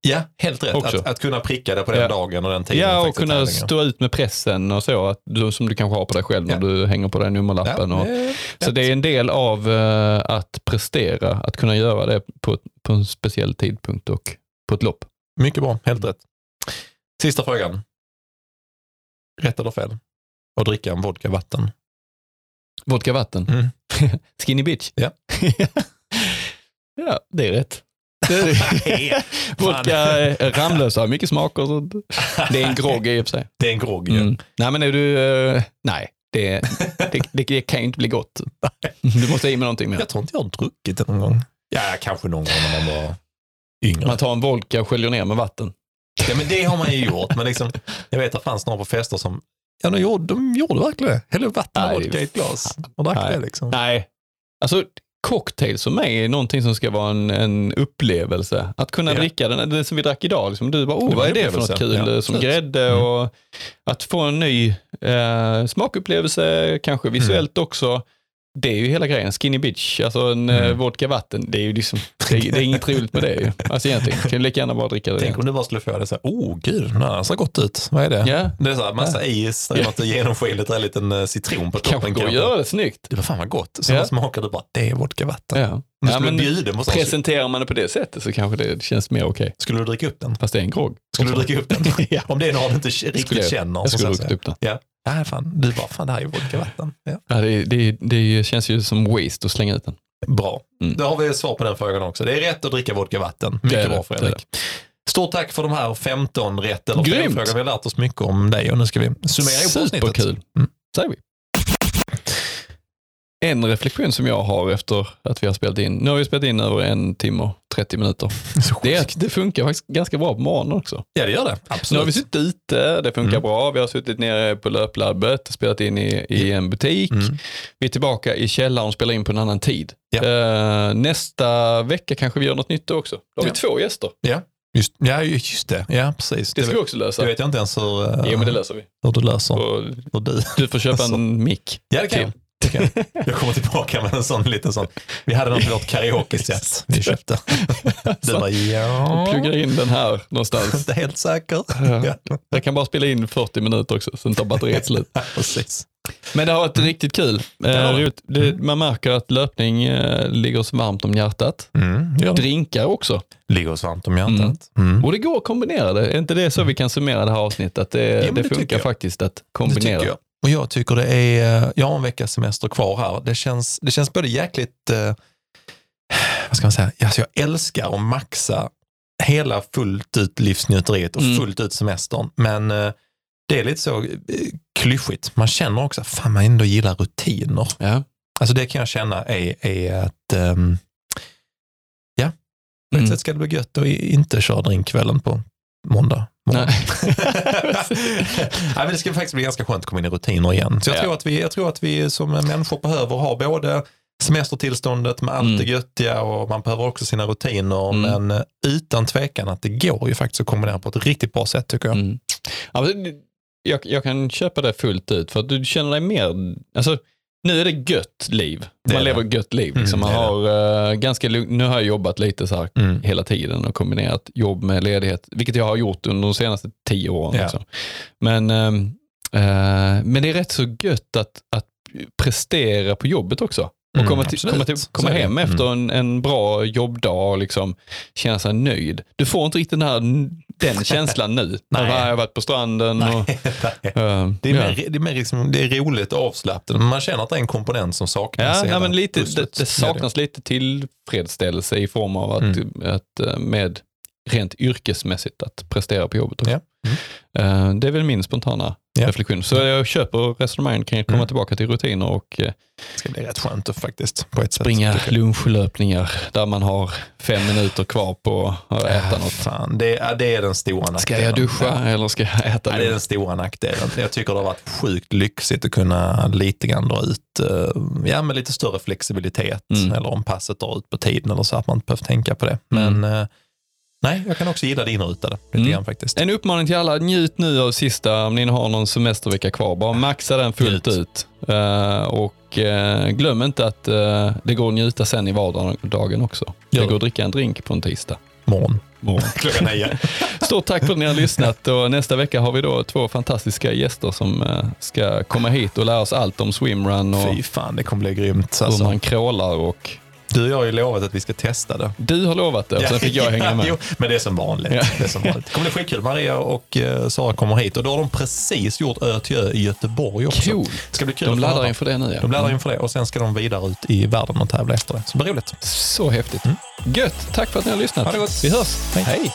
Ja, helt rätt. Att, att kunna pricka det på den Ja. dagen och den tiden. Ja, och kunna stå ut med pressen och så, att du, som du kanske har på dig själv när Ja. du hänger på den nummerlappen. och, det är så det är en del av eh, att prestera, att kunna göra det på, på en speciell tidpunkt och på ett lopp. Mycket bra, helt rätt. Sista frågan. Rätt eller fel? Att dricka en vodka vatten. Vodka vatten. Mm. Skinny bitch. Ja. ja, det är rätt. Vodka Ramlösa har mycket smak och sånt. Det är en grogg i och för sig. Det är en grogg ju. Mm. Nej, men är du... eh, nej, det, det, det, det kan ju inte bli gott. Du måste i med någonting mer. Jag tror inte jag har druckit det någon gång. Ja, kanske någon gång när man var yngre. Man tar en vodka och sköljer ner med vatten. Ja, men det har man ju gjort. Men liksom, jag vet att det fanns några på fester som Ja, de gjorde, de gjorde verkligen det. Hällde upp vatten och vodka i ett glas och drack Nej. det. Liksom. Nej, alltså cocktails för mig är någonting som ska vara en, en upplevelse. Att kunna Ja. dricka den, det som vi drack idag. Liksom, du bara, oh, vad är det för något kul? Ja, som absolut. grädde Mm. och att få en ny eh, smakupplevelse, kanske visuellt också. Det är ju hela grejen. Skinny bitch, alltså en eh, Mm. vodka vatten. Det är ju liksom, det är, det är inget roligt med det ju. Alltså egentligen, kan lika gärna bara dricka det. Tänk om du bara skulle få det så här, oh gud, det här ser gott ut. Vad är det? Ja, Det är så här, massa is, det är något genomskinligt, en liten eh, citron på kanske toppen. går att göra det snyggt. Det var fan vad gott. Så Ja. ja. smakar du bara, det är vodka vatten. Ja. Om du Ja, men bjuda på presenterar man det på det sättet så kanske det känns mer okej. skulle du dricka upp den? Fast det är en grogg. Skulle du dricka upp den? ja. Om det är någon du inte Skulle riktigt jag- känner. Jag skulle druckit upp den. Så här, fan, du bara, fan det här är ju vodka vatten. Ja. Ja, det, det, det känns ju som waste att slänga ut den. Bra, Mm. då har vi svar på den frågan också. Det är rätt att dricka vodka vatten. Det är Mycket det, bra det Fredrik. Stort tack för de här 15 rätt eller fel Grymt. frågor. Vi har lärt oss mycket om dig och nu ska vi summera ihop avsnittet. Superkul, Mm. säger vi. En reflektion som jag har efter att vi har spelat in, nu har vi spelat in över en timme och 30 minuter. Det, är det funkar faktiskt ganska bra på morgonen också. Ja, det gör det. Nu har Absolut. vi suttit ute, det funkar Mm. bra. Vi har suttit nere på löplabbet, spelat in i, i en butik. Mm. Vi är tillbaka i källaren och spelar in på en annan tid. Ja. Eh, nästa vecka kanske vi gör något nytt också. Då har Ja. vi två gäster. Ja, just, ja, just det. Ja, precis. Det ska vi vet, också lösa. det vet jag inte ens hur, eh, Jo, men det löser vi. hur du löser. Och Hur du. du får köpa en mick. Ja, det kan jag. Det kan jag. Kommer tillbaka med en sån liten sån. Vi hade något vårt karaoke-set vi köpte. Du bara, ja. Plugga in den här någonstans. Inte helt säker. Ja. Jag kan bara spela in 40 minuter också, sen tar batteriet slut. Ja, precis. Men det har varit riktigt kul. Eh, det. det, man märker att löpning eh, ligger oss varmt om hjärtat. Mm, det det. Drinkar också. Ligger oss varmt om hjärtat. Mm. Och det går att kombinera det. Är inte det så vi kan summera det här avsnittet? Att det, men det, det funkar faktiskt att Det kombinera. tycker jag. Och jag tycker det är, jag har en veckas semester kvar här. Det känns, det känns både jäkligt, eh, vad ska man säga, alltså jag älskar att maxa hela fullt ut livsnjuteriet och Mm. fullt ut semestern. Men eh, det är lite så eh, klyschigt. Man känner också, fan man ändå gillar rutiner. Ja. Alltså det kan jag känna är, är att, ehm, ja, på ett Mm. sätt ska det bli gött att inte köra drinkkvällen på måndag. Nej. Nej, men det ska faktiskt bli ganska skönt att komma in i rutiner igen. Så jag, Ja. tror att vi, jag tror att vi som människor behöver ha både semestertillståndet med allt Mm. det göttiga och man behöver också sina rutiner. Mm. Men eh, utan tvekan att det går ju faktiskt att kombinera på ett riktigt bra sätt tycker jag. Mm. Ja, jag, jag kan köpa det fullt ut för att du känner dig mer, alltså nu är det gött liv. Det Man är lever det. gött liv. Mm, Liksom. Man det har, eh, ganska nu har jag jobbat lite så här Mm. hela tiden och kombinerat jobb med ledighet, vilket jag har gjort under de senaste tio åren. Ja. Också. Men, ehm, eh, men det är rätt så gött att, att prestera på jobbet också. Och Mm, komma, till, komma, till, komma det. hem Mm. efter en, en bra jobbdag och liksom känna sig nöjd. Du får inte riktigt den, här, den känslan nu. Nej. När jag har varit på stranden. Och, Nej, nej. eh, Det är, ja. mer, det, är mer liksom, det är roligt och avslappnat, man känner att det är en komponent som saknas. Ja, ja men lite, det, det saknas lite tillfredsställelse i form av att, Mm. att eh, med rent yrkesmässigt att prestera på jobbet. Ja. Eh, Det är väl min spontana Ja. reflektion. Så jag köper resonemangen kring att komma Mm. tillbaka till rutiner och eh, Det ska bli rätt skönt faktiskt på ett sätt. springa jag. lunchlöpningar där man har fem minuter kvar på att äta Ja, något. Fan, det, ja, det är den stora nackdelen. Ska jag duscha eller ska jag äta Ja, det är den stora nackdelen. Jag tycker det har varit sjukt lyxigt att kunna lite grann dra ut, eh, ja med lite större flexibilitet. Mm. Eller om passet drar ut på tiden eller så att man inte behöver tänka på det. Men eh, nej, jag kan också gilla det inrutade lite Mm. faktiskt. En uppmaning till alla, njut nu av sista, om ni har någon semestervecka kvar, bara maxa den fullt Njut. ut. Eh, och eh, glöm inte att eh, det går att njuta sen i vardagen också. Ja. Det går att dricka en drink på en tisdag. Morgon. morgon. Klockan nio. Stort tack för att ni har lyssnat och nästa vecka har vi då två fantastiska gäster som ska komma hit och lära oss allt om swimrun och Fy fan, det kommer bli grymt. hur Alltså. man crawlar och Du och jag har ju lovat att vi ska testa det. du har lovat det och sen fick jag hänga med. Jo, men det är som vanligt. Det, är som vanligt. kommer bli skitkul. Maria och eh, Sara kommer hit och då har de precis gjort Ö till Ö i Göteborg också. Cool. Det ska bli kul De att få laddar höra. inför det nu ja. De laddar inför det och sen ska de vidare ut i världen och tävla efter det. Så det blir roligt. Så häftigt. Gött, tack för att ni har lyssnat. Ha det gott. Vi hörs. Hej.